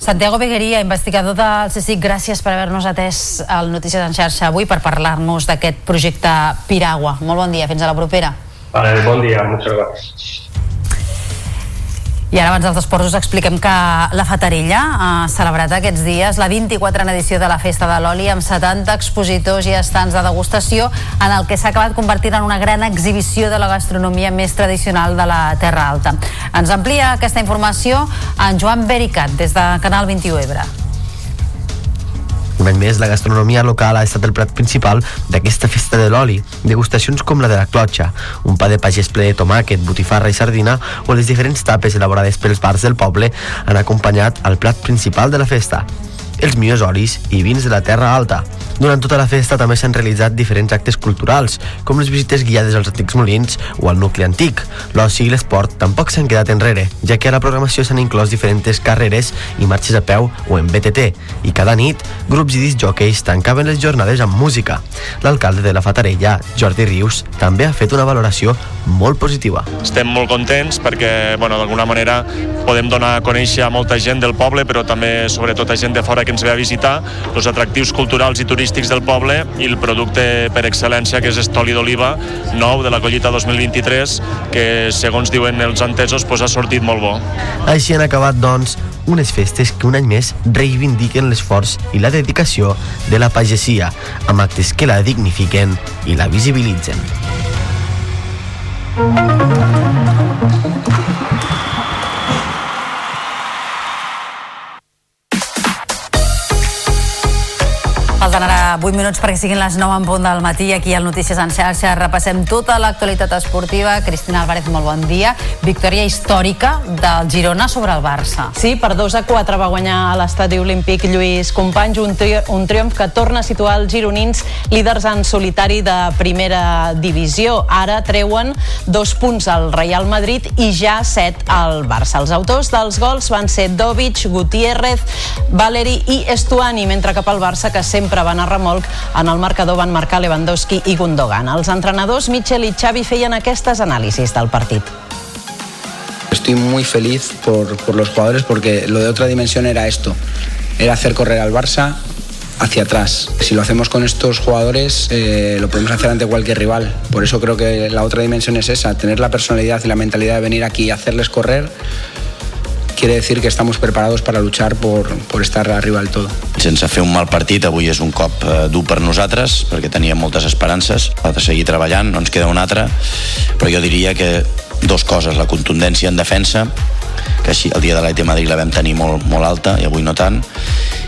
Santiago Begueria, investigador del CSIC, gràcies per haver-nos atès al Notícies en xarxa avui per parlar-nos d'aquest projecte Piragua. Molt bon dia, fins a la propera. Vale, bon dia, moltes gràcies. I ara abans dels esports us expliquem que la Fatarella ha celebrat aquests dies la 24a edició de la Festa de l'Oli amb 70 expositors i estants de degustació en el que s'ha acabat convertint en una gran exhibició de la gastronomia més tradicional de la Terra Alta. Ens amplia aquesta informació en Joan Bericat des de Canal 21 Ebre. Un any més, la gastronomia local ha estat el plat principal d'aquesta festa de l'oli. Degustacions com la de la clotxa, un pa de pagès ple de tomàquet, botifarra i sardina o les diferents tapes elaborades pels bars del poble han acompanyat el plat principal de la festa els millors olis i vins de la Terra Alta. Durant tota la festa també s'han realitzat diferents actes culturals, com les visites guiades als antics molins o al nucli antic. L'oci i l'esport tampoc s'han quedat enrere, ja que a la programació s'han inclòs diferents carreres i marxes a peu o en BTT, i cada nit grups i disjòqueis tancaven les jornades amb música. L'alcalde de la Fatarella, Jordi Rius, també ha fet una valoració molt positiva. Estem molt contents perquè, bueno, d'alguna manera podem donar a conèixer a molta gent del poble, però també sobretot a gent de fora que ens ve a visitar, els atractius culturals i turístics del poble i el producte per excel·lència que és estoli d'oliva nou de la collita 2023 que segons diuen els entesos pues, ha sortit molt bo. Així han acabat, doncs, unes festes que un any més reivindiquen l'esforç i la dedicació de la pagesia, amb actes que la dignifiquen i la visibilitzen. Falten ara 8 minuts perquè siguin les 9 en punt del matí. Aquí al Notícies en xarxa repassem tota l'actualitat esportiva. Cristina Álvarez, molt bon dia. Victòria històrica del Girona sobre el Barça. Sí, per 2 a 4 va guanyar a l'estadi olímpic Lluís Companys, un, tri un triomf que torna a situar els gironins líders en solitari de primera divisió. Ara treuen dos punts al Real Madrid i ja set al Barça. Els autors dels gols van ser Dovic, Gutiérrez, Valeri i Estuani, mentre que pel Barça, que sempre remolc, van marcar Lewandowski i Gundogan. Els entrenadors Michel i Xavi feien aquestes anàlisis del partit. Estoy muy feliz por, por los jugadores porque lo de otra dimensión era esto, era hacer correr al Barça hacia atrás. Si lo hacemos con estos jugadores, eh, lo podemos hacer ante cualquier rival. Por eso creo que la otra dimensión es esa, tener la personalidad y la mentalidad de venir aquí y hacerles correr. Quiere decir que estamos preparados para luchar por, por estar arriba del todo. Sense fer un mal partit, avui és un cop eh, dur per nosaltres, perquè teníem moltes esperances. Ha de seguir treballant, no ens queda una altra, però jo diria que dos coses, la contundència en defensa, que així el dia de l'Atlètic Madrid la vam tenir molt, molt alta i avui no tant,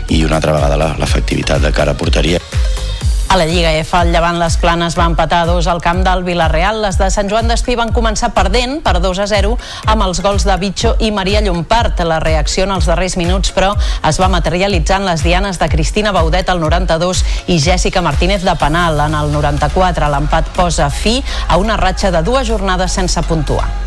i una altra vegada l'efectivitat de cara a porteria. A la Lliga F, el Llevant Les Planes va empatar a dos al camp del Villarreal. Les de Sant Joan d'Espí van començar perdent per 2 a 0 amb els gols de Bitxo i Maria Llompart. La reacció en els darrers minuts, però, es va materialitzar en les dianes de Cristina Baudet al 92 i Jèssica Martínez de penal. En el 94, l'empat posa fi a una ratxa de dues jornades sense puntuar.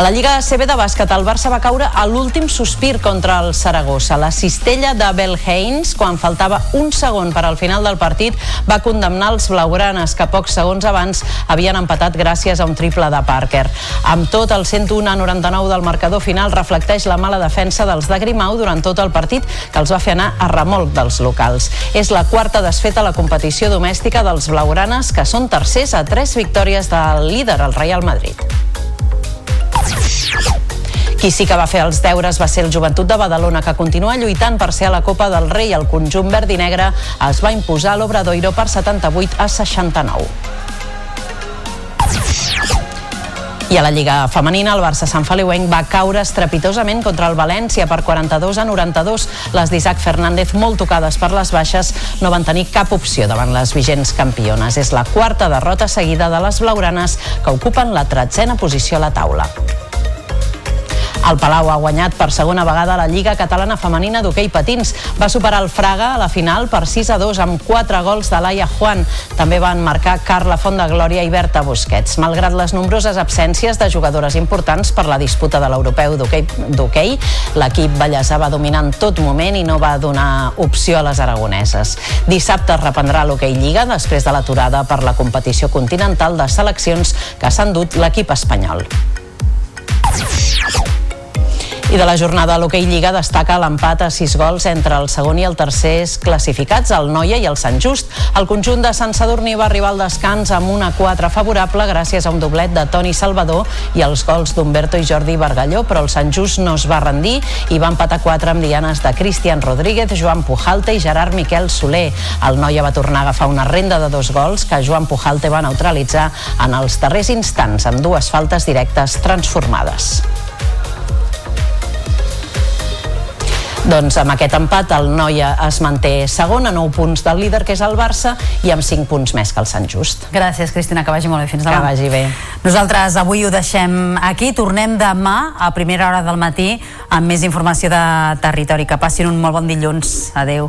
La Lliga CB de bàsquet, el Barça va caure a l'últim sospir contra el Saragossa. La cistella de Belhains, quan faltava un segon per al final del partit, va condemnar els blaugranes, que pocs segons abans havien empatat gràcies a un triple de Parker. Amb tot, el 101 a 99 del marcador final reflecteix la mala defensa dels de Grimau durant tot el partit, que els va fer anar a remolc dels locals. És la quarta desfeta a la competició domèstica dels blaugranes, que són tercers a tres victòries del líder, el Real Madrid. Qui sí que va fer els deures va ser el Joventut de Badalona, que continua lluitant per ser a la Copa del Rei. El conjunt verd i negre es va imposar a l'Obradoiro per 78 a 69. I a la Lliga Femenina, el Barça Sant Feliuenc va caure estrepitosament contra el València per 42 a 92. Les d'Isaac Fernández, molt tocades per les baixes, no van tenir cap opció davant les vigents campiones. És la quarta derrota seguida de les blaugranes, que ocupen la tretzena posició a la taula. El Palau ha guanyat per segona vegada la Lliga Catalana Femenina d'hoquei patins. Va superar el Fraga a la final per 6 a 2 amb 4 gols de Laia Juan. També van marcar Carla Font de Glòria i Berta Busquets. Malgrat les nombroses absències de jugadores importants per la disputa de l'europeu d'hoquei, l'equip ballesà va dominar en tot moment i no va donar opció a les aragoneses. Dissabte es reprendrà l'hoquei Lliga després de l'aturada per la competició continental de seleccions que s'han dut l'equip espanyol. I de la jornada a l'Hockey Lliga destaca l'empat a 6 gols entre el segon i el tercer classificats, el Noia i el Sant Just. El conjunt de Sant Sadurní va arribar al descans amb una 4 favorable gràcies a un doblet de Toni Salvador i els gols d'Humberto i Jordi Bargalló, però el Sant Just no es va rendir i va empatar 4 amb dianes de Cristian Rodríguez, Joan Pujalte i Gerard Miquel Soler. El Noia va tornar a agafar una renda de dos gols que Joan Pujalte va neutralitzar en els darrers instants amb dues faltes directes transformades. Doncs amb aquest empat el Noia es manté segon a 9 punts del líder que és el Barça i amb 5 punts més que el Sant Just. Gràcies, Cristina, que vagi molt bé. Fins demà. Que vagi bé. Nosaltres avui ho deixem aquí. Tornem demà a primera hora del matí amb més informació de territori. Que passin un molt bon dilluns. Adeu.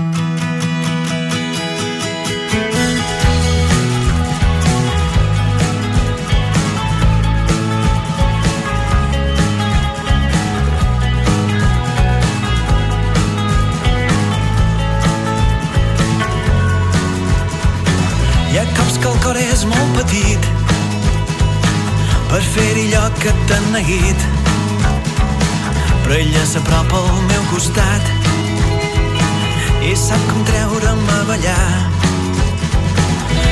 Cops que el cor és molt petit per fer-hi lloc que t'han neguit però ella s'apropa al meu costat i sap com treure'm a ballar.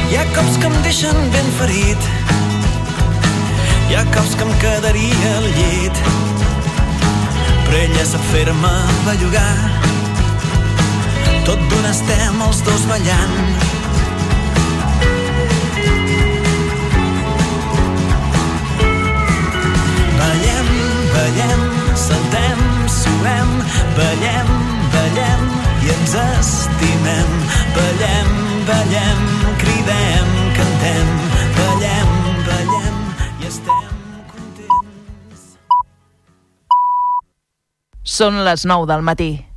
Hi ha cops que em deixen ben ferit hi ha cops que em quedaria al llit. Però ella sap fer-me bellugar. Tot d'una estem els dos ballant Ballem, saltem, suem, ballem, ballem i ens estimem. Ballem, ballem, cridem, cantem, ballem, ballem i estem Són les 9 del matí.